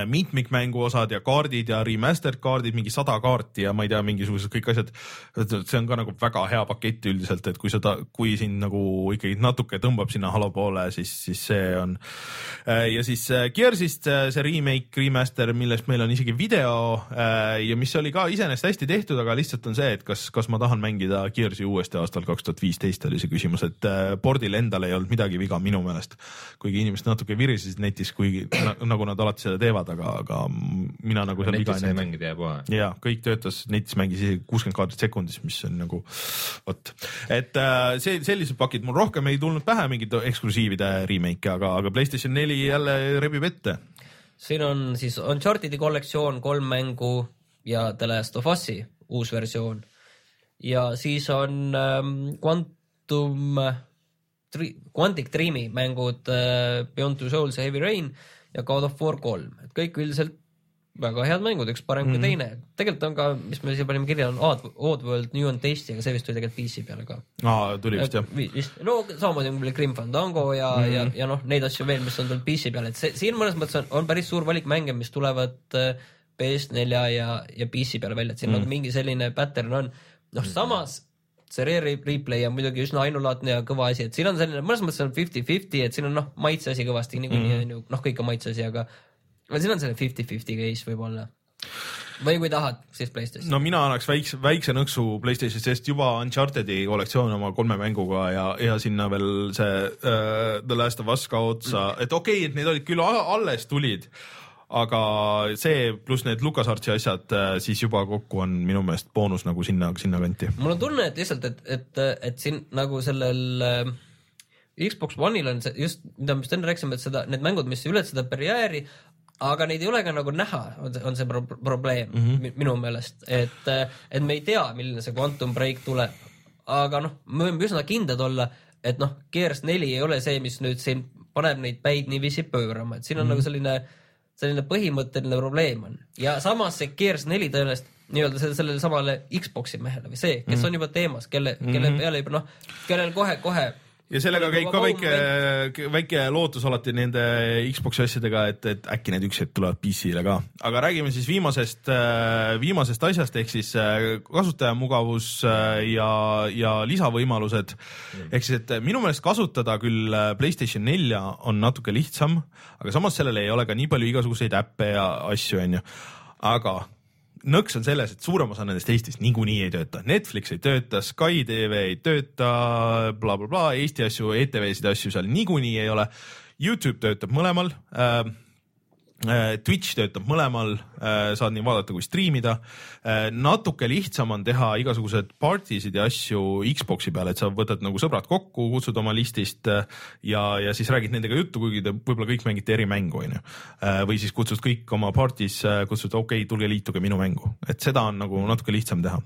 mitmikmängu osad ja kaardid ja remastered kaardid, mingi sada kaarti ja ma ei tea, mingisugused kõik asjad. see on ka nagu väga hea pakett üldiselt, et kui seda, kui sind nagu ikkagi natuke tõmbab sinna Halo poole, siis, siis see on. ja siis äh, Gearsist äh, see remake, remaster, millest meil on isegi video äh, ja mis oli ka iseenesest hästi tehtud, aga lihtsalt on see, et kas, kas ma tahan mängida Gearsi uuesti aastal kaks tuhat viisteist oli see küsimus, et äh, pordil endal ei olnud midagi viga minu meelest. kuigi inimesed natuke virisesid netis, kuigi na, nagu nad alati seda teevad, aga, aga mina nagu seal viga netis ei näinud. mängida ja puha. ja kõik töötas, netis mängis isegi kuuskümmend kaadrit sekundis, mis on nagu vot, et äh, see sellised pakid mul rohkem ei tulnud pähe mingite eksklusiivide remake'e, aga, aga Playstation neli jälle rebib ette. siin on siis Uncharted'i kollektsioon, kolm mängu ja The Last of Us'i uus versioon. ja siis on ähm, Quantum, Quantic Dream'i mängud äh, Beyond Two Souls ja Heavy Rain ja God of War kolm, et kõik üldiselt väga head mängud, üks parem mm -hmm. kui teine. tegelikult on ka, mis me siia panime kirja, on Odd- Oddworld New and Tasty, aga see vist tuli tegelikult PC peale ka. aa, tuli vist jah. vist, no samamoodi on veel Grim Fandango ja mm, -hmm. ja, ja noh, neid asju veel, mis on tulnud PC peale, et see siin mõnes mõttes on, on päris suur valik mänge, mis tulevad äh, PS4 ja, ja PC peale välja, et siin mm -hmm. nagu mingi selline pattern on. noh, samas see Rare Replay on muidugi üsna ainulaadne ja kõva asi, et siin on selline, mõnes mõttes on fifty-fifty, et siin on noh, maitse asi kõvasti niikuinii on ju, noh, kõik on maitse asi, aga siin on selline fifty-fifty case võib-olla. või kui tahad, siis Playstation. no mina annaks väikse, väikse nõksu Playstation, sest juba Uncharted'i kollektsioon oma kolme mänguga ja, ja sinna veel see uh, The Last of Us ka otsa, et okei okay,, et need olid küll alles tulid, aga see pluss need LucasArtsi asjad, siis juba kokku on minu meelest boonus nagu sinna, sinnakanti. mul on tunne, et lihtsalt, et, et, et siin nagu sellel äh, Xbox One'il on see just, mida me just enne rääkisime, et seda, need mängud, mis ületasid barjääri, aga neid ei ole ka nagu näha, on see, on see pro probleem mm -hmm. minu meelest, et, et me ei tea, milline see Quantum Break tuleb. aga noh, me võime üsna kindlad olla, et noh, Gears neli ei ole see, mis nüüd siin paneb neid päid niiviisi pöörama, et siin on mm -hmm. nagu selline selline põhimõtteline probleem on. Ja samas see Gears neli tõenäoliselt nii-öelda sellele, sellele samale Xbox'i mehele või see, kes on juba teemas, kelle, kelle peale juba noh, kellel kohe-kohe ja sellega käib ka väike, väike lootus alati nende Xbox'i asjadega, et, et äkki need üks hetk tulevad PC-le ka, aga räägime siis viimasest, viimasest asjast ehk siis äh, kasutajamugavus äh, ja, ja lisavõimalused. ehk siis, et minu meelest kasutada küll äh, Playstation nelja on natuke lihtsam, aga samas sellel ei ole ka nii palju igasuguseid äppe ja asju, onju, aga nõks on selles, et suurem osa nendest Eestis niikuinii ei tööta, Netflix ei tööta, Sky tv ei tööta bla,, blablabla, Eesti asju, ETV-sid asju seal niikuinii ei ole. Youtube töötab mõlemal äh,. Twitch töötab mõlemal, saad nii vaadata kui striimida. natuke lihtsam on teha igasugused party'sid ja asju Xbox'i peal, et sa võtad nagu sõbrad kokku, kutsud oma listist äh, ja, ja siis räägid nendega juttu, kuigi te võib-olla kõik mängite eri mängu, onju. või siis kutsud kõik oma party's, kutsud okei okay,, tulge liituge minu mängu, et seda on nagu natuke lihtsam teha.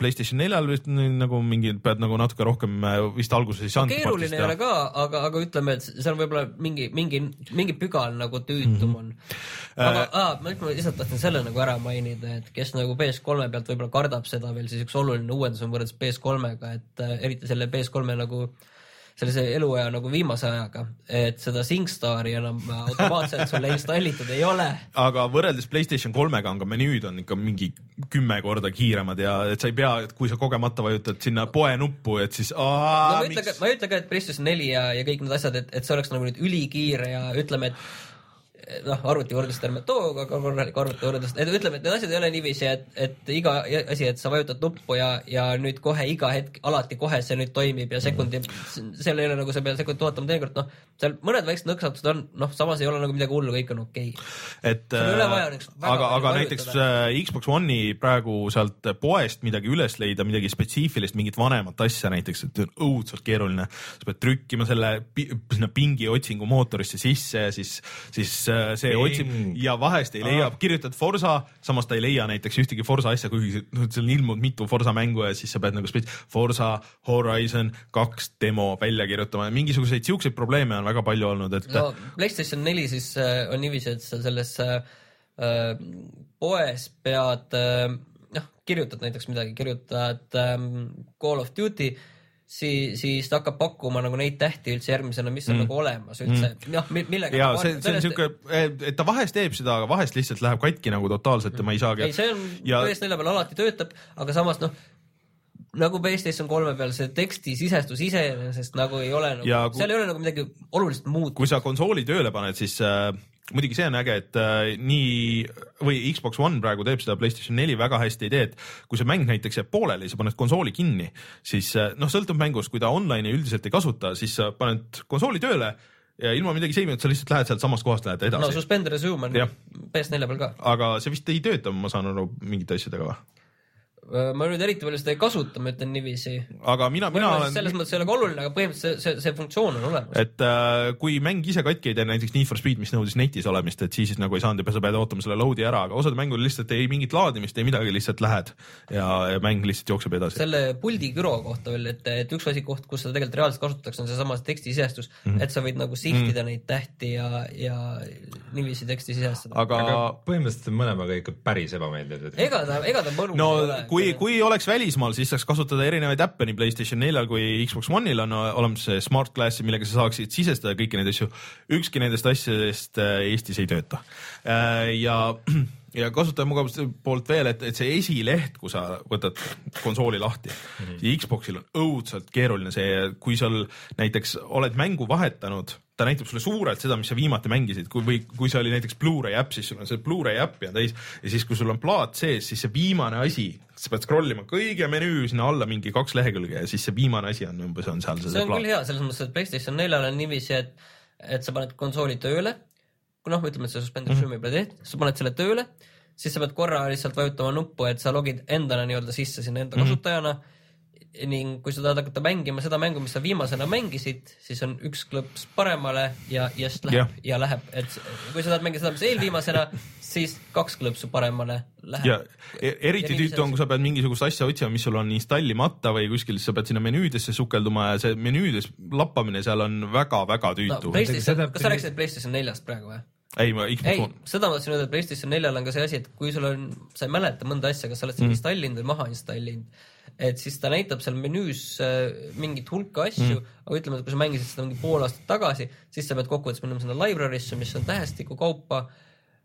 Playstation neljal vist nagu mingi, pead nagu natuke rohkem vist alguses ei saanud. keeruline ei ole ka, aga, aga ütleme, et seal võib-olla mingi, mingi, mingi pügal nagu tüütum on mm. -hmm. aga aa, ma ma lihtsalt tahtsin selle nagu ära mainida, et kes nagu PS3 pealt võib-olla kardab seda veel, siis üks oluline uuendus on võrreldes PS3-ga, et äh, eriti selle PS3 nagu sellise eluaja nagu viimase ajaga, et seda SingStari enam automaatselt sulle installitud ei ole. aga võrreldes Playstation kolmega on ka menüüd on ikka mingi kümme korda kiiremad ja et sa ei pea, et kui sa kogemata vajutad sinna poe nuppu, et siis no aa, ma ei ütle ka, ma ei ütle ka, et PlayStation neli ja, ja kõik need asjad, et, et see oleks nagu nüüd ülikiire ja ütleme, et noh, arvuti võrdlust ärme too, aga korralik arvuti võrdlust, et ütleme, et need asjad ei ole niiviisi, et, et iga asi, et sa vajutad nuppu ja, ja nüüd kohe iga hetk, alati kohe see nüüd toimib ja sekundi, seal ei ole nagu sa pead sekundit ootama, teinekord noh, seal mõned väiksed nõksatused on, noh, samas ei ole nagu midagi hullu, kõik on okei okay.. et aga, aga näiteks äh, Xbox One'i praegu sealt poest midagi üles leida, midagi spetsiifilist, mingit vanemat asja näiteks, et on õudselt keeruline. sa pead trükkima selle sinna pingi otsingu mootorisse sisse ja siis, siis see Ping. otsib ja vahest ei leia, kirjutad Forsa, samas ta ei leia näiteks ühtegi Forsa asja, kuigi noh, seal on ilmunud mitu Forsa mängu ja siis sa pead nagu spets- Forsa Horizon kaks demo välja kirjutama ja mingisuguseid siukseid probleeme on väga palju olnud, et no PlayStation neli siis äh, on niiviisi, et sa selles äh, äh, poes pead äh, noh, kirjutad näiteks midagi, kirjutad ähm, Call of Duty, siis, siis ta hakkab pakkuma nagu neid tähti üldse järgmisena, mis on mm. nagu olemas üldse mm., noh, millega ja nagu see, see on siuke, et ta vahest teeb seda, aga vahest lihtsalt läheb katki nagu totaalselt ja ma ei saagi. ei, see on ja PS4 peal alati töötab, aga samas noh, nagu PlayStation kolme peal see teksti sisestus iseenesest nagu ei ole nagu kui- seal ei ole nagu midagi oluliselt muud. kui sa konsooli tööle paned, siis äh, muidugi see on äge, et äh, nii või Xbox One praegu teeb seda, PlayStation neli väga hästi ei tee, et kui see mäng näiteks jääb pooleli, sa paned konsooli kinni, siis äh, noh, sõltub mängust, kui ta online'i üldiselt ei kasuta, siis sa paned konsooli tööle ja ilma midagi seimimata sa lihtsalt lähed sealt samast kohast lähed edasi no suspend resume on Jah. PS4 peal ka. aga see vist ei tööta, ma saan aru mingite asjadega või? Ma nüüd eriti palju seda ei kasuta, ma ütlen niiviisi. aga mina, mina olen selles mõttes ei ole ka oluline, aga põhimõtteliselt see, see, see funktsioon on olemas. et äh, kui mäng ise katki ei tee, näiteks Need for Speed, mis nõudis netis olemist, et siis nagu ei saanud ja sa pead ootama selle load'i ära, aga osad mängud lihtsalt ei mingit laadimist, ei midagi, lihtsalt lähed ja, ja mäng lihtsalt jookseb edasi. selle puldi güro kohta veel, et, et üks asi koht, kus seda tegelikult reaalselt kasutatakse, on seesama tekstisisestus mm, Mhm. -hmm. et sa võid nagu sihtida mm -hmm. neid tähti ja, ja niiviisi teksti sisestada. aga, aga põhimõtteliselt mõlemaga ikka päris ebameeldiv. ega ta, ega ta mõnus no ei ole. kui, kui oleks välismaal, siis saaks kasutada erinevaid äppe nii Playstation neljal kui Xbox One'il on olemas see Smart Glass, millega sa saaksid sisestada kõiki neid asju. ükski nendest asjadest äh, Eestis ei tööta. ja, ja kasutajamugavuse poolt veel, et, et see esileht, kui sa võtad konsooli lahti mm, -hmm. Xboxil on õudselt keeruline see, kui sul näiteks oled mängu vahetanud ta näitab sulle suurelt seda, mis sa viimati mängisid, kui, või kui see oli näiteks Blu-ray äpp, siis sul on see Blu-ray äpp ja täis ja siis, kui sul on plaat sees, siis see viimane asi, sa pead scroll ima kõige menüü sinna alla mingi kaks lehekülge ja siis see viimane asi on umbes on seal see on küll hea selles mõttes, et PlayStation neljal on niiviisi, et, et sa paned konsooli tööle, kui noh, ütleme, et sa suspend Mhm. resume'i peale teed, sa paned selle tööle, siis sa pead korra lihtsalt vajutama nuppu, et sa logid endale nii-öelda sisse sinna enda Mhm. kasutajana ning kui sa tahad hakata mängima seda mängu, mis sa viimasena mängisid, siis on üks klõps paremale ja just läheb Jah. ja läheb, et kui sa tahad mängida seda, mis eelviimasena, siis kaks klõpsu paremale läheb. ja e- eriti tüütu on, kui sa pead mingisugust asja otsima, mis sul on installimata või kuskil, siis sa pead sinna menüüdesse sukelduma ja see menüüdes lappamine seal on väga-väga tüütu no,. Kas sa rääkisid PlayStation neljast praegu või? ei, ma Xbox ei One,, seda ma tahtsin öelda, et PlayStation neljal on ka see asi, et kui sul on, sa ei mäleta mõnda asja, kas sa oled seda Mm. installinud või maha installinud, et siis ta näitab seal menüüs äh, mingit hulka asju mm., aga ütleme, et kui sa mängisid seda mingi pool aastat tagasi, siis sa pead kokkuvõttes minema sinna library'sse, mis on tähestiku kaupa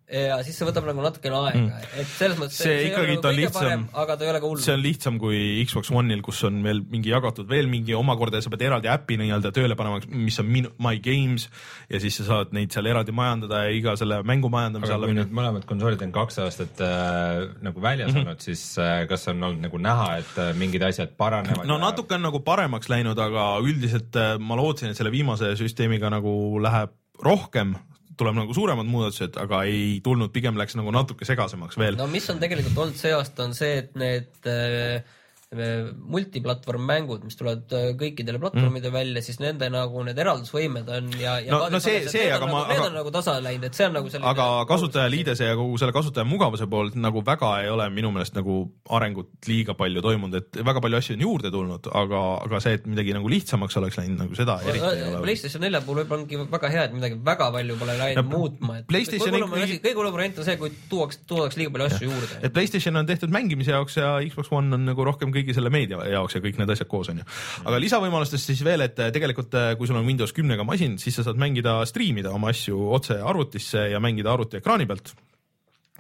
ja siis see võtab nagu natukene aega mm., et selles mõttes See ikkagi ta on nagu kõige lihtsam- aga ta ei ole ka hull see on lihtsam kui Xbox One'il, kus on veel mingi jagatud veel mingi omakorda ja sa pead eraldi äpi nii-öelda tööle panema, mis on min- My Games ja siis sa saad neid seal eraldi majandada ja iga selle mängu majandamise aga alla kui nüüd mõlemad konsoolid on kaks aastat äh, nagu väljas mm -hmm. olnud, siis äh, kas on olnud nagu näha, et äh, mingid asjad paranevad? no natuke on nagu paremaks läinud, aga üldiselt äh, ma lootsin, et selle viimase süsteemiga nagu läheb rohkem, tuleb nagu suuremad muudatused, aga ei tulnud, pigem läks nagu natuke segasemaks veel. no mis on tegelikult olnud see aasta, on see, et need äh, multiplatvorm mängud, mis tulevad äh, kõikidele platvormidele mm. välja, siis nende nagu need eraldusvõimed on ja, ja No- no see- see, aga on, ma- nagu, need aga- on nagu tasa läinud, et see on nagu selline aga kasutajaliidese ja kogu selle kasutaja mugavuse poolt nagu väga ei ole minu meelest nagu arengut liiga palju toimunud, et väga palju asju on juurde tulnud, aga, aga see, et midagi nagu lihtsamaks oleks läinud, nagu seda eriti ei ole. PlayStation nelja puhul võib-olla ongi väga hea, et midagi väga palju pole läinud Ja muutma, et kõige hullem variant on see, kui tuuaks, tuuaks liiga palju asju juurde. et Playstation on tehtud mängimise jaoks ja Xbox One on nagu rohkem kõigi selle meedia jaoks ja kõik need asjad koos onju. aga lisavõimalustest siis veel, et tegelikult eh, kui sul on Windows kümnega masin, siis sa saad mängida, striimida oma asju otse arvutisse ja mängida arvutiekraani pealt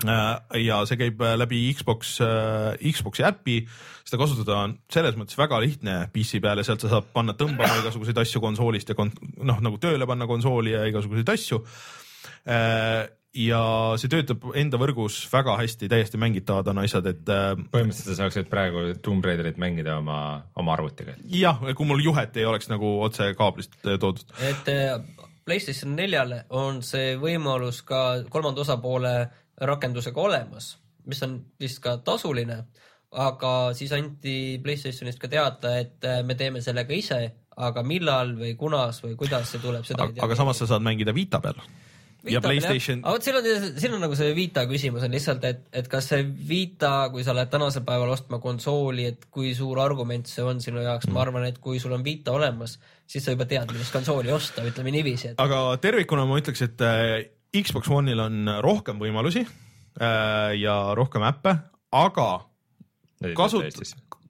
Äh, ja see käib läbi Xbox, Xbox'i äpi, seda kasutada on selles mõttes väga lihtne PC peal ja sealt sa saad panna tõmbama igasuguseid asju konsoolist ja kon- noh, nagu tööle panna konsooli ja igasuguseid asju. Ja see töötab enda võrgus väga hästi, täiesti mängitavad on asjad, et äh, põhimõtteliselt sa saaksid praegu Tomb Raiderit mängida oma, oma arvutiga. jah, kui mul juhet ei oleks nagu otse kaablist äh, toodud. et eh, PlayStation neljale on see võimalus ka kolmanda osapoole rakendusega olemas, mis on vist ka tasuline, aga siis anti Playstationist ka teada, et me teeme selle ka ise, aga millal või kunas või kuidas see tuleb, seda ei tea. aga samas sa saad mängida Vita peal. Ja PlayStation, aga vot siin on, siin on nagu see Vita küsimus on lihtsalt, et, et kas see Vita, kui sa lähed tänasel päeval ostma konsooli, et kui suur argument see on sinu jaoks mm., ma arvan, et kui sul on Vita olemas, siis sa juba tead, millist konsooli osta, ütleme niiviisi, et aga tervikuna ma ütleks, et äh, Xbox One'il on rohkem võimalusi äh, ja rohkem äppe, aga kasut-,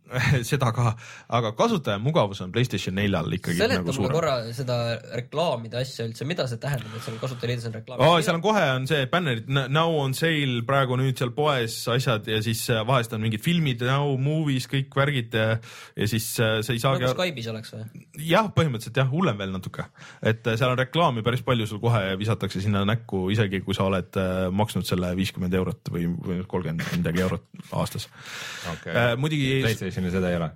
seda ka, aga kasutaja mugavus on Playstation neljal ikkagi seleta nagu mulle suurem. korra seda reklaamide asja üldse, mida see tähendab, et seal kasutajaliidus on reklaam Oh, seal on kohe on see bännerid now on sale praegu nüüd seal poes asjad ja siis äh, vahest on mingid filmid now movies kõik värgid ja, ja siis äh, sa ei saagi nagu Skype'is oleks või? jah, põhimõtteliselt jah, hullem veel natuke, et äh, seal on reklaami päris palju sul kohe visatakse sinna näkku, isegi kui sa oled maksnud selle viiskümmend eurot või, kolmkümmend midagi eurot aastas okei äh,. muidugi Playstationil seda ei ole.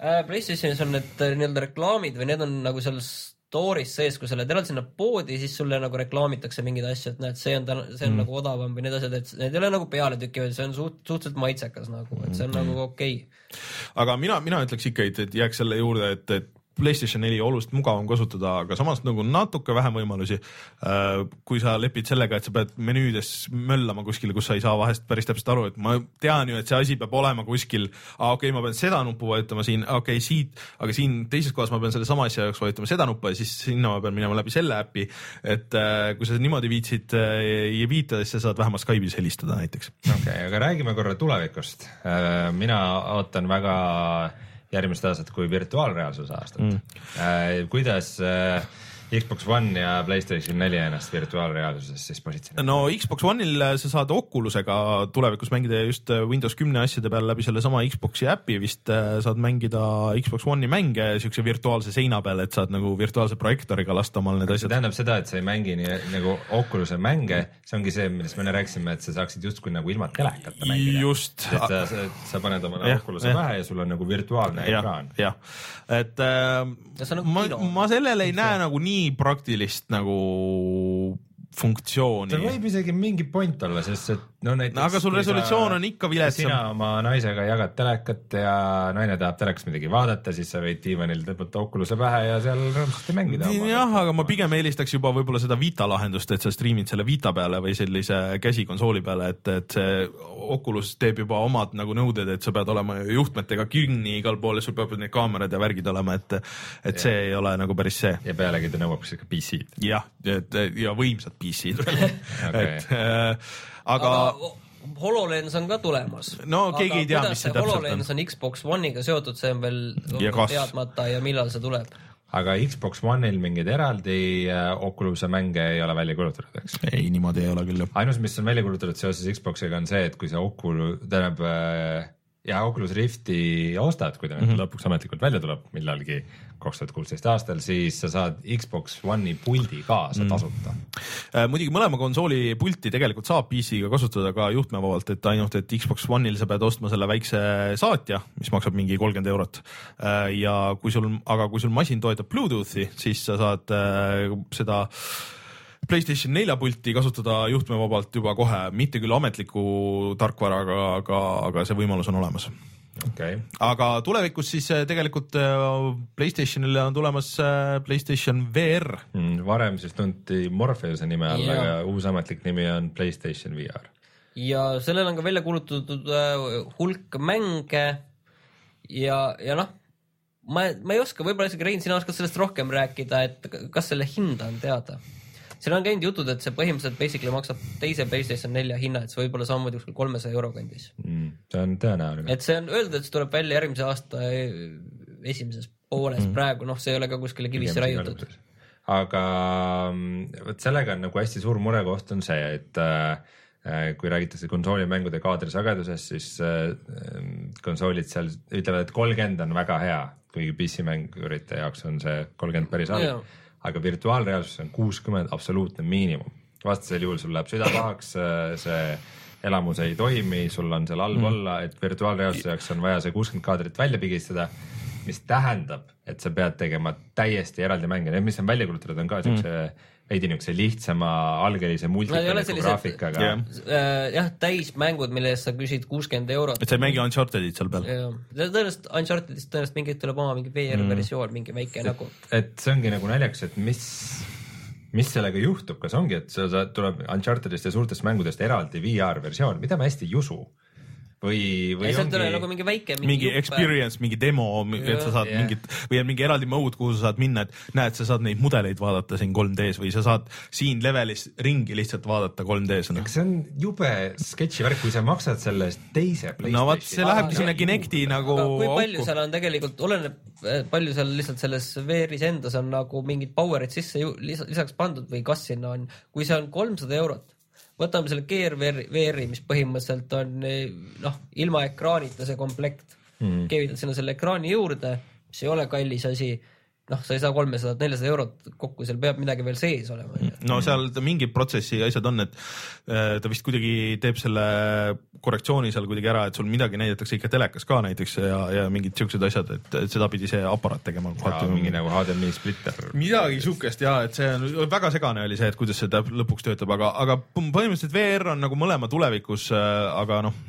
Äh, PlayStationis on need äh, nii-öelda reklaamid või need on nagu seal store'is sees, kui sa lähed eraldi sinna poodi, siis sulle nagu reklaamitakse mingeid asju, et näed, see on täna, see on mm. nagu odavam või need asjad, et need ei ole nagu pealetükkivad, see on suht-, suhteliselt maitsekas nagu, et see on mm. nagu okei okay.. aga mina, mina ütleks ikka, et jääks selle juurde, et, et PlayStation neli oluliselt mugavam kasutada, aga samas nagu natuke vähem võimalusi. kui sa lepid sellega, et sa pead menüüdes möllama kuskil, kus sa ei saa vahest päris täpselt aru, et ma tean ju, et see asi peab olema kuskil, okei okay,, ma pean seda nuppu vajutama siin, okei okay, siit, aga siin teises kohas ma pean sellesama asja jaoks vajutama seda nuppu ja siis sinna ma pean minema läbi selle äpi. et äh, kui sa niimoodi viitsid äh, ja viita, siis sa saad vähemalt Skype'is helistada näiteks. okei okay,, aga räägime korra tulevikust. mina ootan väga järgmist aastat kui virtuaalreaalsuse aastat mm.. kuidas äh, Xbox One ja Playstation neli ennast virtuaalreaalsuses siis positsioneerivad? no Xbox One'il sa saad Oculusega tulevikus mängida just Windows kümne asjade peal läbi sellesama Xbox'i äpi vist äh, saad mängida Xbox One'i mänge siukse virtuaalse seina peal, et saad nagu virtuaalse projektooriga lasta omal need see asjad. tähendab seda, et sa ei mängi nii nagu Oculus'e mänge, see ongi see, millest me enne rääkisime, et sa saaksid justkui nagu ilma telekata mängida. just, et sa, sa, sa paned omale Oculus'e pähe ja sul on nagu virtuaalne ekraan., jah, et äh, see nagu ma ma sellele ei näe nagu nii praktilist nagu funktsiooni tal. võib isegi mingi point olla, sest et no näiteks No aga sul resolutsioon on ikka viletsam. sina oma naisega jagad telekat ja naine tahab telekast midagi vaadata, siis sa võid diivanil tõmmata Oculus'e pähe ja seal rõõmsasti mängida. jah, aga ma pigem eelistaks juba võib-olla seda Vita lahendust, et sa striimid selle Vita peale või sellise käsikonsooli peale, et, et see Oculus teeb juba omad nagu nõuded, et sa pead olema juhtmetega kinni igal pool ja sul peavad need kaamerad ja värgid olema, et, et see ei ole nagu päris see. ja pealegi ta nõuab siis ka PC-d. jah, et ja võimsat PC-d veel Okei. et äh, aga, aga HoloLens on ka tulemas. No keegi ei tea, mis see täpselt on. HoloLens on Xbox One'iga seotud, see on veel Ja teadmata ja millal see tuleb. aga Xbox One'il mingeid eraldi äh, Oculus'e mänge ei ole välja kuulutatud, eks? ei, niimoodi ei ole küll ainus, mis on välja kuulutatud seoses Xbox'iga on see, et kui sa Oculus, tähendab äh, ja Oculus Rifti ostad, kui ta nüüd mm -hmm. lõpuks ametlikult välja tuleb millalgi kaks tuhat kuusteist aastal, siis sa saad Xbox One'i puldi kaasa tasuta mm. Äh, muidugi mõlema konsooli pulti tegelikult saab PC-ga kasutada ka juhtmevabalt, et ainult, et Xbox One'il sa pead ostma selle väikse saatja, mis maksab mingi kolmkümmend eurot. ja kui sul, aga kui sul masin toetab Bluetoothi, siis sa saad äh, seda Playstation nelja pulti kasutada juhtmevabalt juba kohe, mitte küll ametliku tarkvaraga, aga, aga see võimalus on olemas okei okay., aga tulevikus siis äh, tegelikult äh, Playstationile on tulemas äh, Playstation VR. mm,. varem siis tunti Morpheuse nime all, Jaa. aga uus ametlik nimi on Playstation VR. ja sellel on ka välja kuulutatud hulk mänge ja, ja noh, ma, ma ei oska, võib-olla isegi Rein, sina oskad sellest rohkem rääkida, et kas selle hinda on teada? Seal on käinud jutud, et see põhimõtteliselt basically maksab teise Playstation nelja hinna, et see võib olla samamoodi kuskil kolmesaja euro kandis. Mm, see on tõenäoline. et see on öeldud, et see tuleb välja järgmise aasta eh, esimeses pooles mm., praegu noh, see ei ole ka kuskile kivisse raiutud. aga mm, vot sellega on nagu hästi suur murekoht on see, et äh, kui räägitakse konsoolimängude kaadrisagedusest, siis äh, konsoolid seal ütlevad, et kolmkümmend on väga hea, kuigi PC-mängurite jaoks on see kolmkümmend päris halb Jaa. Aga virtuaalreaalsus on kuuskümmend absoluutne miinimum. vastasel juhul sul läheb süda pahaks, see elamus ei toimi, sul on seal halb mm. olla, et virtuaalreaalsuse jaoks on vaja see kuuskümmend kaadrit välja pigistada, mis tähendab, et sa pead tegema täiesti eraldi mänge, need, mis on välja kuulutatud, on ka siukse mm. Veidi niisuguse lihtsama algelise multikaliku sellised- graafikaga Jah. Äh, jah, täismängud, mille eest sa küsid kuuskümmend eurot. et sa ei mängi Unchartedit seal peal. tõenäoliselt Unchartedist tõenäoliselt mingi hetk tuleb oma mingi VR-versioon, mingi väike nagu. et see ongi nagu naljakas, et mis, mis sellega juhtub, kas ongi, et sa, sa tuleb Unchartedist ja suurtest mängudest eraldi VR versioon, mida ma hästi ei usu. või, või ongi tuleb nagu mingi väike. mingi experience, mingi demo, et sa saad Jah. mingit või on mingi eraldi mode, kuhu sa saad minna, et näed, sa saad neid mudeleid vaadata siin 3D-s või sa saad siin levelis ringi lihtsalt vaadata 3D-s. kas see on jube sketši värk, kui sa maksad selle eest teise no vot, see lähebki sinna Kinecti nagu kui palju auku. seal on tegelikult, oleneb, palju seal lihtsalt selles VR-is endas on nagu mingid power'id sisse lisaks pandud või kas sinna on, kui see on kolmsada eurot, võtame selle Gear VR- VR-i, mis põhimõtteliselt on noh, ilma ekraanita see komplekt mm., keevitad sinna selle ekraani juurde, mis ei ole kallis asi, noh, sa ei saa kolmesadat, neljasada eurot kokku, seal peab midagi veel sees olema. no seal mingid protsessi asjad on, et äh, ta vist kuidagi teeb selle korrektsiooni seal kuidagi ära, et sul midagi näidatakse ikka telekas ka näiteks ja, ja mingid siuksed asjad, et, et seda pidi see aparaat tegema. mingi nagu HDMI splitter. midagi siukest ja et see on väga segane oli see, et kuidas see täp- lõpuks töötab, aga, aga põhimõtteliselt VR on nagu mõlema tulevikus, aga noh,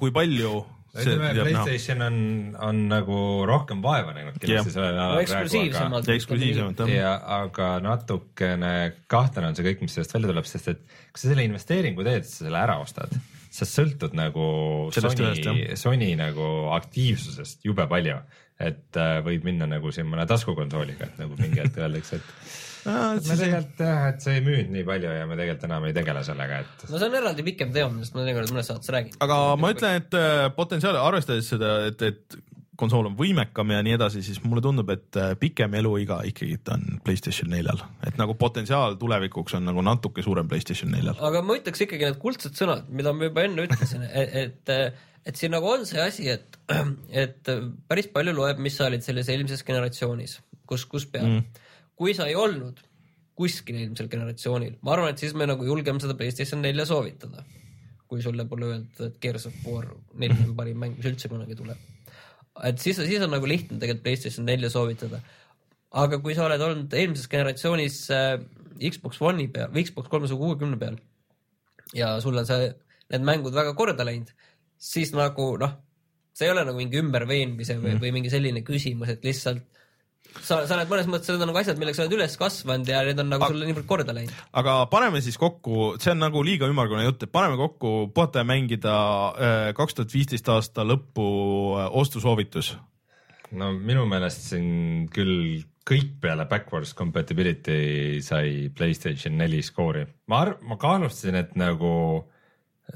kui palju. ütleme, Playstation on, on nagu rohkem vaeva näinud kindlasti sellel alal eksklusiivsemalt. eksklusiivsemalt jah. ja aga natukene kahtlane on see kõik, mis sellest välja tuleb, sest et kui sa selle investeeringu teed, sa selle ära ostad, sa sõltud nagu Sellest Sony Sony nagu aktiivsusest jube palju. et äh, võib minna nagu siin mõne taskukonsooliga, et nagu mingi hetk öeldakse, et et me tegelikult jah, et see ei müünud nii palju ja me tegelikult enam ei tegele sellega, et no see on eraldi pikem teema, millest ma teinekord mõnes saates räägin. aga ma ütlen, et äh, potentsiaali arvestades seda, et, et konsool on võimekam ja nii edasi, siis mulle tundub, et äh, pikem eluiga ikkagi on Playstation neljal, et nagu potentsiaal tulevikuks on nagu natuke suurem Playstation neljal. aga ma ütleks ikkagi need kuldsed sõnad, mida ma juba enne ütlesin, et, et, et siin nagu on see asi, et, et päris palju loeb, mis sa olid selles eelmises generatsioonis, kus, kus peal mm.. Kui sa ei olnud kuskil eelmisel generatsioonil, ma arvan, et siis me nagu julgeme seda Playstation nelja soovitada. kui sulle pole öeldud, et Gears of War neli on parim mäng, mis üldse kunagi tuleb. et siis, siis on nagu lihtne tegelikult Playstation nelja soovitada. aga kui sa oled olnud eelmises generatsioonis äh, Xbox One'i peal või Xbox kolmesaja kuuekümne peal ja sul on see, need mängud väga korda läinud, siis nagu noh, see ei ole nagu mingi ümberveenmise või, või mingi selline küsimus, et lihtsalt sa, sa oled mõnes mõttes, need on nagu asjad, millega sa oled üles kasvanud ja need on nagu sulle niivõrd korda läinud. aga paneme siis kokku, see on nagu liiga ümmargune jutt, et paneme kokku puhata ja mängida äh, kaks tuhat viisteist aasta lõpu äh, ostusoovitus. no minu meelest siin küll kõik peale backwards compatibility sai Playstation neli skoori. ma arv-, ma kaalustasin, et nagu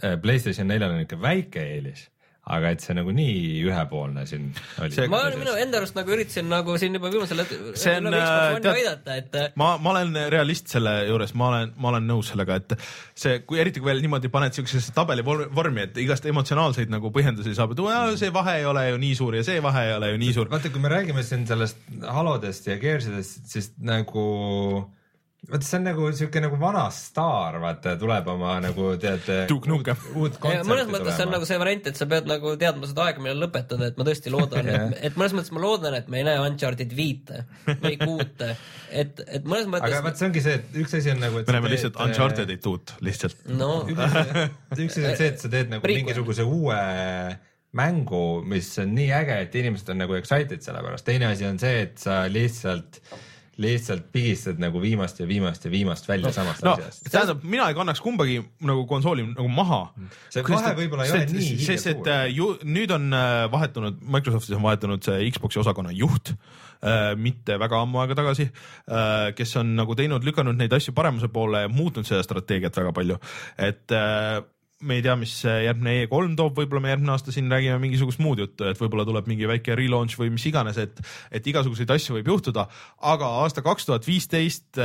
äh, Playstation neljal on ikka väike eelis aga et see nagu nii ühepoolne siin oli. Ma minu enda arust nagu üritasin nagu siin juba viimasel hetkel nagu äh, aidata, et ma, ma olen realist selle juures, ma olen, ma olen nõus sellega, et see, kui eriti kui veel niimoodi paned siuksesse tabeli vor- vormi, et igast emotsionaalseid nagu põhjendusi saab, et "Aa, see vahe ei ole ju nii suur ja see vahe ei ole ju nii suur. vaata, kui me räägime siin sellest Halodest ja Gearsidest, siis nagu vaata, see on nagu siuke nagu vana staar, vaata, tuleb oma nagu tead. Nukem. uut ja kontserti mõnes mõttes see on nagu see variant, et sa pead nagu teadma seda aega, millal lõpetada, et ma tõesti loodan, et, et mõnes mõttes ma loodan, et me ei näe Uncharted viite või kuute, et, et mõnes aga mõttes vaat see ongi see, et üks asi on nagu. me näeme lihtsalt Uncharted'it uut lihtsalt. no üks asi on see, et sa teed nagu Prequel. mingisuguse uue mängu, mis on nii äge, et inimesed on nagu excited selle pärast, teine asi on see, et sa lihtsalt, lihtsalt pigistad nagu viimast ja viimast ja viimast välja no, samast no asjast. tähendab, mina ei kannaks kumbagi nagu konsooli nagu maha. See vahe võib-olla ei ole nii hiigelsuur. sest et äh, ju nüüd on äh, vahetunud, Microsoftis on vahetunud see Xbox'i osakonna juht äh, mitte väga ammu aega tagasi äh,, kes on nagu teinud, lükanud neid asju paremuse poole ja muutnud seda strateegiat väga palju, et äh, me ei tea, mis järgmine E3 toob, võib-olla me järgmine aasta siin räägime mingisugust muud juttu, et võib-olla tuleb mingi väike relaunch või mis iganes, et, et igasuguseid asju võib juhtuda, aga aasta kaks tuhat viisteist,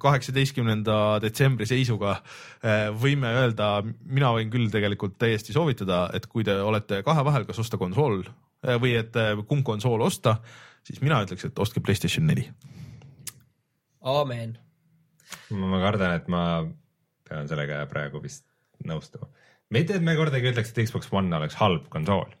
kaheksateistkümnenda detsembri seisuga äh, võime öelda, mina võin küll tegelikult täiesti soovitada, et kui te olete kahe vahel, kas osta konsool äh, või et äh, kumb konsool osta, siis mina ütleks, et ostke Playstation neli. aamen. ma kardan, et ma pean sellega praegu vist nõustuma. mitte, et me kordagi ütleks, et Xbox One oleks halb konsool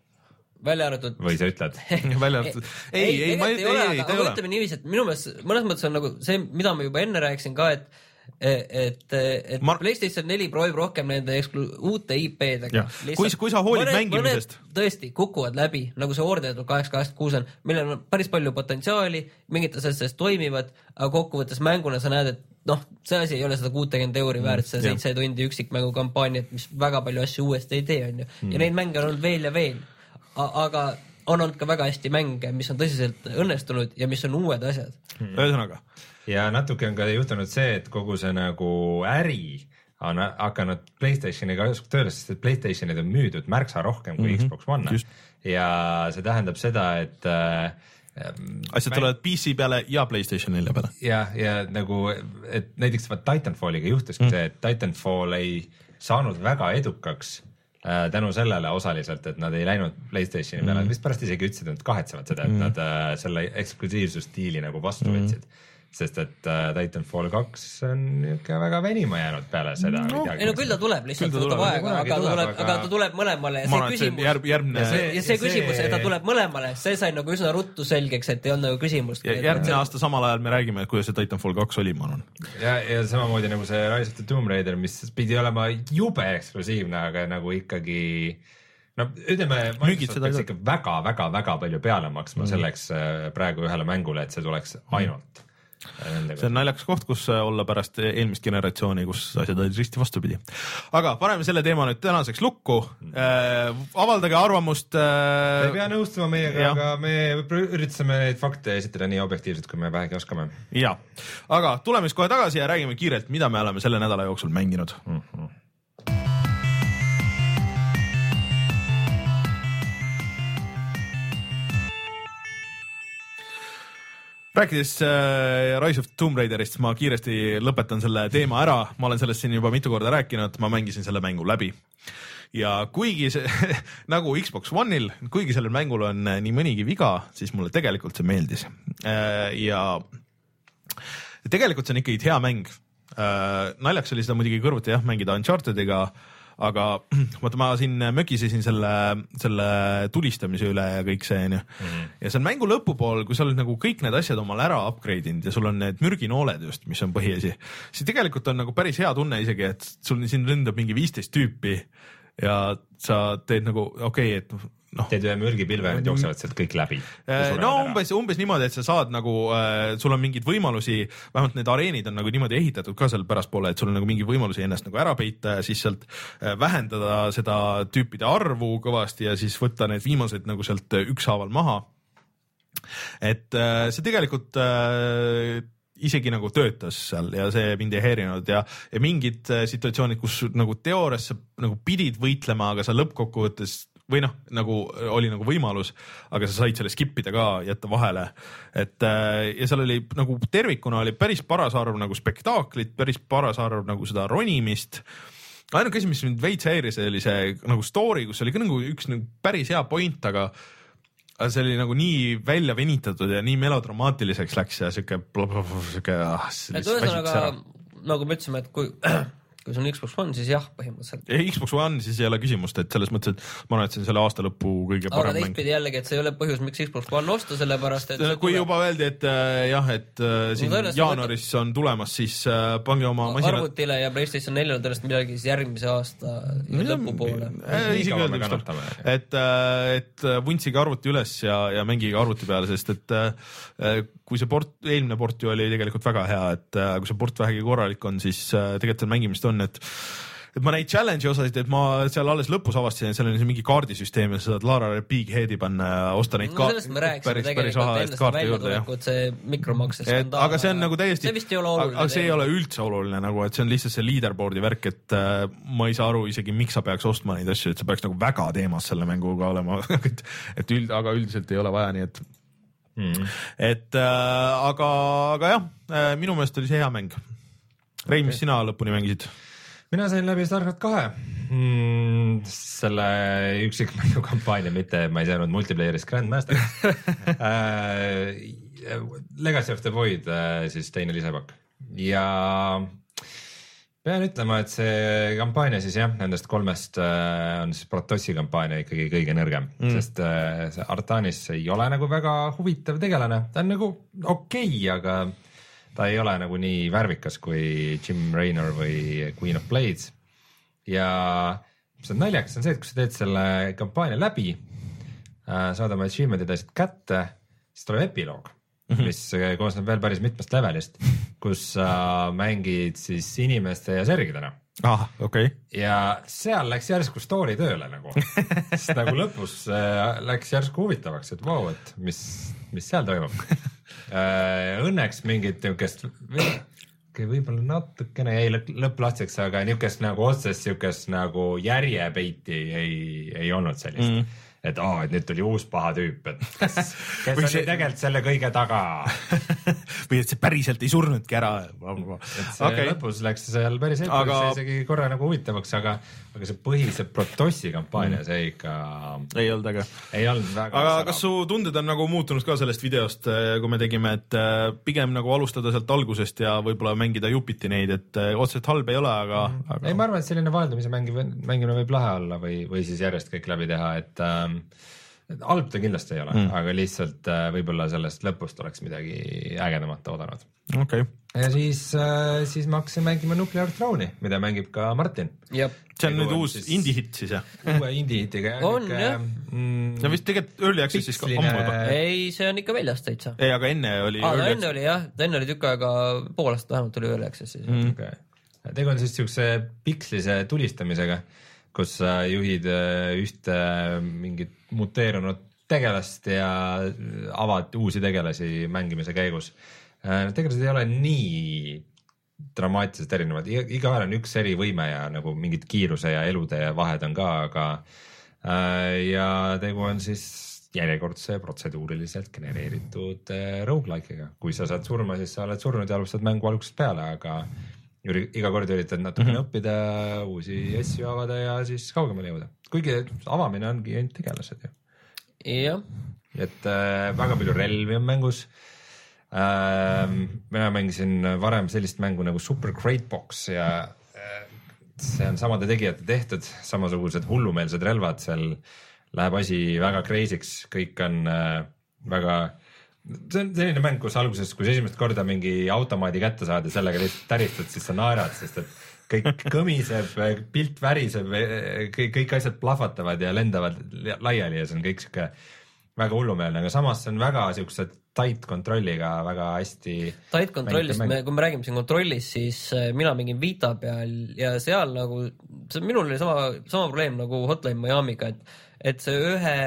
välja arvatud või sa ütled? välja arvatud, ei, ei, ma ei, ei, ei, ta ei ole. ütleme niiviisi, et minu meelest mõnes mõttes on nagu see, mida ma juba enne rääkisin ka, et et, et Ma- ma... PlayStation neli proovib rohkem nende eksklu-, uute IP-dega. Kui- kui sa hoolid mängimisest- tõesti kukuvad läbi, nagu see Order kaheksa, kaheksakümmend kuus on, millel on päris palju potentsiaali, mingid asjad sellest toimivad, aga kokkuvõttes mänguna sa näed, et noh, see asi ei ole seda kuutekümmet euri väärt, see jah. seitse tundi üksikmängu kampaaniat, mis väga palju asju uuesti ei tee, onju. ja neid mänge on olnud veel ja veel. aga on olnud ka väga hästi mänge, mis on tõsiselt õnnestunud ja mis on uued asjad. ühesõnaga, ja natuke on ka juhtunud see, et kogu see nagu äri on hakanud Playstationiga tööle, sest et Playstationid on müüdud märksa rohkem kui mm -hmm. Xbox One just. ja see tähendab seda, et äh, asjad tulevad PC peale ja Playstation nelja peale. ja, ja nagu, et näiteks vaat Titanfalliga juhtuski mm. see, et Titanfall ei saanud väga edukaks äh, tänu sellele osaliselt, et nad ei läinud Playstationi peale mm., vist pärast isegi ütlesid, et nad kahetsevad seda, et mm. nad äh, selle eksklusiivsusstiili nagu vastu mm. võtsid sest et äh, Titanfall kaks on niuke väga venima jäänud peale seda No, ei no küll ta tuleb, lihtsalt ta võtab aega, aga ta tuleb, aga- ta tuleb mõlemale ja see et see küsimus järg, järgmine Ja see- ja see ja küsimus, see- et ta tuleb mõlemale, see sai nagu üsna ruttu selgeks, et ei olnud nagu küsimust. ja järgmine aasta samal ajal me räägime, kuidas see Titanfall kaks oli, ma arvan. ja, ja samamoodi nagu see Rise of the Tomb Raider, mis pidi olema jube eksklusiivne, aga nagu ikkagi no ütleme, ei peaks ikka väga-väga-väga palju peale maksma mm. selleks äh, praegu ühele mängule, et see tuleks ainult mm. See on naljakas koht, kus äh, olla pärast eelmist generatsiooni, kus asjad olid risti vastupidi. aga paneme selle teema nüüd tänaseks lukku äh,. avaldage arvamust Te ei pea äh,. nõustuma meiega, aga me üritasime neid fakte esitada nii objektiivselt, kui me vähegi oskame ja, aga tuleme siis kohe tagasi ja räägime kiirelt, mida me oleme selle nädala jooksul mänginud mm. -hmm. Rääkides äh, Rise of Tomb Raiderist, ma kiiresti lõpetan selle teema ära, ma olen sellest siin juba mitu korda rääkinud, ma mängisin selle mängu läbi. Ja kuigi see nagu Xbox One'il, kuigi sellel mängul on äh, nii mõnigi viga, siis mulle tegelikult see meeldis. Äh, ja tegelikult see on ikkagi hea mäng. Äh,. naljakas oli seda muidugi kõrvuti jah mängida Uncharted'iga, aga vaata, ma siin mökisesin selle, selle tulistamise üle ja kõik see onju. ja see on mängu lõpupool, kui sa oled nagu kõik need asjad omal ära upgrade inud ja sul on need mürginooled just, mis on põhiasi, siis tegelikult on nagu päris hea tunne isegi, et sul siin ründab mingi viisteist tüüpi ja sa teed nagu okei okay,, et noh, teed ühe mürgipilve, nad jooksevad sealt kõik läbi. no umbes, umbes niimoodi, et sa saad nagu äh,, sul on mingeid võimalusi, vähemalt need areenid on nagu niimoodi ehitatud ka seal pärastpoole, et sul on nagu mingi võimalusi ennast nagu ära peita ja siis sealt äh, vähendada seda tüüpide arvu kõvasti ja siis võtta need viimased nagu sealt äh, ükshaaval maha. Et äh, see tegelikult äh, isegi nagu töötas seal ja see mind ei häirinud ja, ja mingid äh, situatsioonid, kus nagu teoorias sa nagu pidid võitlema, aga sa lõppkokkuvõttes või noh, nagu oli nagu võimalus, aga sa said selle skip ida ka, jätta vahele. et äh, ja seal oli nagu tervikuna oli päris paras arv nagu spektaaklit, päris paras arv nagu seda ronimist ainuke asi, mis mind veits häiris, oli see nagu story, kus oli ka nagu üks nagu päris hea point, aga aga see oli nagu nii välja venitatud ja nii melodramaatiliseks läks ja siuke, siuke ah,. et ühesõnaga nagu me ütlesime, et kui kui sul on Xbox One, siis jah, põhimõtteliselt. Xbox One, siis ei ole küsimust, et selles mõttes, et ma arvan, et see on selle aasta lõpu kõige parem mäng. aga teistpidi jällegi, et see ei ole põhjus, miks Xbox One osta, sellepärast et kui tuleb... juba öeldi, et äh, jah, et äh, siin no, jaanuaris on tulemas, siis äh, pange oma masinad. arvutile ja Playstation neljale tõenäoliselt millalgi siis järgmise aasta lõpupoole. isegi öelda ükskord, et, et vuntsige arvuti üles ja, ja mängige arvuti peale, sest et kui see port, eelmine port ju oli tegelikult väga hea, et kui see port vähegi korralik on, siis tegelikult seal mängimist on, et et ma neid challenge'i osasid, et ma seal alles lõpus avastasin, et seal on mingi kaardisüsteem ja sa saad Laarale big head'i panna ja osta neid no, ka päris, päris raha eest kaarte juurde, jah. see mikromakse skandaal. aga see on nagu täiesti, see vist ei ole oluline. aga see ei ole üldse oluline nagu, et see on lihtsalt see leaderboard'i värk, et äh, ma ei saa aru isegi, miks sa peaks ostma neid asju, et sa peaks nagu väga teemas selle mänguga olema et, et üld, aga üldiselt ei ole vaja, nii et mm.. et äh, aga, aga jah äh,, minu meelest oli see hea mäng. Rein okay., mis sina lõpuni mängisid? Mina sain läbi StarCraft kahe. Mm,, selle üksikmängu kampaania, mitte ma ei saanud multiplayer'is Grandmaster'ist äh, Legacy of the Void äh, siis teine lisapakk ja pean ütlema, et see kampaania siis jah, nendest kolmest äh, on siis Protossi kampaania ikkagi kõige nõrgem. Mm., sest äh, see Artanis ei ole nagu väga huvitav tegelane, ta on nagu okei okay,, aga ta ei ole nagu nii värvikas kui Jim Raynor või Queen of Blades. ja mis on naljakas, on see, et kui sa teed selle kampaania läbi äh,, saad oma achievement'id asjad kätte, siis tuleb epiloog mm, -hmm. mis koosneb veel päris mitmest levelist, kus sa äh, mängid siis inimeste ja sergidena ah, okei okay.. ja seal läks järsku story tööle nagu sest nagu lõpus äh, läks järsku huvitavaks, et vau wow,, et mis, mis seal toimub Äh, õnneks mingit niukest võib-olla natukene jäi lõpplastseks, aga niukest nagu otsest siukest nagu järjepeiti ei, ei olnud sellist mm. Et aa oh,, et nüüd tuli uus paha tüüp, et kes, kes oli see... tegelikult selle kõige taga või et see päriselt ei surnudki ära. et see okay. lõpus läks seal päris ette aga..., isegi korra nagu huvitavaks, aga, aga see põhise Protossi kampaania see ikka. ei olnud äge. ei olnud väga. aga kas su tunded on nagu muutunud ka sellest videost, eh, kui me tegime, et eh, pigem nagu alustada sealt algusest ja võib-olla mängida jupiti neid, et eh, otseselt halb ei ole, aga mm., aga. ei, ma arvan, et selline vaheldumise mängimine, mängimine võib lahe olla või, või siis järjest kõik läbi teha, et äh, Ähm, halb ta kindlasti ei ole mm., aga lihtsalt äh, võib-olla sellest lõpust oleks midagi ägedamat oodanud. okei okay.. ja siis, äh, siis ma hakkasin mängima Nuclear Throne'i, mida mängib ka Martin. see on nüüd uus siis... indie-hitt siis jah? uue indie-hitiga jah. on jah. Mm, no vist tegelikult Early Access'is ka ammu juba. ei, see on ikka väljas täitsa. ei, aga enne oli. aa, no enne oli jah, enne oli tükk aega, pool aastat vähemalt oli Early Access'is mm.. Okay. tegu on siis siukse pikslise tulistamisega kus sa juhid äh, ühte mingit muteerunud tegelast ja avad uusi tegelasi mängimise käigus. Äh, tegelased ei ole nii dramaatiliselt erinevad, igaühel on üks erivõime ja nagu mingid kiiruse ja elude ja vahed on ka, aga äh, ja tegu on siis järjekordse protseduuriliselt genereeritud rogu-like'iga, kui sa saad surma, siis sa oled surnud ja alustad mängu algusest peale, aga iga kord üritad natukene mm -hmm. õppida, uusi asju avada ja siis kaugemale jõuda, kuigi avamine ongi ainult tegelased ju. jah. et äh, väga palju relvi on mängus äh,. mina mängisin varem sellist mängu nagu Super Crate Box ja äh, see on samade tegijate tehtud, samasugused hullumeelsed relvad, seal läheb asi väga crazy'ks, kõik on äh, väga äh, see on selline mäng, kus alguses, kui sa esimest korda mingi automaadi kätte saad ja sellega lihtsalt täristad, siis sa naerad, sest et kõik kõmiseb, pilt väriseb, kõik, kõik asjad plahvatavad ja lendavad laiali ja see on kõik sihuke väga hullumeelne, aga samas see on väga siukse tight kontrolliga väga hästi. Tight kontrollist, kui me räägime siin kontrollist, siis äh, mina mängin Vita peal ja seal nagu, see minul oli sama, sama probleem nagu Hotline Miami'ga, et, et see ühe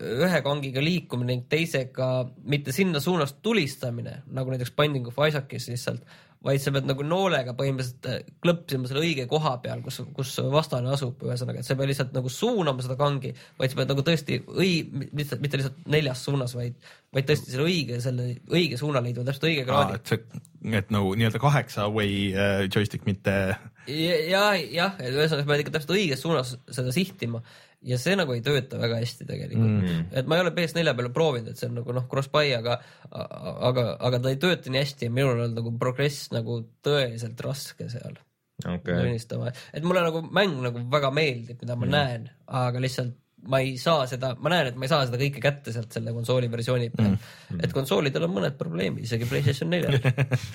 ühe kangiga liikumine ning teisega mitte sinna suunas tulistamine, nagu näiteks Binding of Isaac'is lihtsalt, vaid sa pead nagu noolega põhimõtteliselt äh, klõpsima selle õige koha peal, kus, kus vastane asub, ühesõnaga, et sa ei pea lihtsalt nagu suunama seda kangi, vaid sa pead nagu tõesti õi-, mitte, mitte lihtsalt neljas suunas, vaid, vaid tõesti selle õige, selle õige suuna leidma, täpselt õige kraadi. et see, et nagu nii-öelda kaheksa way äh, joystick, mitte ja, ja, jah, et ühesõnaga sa pead ikka täpselt õiges suunas seda sihtima ja see nagu ei tööta väga hästi tegelikult. Mm.. et ma ei ole PS4 peale proovinud, et see on nagu noh, cross-buy, aga, aga, aga ta ei tööta nii hästi ja minul on nagu progress nagu tõeliselt raske seal. Okay. tunnistama, et mulle nagu mäng nagu väga meeldib, mida ma mm. näen, aga lihtsalt ma ei saa seda, ma näen, et ma ei saa seda kõike kätte sealt selle konsooli versiooni peal. Mm.. et konsoolidel on mõned probleemid, isegi Playstation neljal.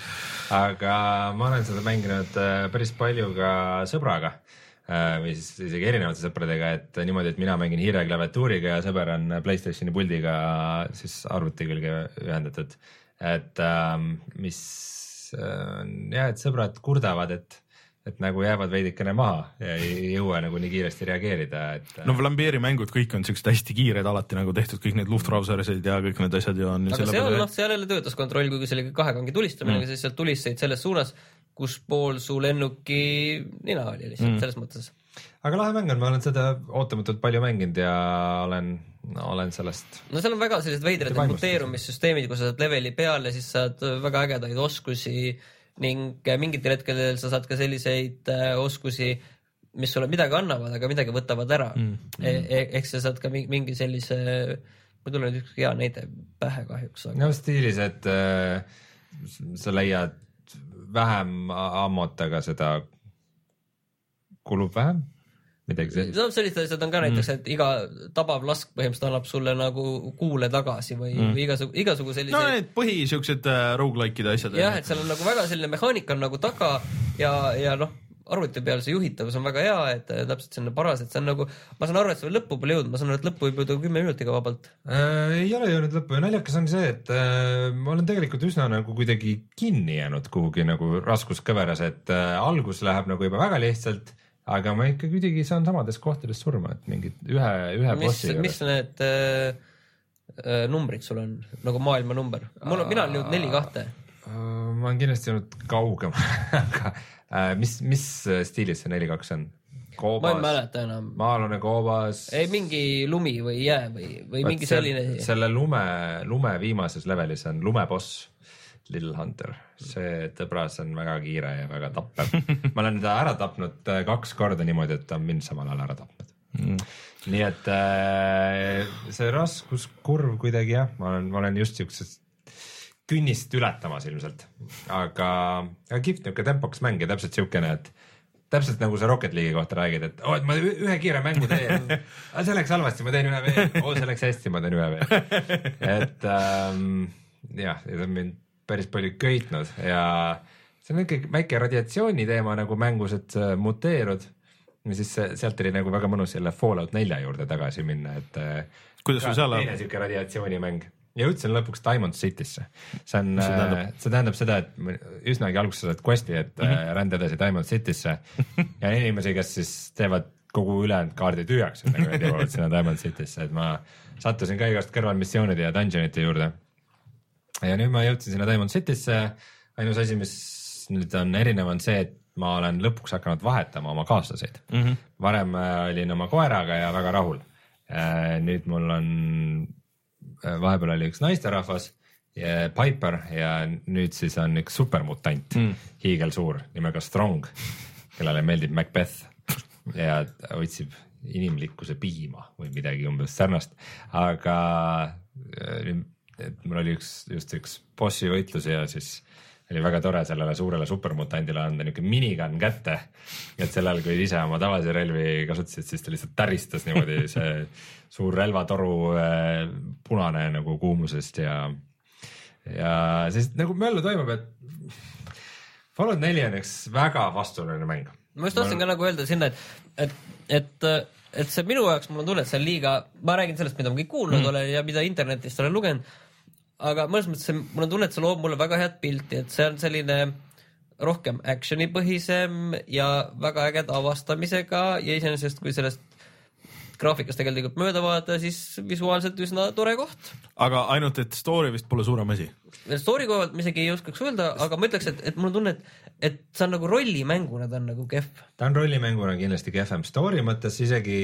Aga ma olen seda mänginud äh, päris palju ka sõbraga või siis isegi erinevate sõpradega, et niimoodi, et mina mängin hiire klaviatuuriga ja sõber on Playstationi puldiga siis arvuti külge ühendatud. et ähm, mis on äh, jah, et sõbrad kurdavad, et et nagu jäävad veidikene maha ja ei jõua nagu nii kiiresti reageerida, et. no Flambeeri mängud kõik on siuksed hästi kiired alati nagu tehtud, kõik need Luftrausersid ja kõik need asjad ju on. aga seal noh, seal jälle töötas kontroll, kuigi see oli kahe kangi tulistamine mm., siis sealt tulistasid selles suunas, kus pool su lennuki nina oli lihtsalt mm. selles mõttes. aga lahe mäng on, ma olen seda ootamatult palju mänginud ja olen no, olen sellest. no seal on väga sellised veidrad muteerumissüsteemid, kui sa saad leveli peale, siis saad väga ägedaid oskusi ning mingitel hetkedel sa saad ka selliseid äh, oskusi, mis sulle midagi annavad, aga midagi võtavad ära mm.. E e ehk sa saad ka mingi sellise, mul ei tule nüüd ükski hea näide pähe kahjuks aga.... no stiilis, et äh, sa leiad vähem ammut, aga seda kulub vähem midagi sellist. no sellised asjad on ka näiteks, et iga tabav lask põhimõtteliselt annab sulle nagu kuule tagasi või mm., või igasugu, igasugu selliseid. no need põhi siuksed äh, rogu-like'ide asjad. jah, et seal on nagu väga selline mehaanika on nagu taga ja, ja noh, arvuti peal see juhitavus on väga hea, et äh, täpselt selline paras, et see on nagu, ma saan aru, et sa veel lõppu pole jõudnud, ma saan aru, et lõppu võib jõuda kümne minutiga vabalt äh,. ei ole jõudnud lõppu ja naljakas on see, et äh, ma olen tegelikult üsna nagu kuidagi kinni jäänud kuhugi nagu raskuskõveras, et äh, algus läheb nagu juba väga lihtsalt aga ma ikka kuidagi saan samades kohtades surma, et mingid ühe, ühe mis, bossi juures. mis need äh, äh, numbrid sul on, nagu maailma number? mul on, mina olen jõudnud neli kahte. Äh, ma olen kindlasti jõudnud kaugemale aga mis, mis stiilis see neli kaks on? koobas, ma ei mäleta enam. maa-alune koobas. ei, mingi lumi või jää või, või Vaat mingi selline. selle lume, lume viimases levelis on lumeboss Little Hunter, see tõbras on väga kiire ja väga tappev. ma olen ta ära tapnud äh, kaks korda niimoodi, et ta on mind samal ajal ära tapnud mm.. nii et äh, see raskuskurv kuidagi jah, ma olen, ma olen just siukses künnist ületamas ilmselt, aga, aga kihvt niuke tempokas mäng ja täpselt siukene, et täpselt nagu sa Rocket League'i kohta räägid, et oo oh,, et ma ühe kiire mängu teen see läks halvasti, ma teen ühe veel, oo see läks hästi, ma teen ühe veel. et ähm, jah, see on mind päris palju köitnud ja see on ikkagi väike radiatsiooni teema nagu mängus, et sa muteerud ja siis sealt oli nagu väga mõnus jälle Fallout nelja juurde tagasi minna, et. Äh, kuidas sul seal läheb? teine siuke radiatsioonimäng jõudsin lõpuks Diamond City'sse. see on, see tähendab? Äh, see tähendab seda, et üsnagi alguses sa saad quest'i, et mm -hmm. rända edasi Diamond City'sse ja inimesi, kes siis teevad kogu ülejäänud kaardi tühjaks, et nagu nad jõuavad sinna Diamond City'sse, et ma sattusin ka igast kõrvalmissioonide ja dungeonite juurde ja nüüd ma jõudsin sinna Diamond City'sse. ainus asi, mis nüüd on erinev, on see, et ma olen lõpuks hakanud vahetama oma kaaslaseid mm. -hmm. varem äh, olin oma koeraga ja väga rahul. Nüüd mul on, vahepeal oli üks naisterahvas, Piper ja nüüd siis on üks supermutant mm., hiigelsuur nimega Strong, kellele meeldib Macbeth ja otsib inimlikkuse piima või midagi umbes sarnast, aga et mul oli üks, just üks bossi võitlus ja siis oli väga tore sellele suurele supermutandile anda niisugune minigun kätte. et sel ajal, kui ise oma tavalisi relvi kasutasid, siis ta lihtsalt täristas niimoodi see suur relvatoru äh, punane nagu kuumusest ja, ja siis nagu möllu toimub, et Fallout neli on üks väga vastuoluline mäng. ma just tahtsin ka nagu öelda sinna, et, et, et et see minu jaoks, mul on tunne, et see on liiga, ma räägin sellest, mida ma kõik kuulnud mm. olen ja mida internetist olen lugenud aga mõnes mõttes see, mul on tunne, et see loob mulle väga head pilti, et see on selline rohkem action'i põhisem ja väga ägeda avastamisega ja iseenesest, kui sellest graafikast tegelikult mööda vaadata, siis visuaalselt üsna tore koht. aga ainult, et story vist pole suurem asi. Story koha pealt ma isegi ei oskaks öelda, aga ma ütleks, et, et mul on tunne, et, et see on nagu rollimänguna, ta on nagu kehv. ta on rollimänguna kindlasti kehvem, story mõttes isegi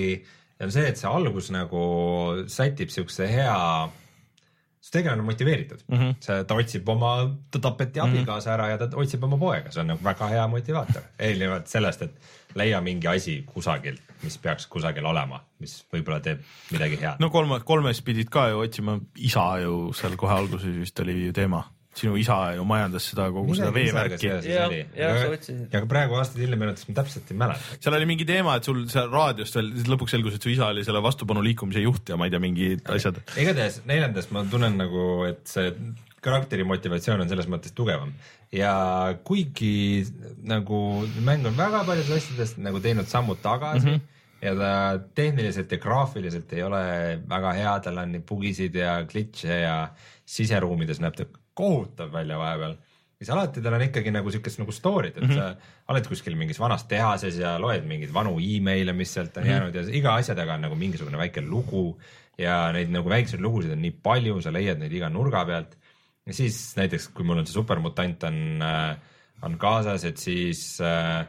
on see, et see algus nagu sätib siukse hea, see tegelane on motiveeritud mm, -hmm. see, ta otsib oma, ta tapeti abikaasa ära ja ta otsib oma poega, see on nagu väga hea motivaator, erinevalt sellest, et leia mingi asi kusagilt, mis peaks kusagil olema, mis võib-olla teeb midagi head no.. no kolme, kolmes pidid ka ju otsima isa ju seal kohe alguses vist oli ju teema. Sinu isa ju majandas seda kogu seda veevärki. Jah, jah, sa ja ka praegu aastaid hiljem meenutas, ma täpselt ei mäleta. seal oli mingi teema, et sul seal raadiost veel, siis lõpuks selgus, et su isa oli selle vastupanu liikumise juht ja ma ei tea, mingid asjad. igatahes neljandas ma tunnen nagu, et see karakteri motivatsioon on selles mõttes tugevam ja kuigi nagu mäng on väga paljudes asjades nagu teinud sammud tagasi mm -hmm. ja ta tehniliselt ja graafiliselt ei ole väga hea, tal on bugisid ja glitch'e ja siseruumides näeb ta kohutav välja vahepeal siis alati tal on ikkagi nagu siukest nagu story't, et mm -hmm. sa oled kuskil mingis vanas tehases ja loed mingeid vanu email'e, mis sealt on mm -hmm. jäänud ja iga asja taga on nagu mingisugune väike lugu ja neid nagu väikseid lugusid on nii palju, sa leiad neid iga nurga pealt ja siis näiteks, kui mul on see supermutant on äh,, on kaasas, et siis äh,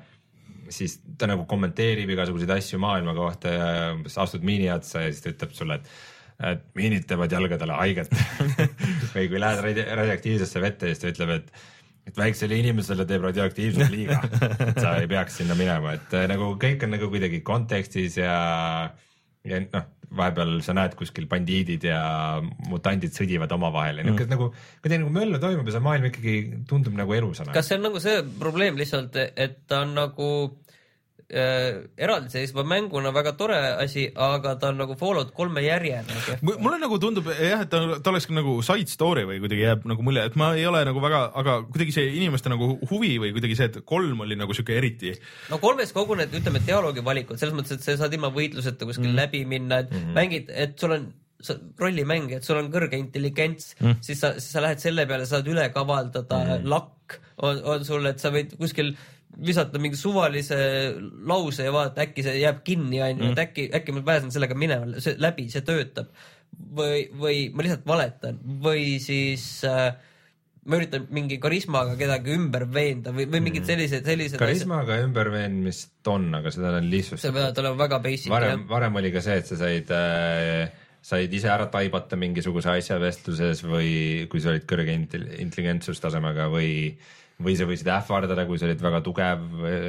siis ta nagu kommenteerib igasuguseid asju maailma kohta ja umbes astud miini otsa ja siis ta ütleb sulle, et et miinid teevad jalgadele haiget. Või kui lähed radi- radioaktiivsesse vette, siis ta ütleb, et et väiksele inimesele teeb radioaktiivsus liiga, et sa ei peaks sinna minema, et äh, nagu kõik on nagu kuidagi kontekstis ja ja noh, vahepeal sa näed kuskil bandiidid ja mutandid sõdivad omavahel ja niisugune nagu kuidagi nagu möllu toimub ja see maailm ikkagi tundub nagu elusana. kas see on nagu see probleem lihtsalt, et ta on nagu eraldiseisva mänguna väga tore asi, aga ta on nagu Fallout kolme järjena kehv. mulle nagu tundub jah, et ta, ta oleks nagu side story või kuidagi jääb nagu mulje, et ma ei ole nagu väga, aga kuidagi see inimeste nagu huvi või kuidagi see, et kolm oli nagu sihuke eriti. no kolmes kogu need, ütleme, dialoogivalikud selles mõttes, et sa saad ilma võitluseta kuskil mm. läbi minna, et mm -hmm. mängid, et sul on sa, rollimäng, et sul on kõrge intelligents mm., siis sa, siis sa lähed selle peale, saad üle kavaldada mm., lakk on, on sul, et sa võid kuskil visata mingi suvalise lause ja vaadata, äkki see jääb kinni, onju, et äkki, äkki ma pääsen sellega minema, see läbi, see töötab. või, või ma lihtsalt valetan. Või siis äh, ma üritan mingi karismaga kedagi ümber veenda või, või mingid sellised, sellised karismaga ümberveenmist on, aga seda on asjad, sa pead olema väga basic varem, varem oli ka see, et sa said äh, said ise ära taibata mingisuguse asja vestluses või kui sa olid kõrge intel- intelligentsustasemega või, või sa võisid ähvardada, kui sa olid väga tugev,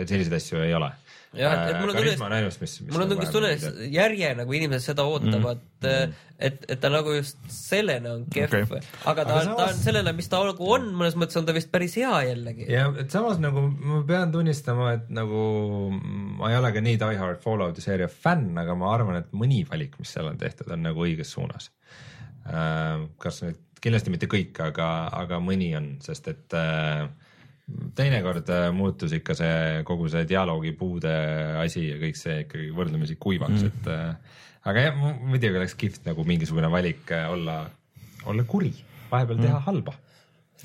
selliseid asju ei ole. Jah, et- et mul on tunne- mis, mis. mul on tunne, et järje nagu inimesed seda ootavad mm, -hmm. et, et ta nagu just sellena on kehv okay., aga ta on, ta on samas- sellena, mis ta nagu on, mõnes mõttes on ta vist päris hea jällegi. ja et samas nagu ma pean tunnistama, et nagu ma ei ole ka nii Die Hard Fallouti seeria fänn, aga ma arvan, et mõni valik, mis seal on tehtud, on nagu õiges suunas. kas nüüd, kindlasti mitte kõik, aga, aga mõni on, sest et äh, teinekord äh, muutus ikka see kogu see dialoogipuude asi ja kõik see ikkagi võrdlemisi kuivaks mm., et äh, aga jah, muidugi oleks kihvt nagu mingisugune valik äh, olla, olla kuri, vahepeal teha mm. halba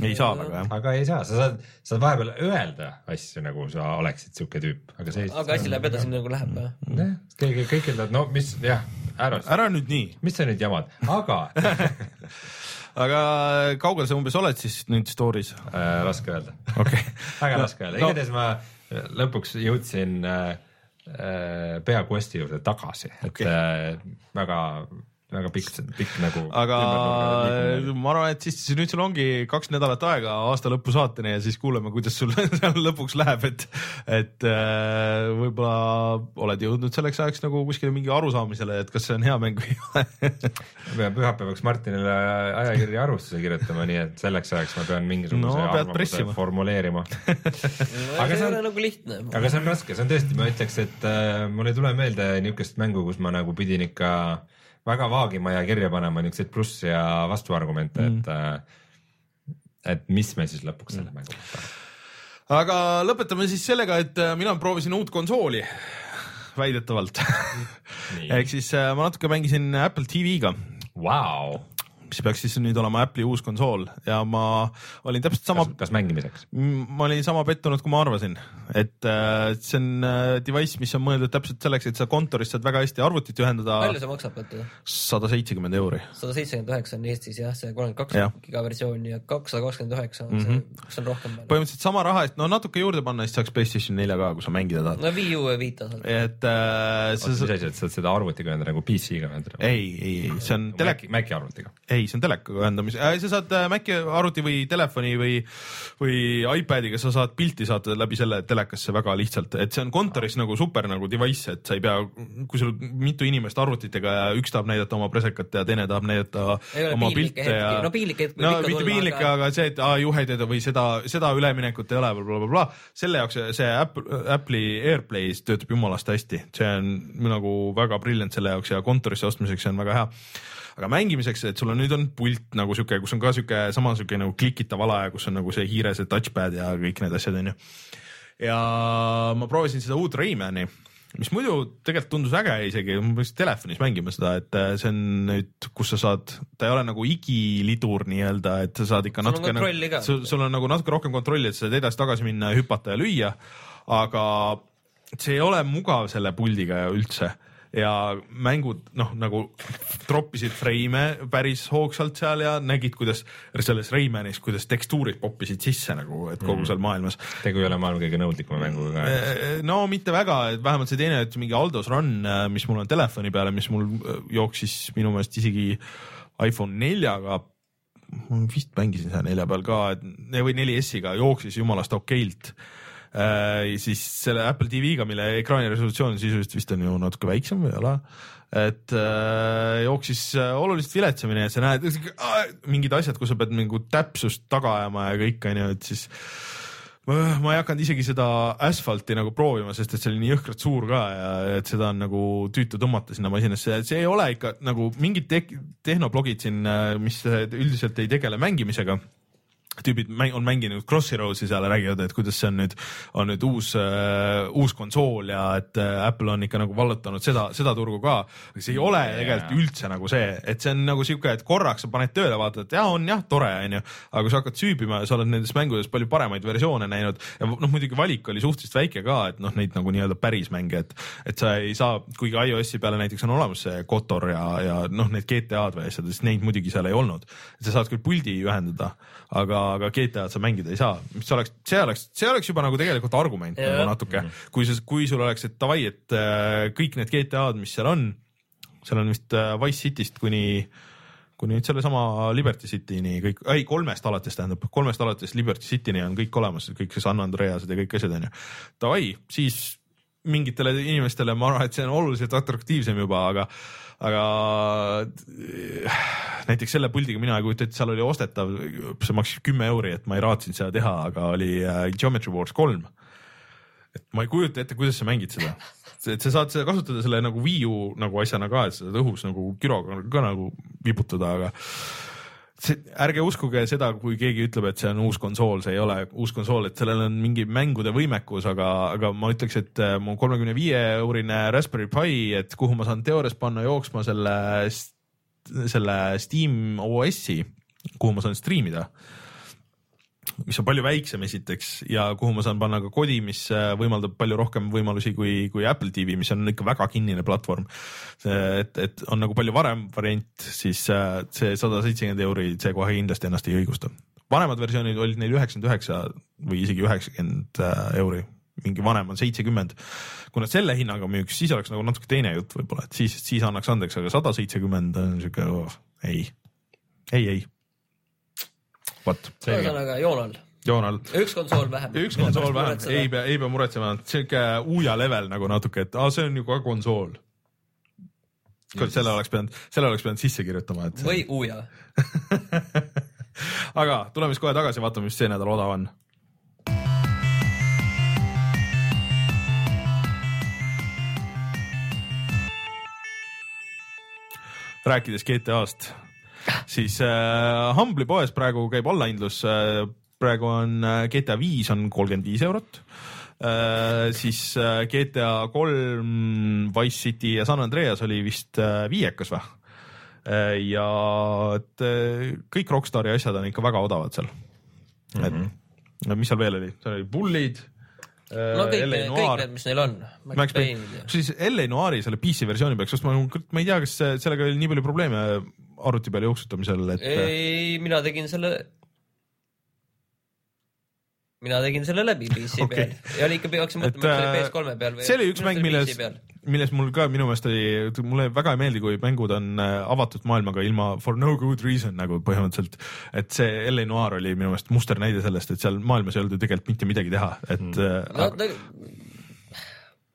ei saa väga jah. aga ei saa, sa saad, saad vahepeal öelda asju, nagu sa oleksid siuke tüüp, aga see. aga asi läheb edasi nagu läheb või? jah, keegi, kõik ütlevad, no mis, jah, ära, ära nüüd nii, mis sa nüüd jamad, aga aga kaugel sa umbes oled siis nüüd story's? äh, raske öelda, okei, väga raske öelda, no- igatahes ma lõpuks jõudsin äh, äh, pea quest'i juurde tagasi, et Okei. äh, väga, väga pikk, pikk nagu. aga ma arvan, et siis nüüd sul ongi kaks nädalat aega aasta lõpu saateni ja siis kuuleme, kuidas sul seal lõpuks läheb, et, et äh, võib-olla oled jõudnud selleks ajaks nagu kuskile mingi arusaamisele, et kas see on hea mäng või ei ole. pean pühapäevaks Martinile ajakirja arvustuse kirjutama, nii et selleks ajaks ma pean mingisuguse No, arvamuse formuleerima. aga see on- ole nagu lihtne. aga see on raske, see on tõesti, ma ütleks, et äh, mul ei tule meelde niisugust mängu, kus ma nagu pidin ikka väga vaagima ja kirja panema niisuguseid pluss ja vastuargumente mm., et äh, et mis me siis lõpuks selle mängu kohta aga lõpetame siis sellega, et äh, mina proovisin uut konsooli, väidetavalt. Ehk siis äh, ma natuke mängisin Apple TV-ga, Vau, mis peaks siis nüüd olema Apple'i uus konsool ja ma olin täpselt sama kas, mängimiseks? ma olin sama pettunud, kui ma arvasin, et äh, see on äh, device, mis on mõeldud täpselt selleks, et sa kontoris saad väga hästi arvutit ühendada palju see maksab, Pätu? sada seitsekümmend euri. sada seitsekümmend üheksa on Eestis jah, see kolmkümmend kaks giga versioon ja kakssada kakskümmend üheksa on see, kas on rohkem põhimõtteliselt sama raha eest, no natuke juurde panna, siis saaks PlayStation nelja ka, kui sa mängida tahad. no Wii U ja Vita saad. et äh, mis see, asi, et saad seda arvutiga ühendada nagu PC-ga ühendada? ei, ei, ei, see on telek, Maci arvutiga. ei, see on telekaga ühendamise äh,, sa saad äh, Maci arvuti või telefoni või, või iPadiga, sa saad pilti saata läbi selle telekasse väga lihtsalt, et see on kontoris nagu super nagu device, et sa ei pea, kui sul mitu inimest arvutitega ja üks tahab näidata oma presekat ja teine tahab näidata Ei oma pilte ja hetki. No piinlik hetk no mitte piinlik, aga- aga see, et aa, juhe teed või seda, seda üleminekut ei ole bla,, blablabla, selle jaoks see- Apple, Apple'i AirPlay's töötab jumalast hästi, see on nagu väga brilliant selle jaoks ja kontorisse ostmiseks see on väga hea aga mängimiseks, et sul on nüüd on pult nagu sihuke, kus on ka sihuke sama sihuke nagu klikitav ala ja kus on nagu see hiire, see touchpad ja kõik need asjad onju. ja ma proovisin seda uut Raymani, mis muidu tegelikult tundus äge isegi, ma peaks telefonis mängima seda, et äh, see on nüüd, kus sa saad, ta ei ole nagu igilidur nii-öelda, et sa saad ikka Sul natuke ka. sul, sul on nagu natuke rohkem kontrolli, et sa saad edasi-tagasi minna hüpata ja lüüa, aga see ei ole mugav selle puldiga üldse ja mängud noh, nagu troppisid freime päris hoogsalt seal ja nägid, kuidas selles Raymanis, kuidas tekstuurid poppisid sisse nagu, et kogu seal maailmas. tegu ei ole maailma kõige nõudlikuma mänguga ka. no mitte väga, et vähemalt see teine, et mingi Aldos Run, mis mul on telefoni peale, mis mul äh, jooksis minu meelest isegi iPhone neljaga, vist mängisin seal nelja peal ka, et või 4S-iga jooksis jumalast okeilt äh,. Siis selle Apple TV-ga, mille ekraani resolutsioon sisuliselt vist on ju natuke väiksem või ei ole, et äh, jooksis äh, oluliselt viletsamini, et sa näed äh, mingid asjad, kus sa pead nagu täpsust taga ajama ja kõik onju, et siis ma ei hakanud isegi seda asfalti nagu proovima, sest et see oli nii jõhkralt suur ka ja et seda on nagu tüütu tõmmata sinna masinasse, see ei ole ikka nagu mingid te tehnoblogid siin, mis üldiselt ei tegele mängimisega tüübid mäng, on mänginud Crossy Roadsi seal ja räägivad, et kuidas see on nüüd, on nüüd uus uh,, uus konsool ja et uh, Apple on ikka nagu vallutanud seda, seda turgu ka. aga see ei ole yeah. tegelikult üldse nagu see, et see on nagu sihuke, et korraks sa paned tööle, vaatad, et jaa, on jah, tore, onju. aga kui sa hakkad süübima ja sa oled nendes mängudes palju paremaid versioone näinud ja noh, muidugi valik oli suhteliselt väike ka, et noh, neid nagu nii-öelda päris mänge, et, et sa ei saa, kuigi iOS-i peale näiteks on olemas see Kotor ja, ja noh, need GTA-d või asjad, siis neid muidugi seal ei olnud. sa saad küll puldi ühendada, aga, aga GTA-d sa mängida ei saa, mis oleks, see oleks, see oleks juba nagu tegelikult argument Jah. nagu natuke, kui sa, kui sul oleks, et davai, et äh, kõik need GTA-d, mis seal on, seal on vist äh, Wise Cityst kuni kuni nüüd sellesama Liberty Cityni kõik, ei kolmest alates tähendab, kolmest alates Liberty Cityni on kõik olemas, kõik see San Andreased ja kõik asjad onju. Davai, siis mingitele inimestele ma arvan, et see on oluliselt atraktiivsem juba, aga, aga äh, näiteks selle puldiga mina ei kujuta ette, seal oli ostetav, see maksis kümme euri, et ma ei raatsinud seda teha, aga oli äh, Geometry Wars kolm. et ma ei kujuta ette, kuidas sa mängid seda, et sa saad seda kasutada selle nagu Wii U nagu asjana ka, et sa saad õhus nagu kiroga ka nagu vibutada, aga see, ärge uskuge seda, kui keegi ütleb, et see on uus konsool, see ei ole uus konsool, et sellel on mingi mängude võimekus, aga, aga ma ütleks, et äh, mu kolmekümne viie eurine Raspberry Pi, et kuhu ma saan teoorias panna jooksma selle, selle Steam OS-i, kuhu ma saan striimida mis on palju väiksem esiteks ja kuhu ma saan panna ka kodi, mis äh, võimaldab palju rohkem võimalusi kui, kui Apple TV, mis on ikka väga kinnine platvorm. et, et on nagu palju varem variant, siis äh, see sada seitsekümmend euri, see kohe kindlasti ennast ei õigusta. vanemad versioonid olid neil üheksakümmend üheksa või isegi üheksakümmend äh, euri, mingi vanem on seitsekümmend. kui nad selle hinnaga müüks, siis oleks nagu natuke teine jutt võib-olla, et siis, siis annaks andeks, aga sada seitsekümmend on siuke oh, ei, ei, ei. vot, ühesõnaga joonal, joonal üks konsool vähem. üks konsool vähem, ei pea, ei pea muretsema, siuke uja level nagu natuke, et aa, see on ju ka konsool. selle oleks pidanud, selle oleks pidanud sisse kirjutama, et. või Uja. aga tuleme siis kohe tagasi, vaatame, mis see nädal odav on. rääkides GTA-st, siis äh, Humble'i poes praegu käib allahindlus äh,, praegu on äh, GTA viis on kolmkümmend viis eurot äh,, siis äh, GTA kolm, Wise City ja San Andreas oli vist äh, viiekas või? ja et äh, kõik Rockstari asjad on ikka väga odavad seal mm. -hmm. et no mis seal veel oli, seal oli Bullid. no kõik, kõik need, mis neil on. Max Payne, siis LA Noire'i selle PC versiooni peaks ostma, ma ei tea, kas sellega oli nii palju probleeme arvuti peal jooksutamisel, et. ei, mina tegin selle mina tegin selle läbi PC okay. peal ja oli ikka, hakkasin mõtlema, et see oli PS3 peal või. see oli üks mäng, milles, milles mul ka minu meelest oli, mulle väga ei meeldi, kui mängud on äh, avatud maailmaga ilma for no good reason nagu põhimõtteliselt. et see LA Noir oli minu meelest musternäide sellest, et seal maailmas ei olnud ju tegelikult mitte midagi teha, et mm.. no aga...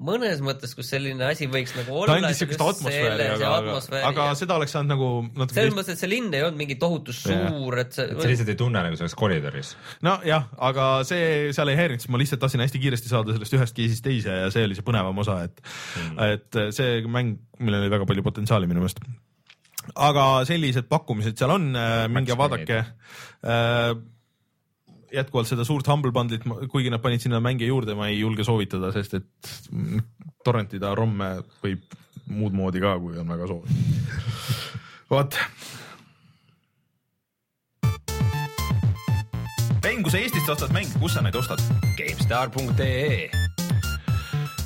mõnes mõttes, kus selline asi võiks nagu olla. ta andis siukest atmosfääri, aga, aga, aga seda oleks saanud nagu natuke. selles mõttes, et see linn ei olnud mingi tohutu suur, et see. sa lihtsalt ei tunne nagu see oleks koridoris. nojah, aga see seal ei häirinud, sest ma lihtsalt tahtsin hästi kiiresti saada sellest ühest case'ist teise ja see oli see põnevam osa, et mm., et see mäng, millel oli väga palju potentsiaali minu meelest. aga sellised pakkumised seal on, äh, minge vaadake jätkuvalt seda suurt Humble Bundle'it, kuigi nad panid sinna mänge juurde, ma ei julge soovitada, sest et torrentida romme võib muud moodi ka, kui on väga soov. vot. mäng, kui sa Eestist ostad mänge, kus sa neid ostad? GameStar.ee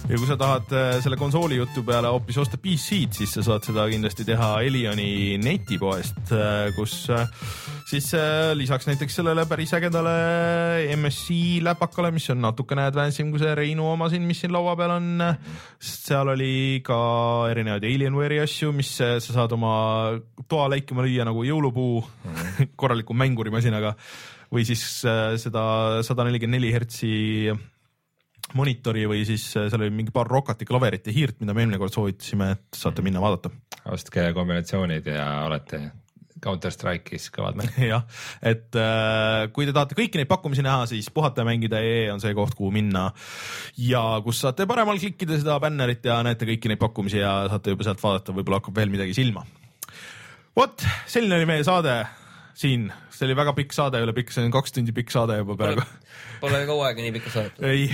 ja kui sa tahad äh, selle konsooli jutu peale hoopis osta PC-d, siis sa saad seda kindlasti teha Elioni netipoest, äh, kus äh, siis lisaks näiteks sellele päris ägedale MSI läpakale, mis on natukene advance im kui see Reinu oma siin, mis siin laua peal on. seal oli ka erinevaid Alienware'i asju, mis sa saad oma toa läikima lüüa nagu jõulupuu mhm. korraliku mängurimasinaga või siis seda sada nelikümmend neli hertsi monitori või siis äh, seal oli mingi paar Rocati klaverit ja hiirt, mida me eelmine kord soovitasime, et saate minna vaadata. ostke kombinatsioonid ja olete Counter Strike'is kõvad mängijad. jah, et äh, kui te tahate kõiki neid pakkumisi näha, siis puhatamängida.ee on see koht, kuhu minna ja kus saate paremal klikkida seda bännerit ja näete kõiki neid pakkumisi ja saate juba sealt vaadata, võib-olla hakkab veel midagi silma. vot, selline oli meie saade siin, see oli väga pikk saade, üle pikk, see on kaks tundi pikk saade juba praegu. Pole kaua aega nii pikka saadet. ei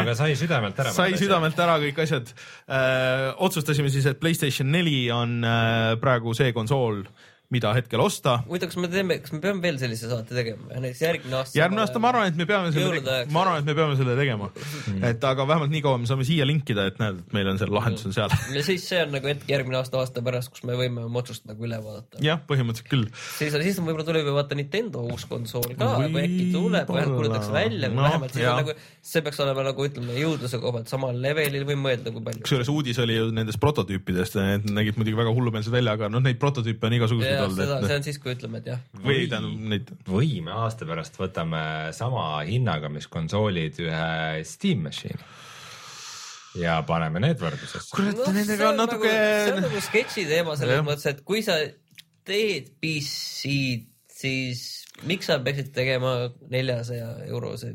aga sai südamelt ära. sai südamelt ära kõik asjad äh,. otsustasime siis, et Playstation neli on äh, praegu see konsool mida hetkel osta. huvitav, kas me teeme, kas me peame veel sellise saate tegema, näiteks järgmine aasta? järgmine aasta ma arvan, et me peame selle, ma arvan, et me peame selle tegema mm.. et aga vähemalt nii kaua me saame siia linkida, et näed, et meil on selle lahendus on seal. ja siis see on nagu hetk järgmine aasta, aasta pärast, kus me võime oma otsust nagu üle vaadata. jah, põhimõtteliselt küll. siis, siis võib-olla tuleb ju vaata Nintendo uus konsool ka, kui äkki tuleb, vähemalt kuulutatakse välja no,, vähemalt siis on nagu, see peaks olema nagu ütleme jõudluse koha pealt samal levelil või mõelda, kui palju. kusjuures uudis oli ju nendest prototüüpidest, need nägid muidugi väga hullumeelsed välja, aga noh, neid prototüüpe on igasuguseid olnud. see on siis kui ütleme, et jah. või tähendab neid. või me aasta pärast võtame sama hinnaga, mis konsoolid ühe Steam Machine'i ja paneme need võrdlusesse. kurat no,, nendega on natuke nagu,. see on nagu sketši teema selles mõttes, et kui sa teed PC-d, siis miks sa peaksid tegema neljasaja eurose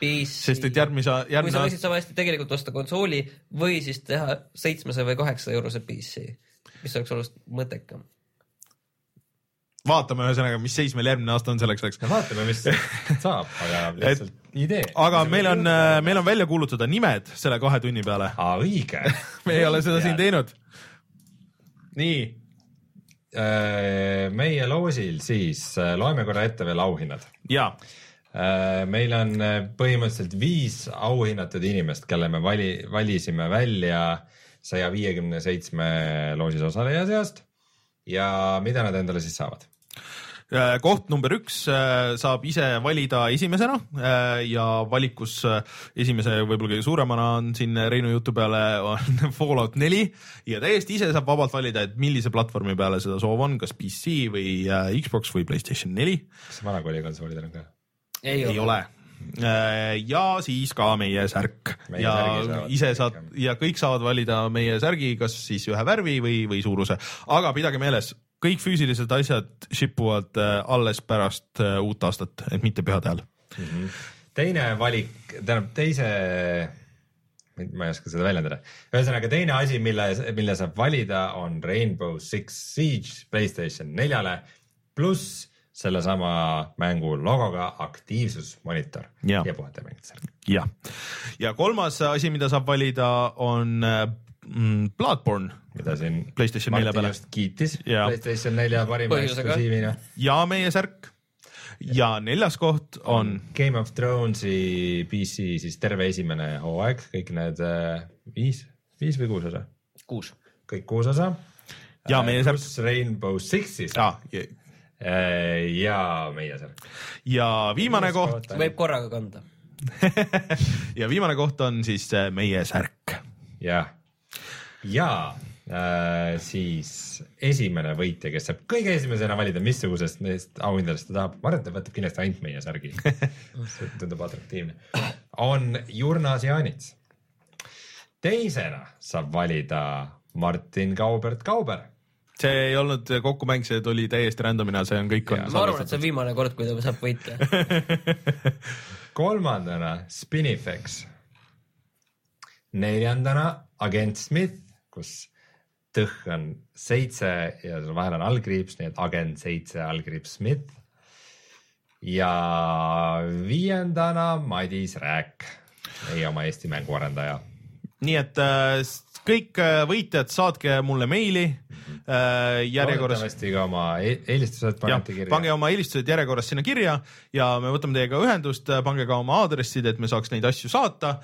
PC. sest et järgmise, järgmine. kui sa võisid sama hästi tegelikult osta konsooli või siis teha seitsmesaja või kaheksasaja eurose PC, mis oleks oluliselt mõttekam vaatame ühesõnaga, mis seis meil järgmine aasta on selleks ajaks. no vaatame, mis saab, aga lihtsalt et, idee. aga meil on, meil on välja kuulutada nimed selle kahe tunni peale. aa, õige me ei ole seda siin teinud. nii. Äh, meie loosil siis äh, loeme korra ette veel auhinnad. jaa äh, meil on põhimõtteliselt viis auhinnatud inimest, kelle me vali, valisime välja saja viiekümne seitsme loosis osaleja seast. ja mida nad endale siis saavad? Äh, koht number üks äh, saab ise valida esimesena äh, ja valikus esimese võib-olla kõige suuremana on siin Reinu jutu peale on Fallout neli. Ja täiesti ise saab vabalt valida, et millise platvormi peale seda soov on, kas PC või Xbox või Playstation neli. kas vanakooli konsoolidel on ka? ei, ei ole. ja siis ka meie särk. Meie ja ise saad ja kõik saavad valida meie särgi, kas siis ühe värvi või, või suuruse, aga pidage meeles, kõik füüsilised asjad ship uvad äh, alles pärast äh, uut aastat, et mitte pühade ajal mm. -hmm. teine valik, tähendab teise, ma ei oska seda väljendada, ühesõnaga teine asi, mille, mille saab valida, on Rainbow Six Siege Playstation neljale pluss sellesama mängu logoga aktiivsusmonitor ja, ja puhatamängid seal. jah, ja kolmas asi, mida saab valida, on äh, mm, Bloodborne mida siin PlayStation 4 peale. kiitis Jaa. PlayStation nelja parima eksklusiivina. ja meie särk ja neljas koht on Game of Thronesi PC siis terve esimene hooaeg, kõik need äh, viis, viis või kuus osa, kuus. kõik kuus osa. Ja meie särk. pluss Rainbow Sixis ja, äh, ja meie särk. ja viimane koht võib korraga kanda. ja viimane koht on siis äh, meie särk. jah, ja äh, siis esimene võitja, kes saab kõige esimesena valida, missugusest neist auhindadest ta tahab, ma arvan, et ta võtab kindlasti ainult meie särgi. tundub atraktiivne. on Jurnas Jaanits. teisena saab valida Martin Kaubert Kauber. see ei olnud kokkumäng, see tuli täiesti random'ina, see on kõik on ma arvan, et see on viimane kord, kui ta saab võita. kolmandana Spinifex. neljandana Agent Smith, kus tõh on seitse ja seal vahel on allkriips, nii et Agent seitse allkriips Smith. ja viiendana Madis Rääk, meie oma Eesti mänguarendaja. Nii et äh, kõik äh, võitjad, saatke mulle meili äh, järjekorras. loodetavasti ka oma e- eelistused panete, kirja. pange oma eelistused järjekorras sinna kirja ja me võtame teiega ühendust, pange ka oma aadressid, et me saaks neid asju saata.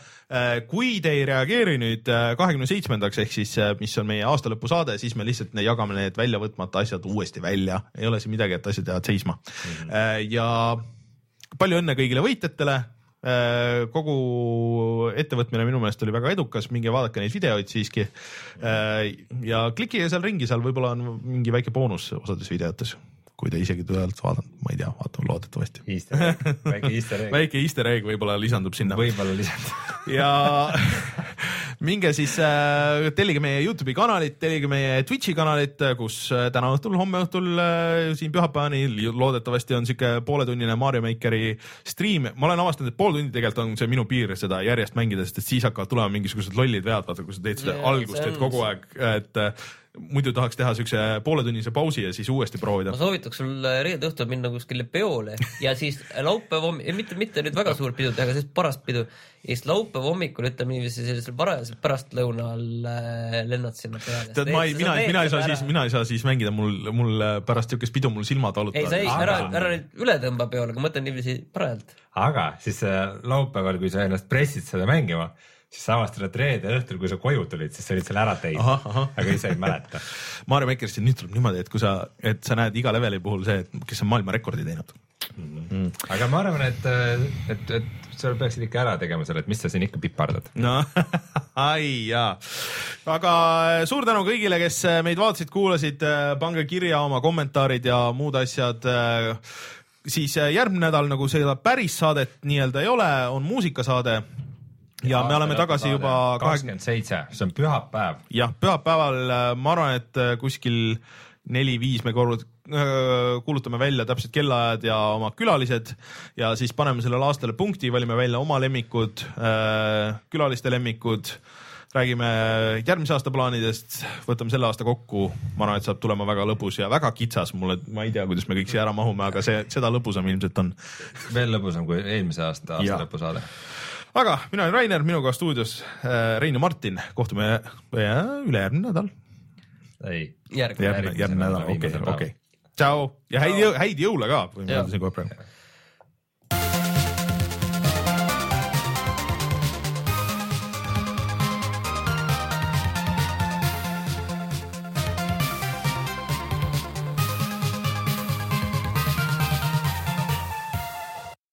kui te ei reageeri nüüd kahekümne seitsmendaks ehk siis, mis on meie aastalõpusaade, siis me lihtsalt ne- jagame need välja võtmata asjad uuesti välja, ei ole siin midagi, et asjad jäävad seisma mm. -hmm. ja palju õnne kõigile võitjatele kogu ettevõtmine minu meelest oli väga edukas, minge vaadake neid videoid siiski. ja klikige seal ringi, seal võib-olla on mingi väike boonus osades videotes, kui te isegi tõelt vaadanud, ma ei tea, vaatame loodetavasti. Väike Easter egg, väike easter egg võib-olla lisandub sinna võib-olla lisada. ja minge siis äh, tellige meie Youtube'i kanalit, tellige meie Twitch'i kanalit, kus äh, täna õhtul, homme õhtul äh, siin pühapäevani loodetavasti on sihuke pooletunnine Mario Makeri striim. ma olen avastanud, et pool tundi tegelikult on see minu piir seda järjest mängida, sest et siis hakkavad tulema mingisugused lollid vead, vaata kui sa teed seda Jaa, algust, et kogu aeg, et äh, muidu tahaks teha siukse pooletunnise pausi ja siis uuesti proovida ma. soovitaks sul reede õhtul minna kuskile peole ja siis laupäeva hommik, mitte, mitte nüüd väga suurt pidu teha, aga sellist parast pidu. ja siis laupäeva hommikul, ütleme niiviisi sellisel varajasel pärastlõunal äh, lennad sinna peale. tead, ma ei, mina, mina ei saa siis, mina ei saa siis mängida, mul, mul äh, pärast siukest pidu mul silmad valutavad. ei, sa ei, Aga- ära, ära nüüd üle tõmba peole, aga ma mõtlen niiviisi parajalt. aga siis äh, laupäeval, kui sa ennast pressid seda mängima, siis sa avastad, et reede õhtul, kui sa koju tulid, siis sa olid selle ära teinud aga ise ei mäleta. Mario Makerist nüüd tuleb niimoodi, et kui sa, et sa näed iga leveli puhul see, et kes on maailmarekordi teinud. aga ma arvan, et, et, et sa peaksid ikka ära tegema selle, et mis sa siin ikka pipardad. no ai jaa, aga suur tänu kõigile, kes meid vaatasid, kuulasid, pange kirja oma kommentaarid ja muud asjad. siis järgmine nädal nagu seda päris saadet nii-öelda ei ole, on muusikasaade. Ja me oleme tagasi juba kakskümmend seitse, see on pühapäev. jah, pühapäeval äh, ma arvan, et äh, kuskil neli-viis me korru-, kuulutame välja täpsed kellaajad ja oma külalised ja siis paneme sellele aastale punkti, valime välja oma lemmikud, külaliste lemmikud, räägime järgmise aasta plaanidest, võtame selle aasta kokku, ma arvan, et saab tulema väga lõbus ja väga kitsas, mulle, ma ei tea, kuidas me kõik siia ära mahume, aga see, seda lõbusam ilmselt on. veel lõbusam kui eelmise aasta Jaa. aastalõpusaade. Aga mina olen Rainer, minuga stuudios äh, Rein ja Martin, kohtume äh, ülejärgmine nädal. Ei, järgmine. järgmine, nädal, okei, okei. tšau. Ja häid, häid jõule ka,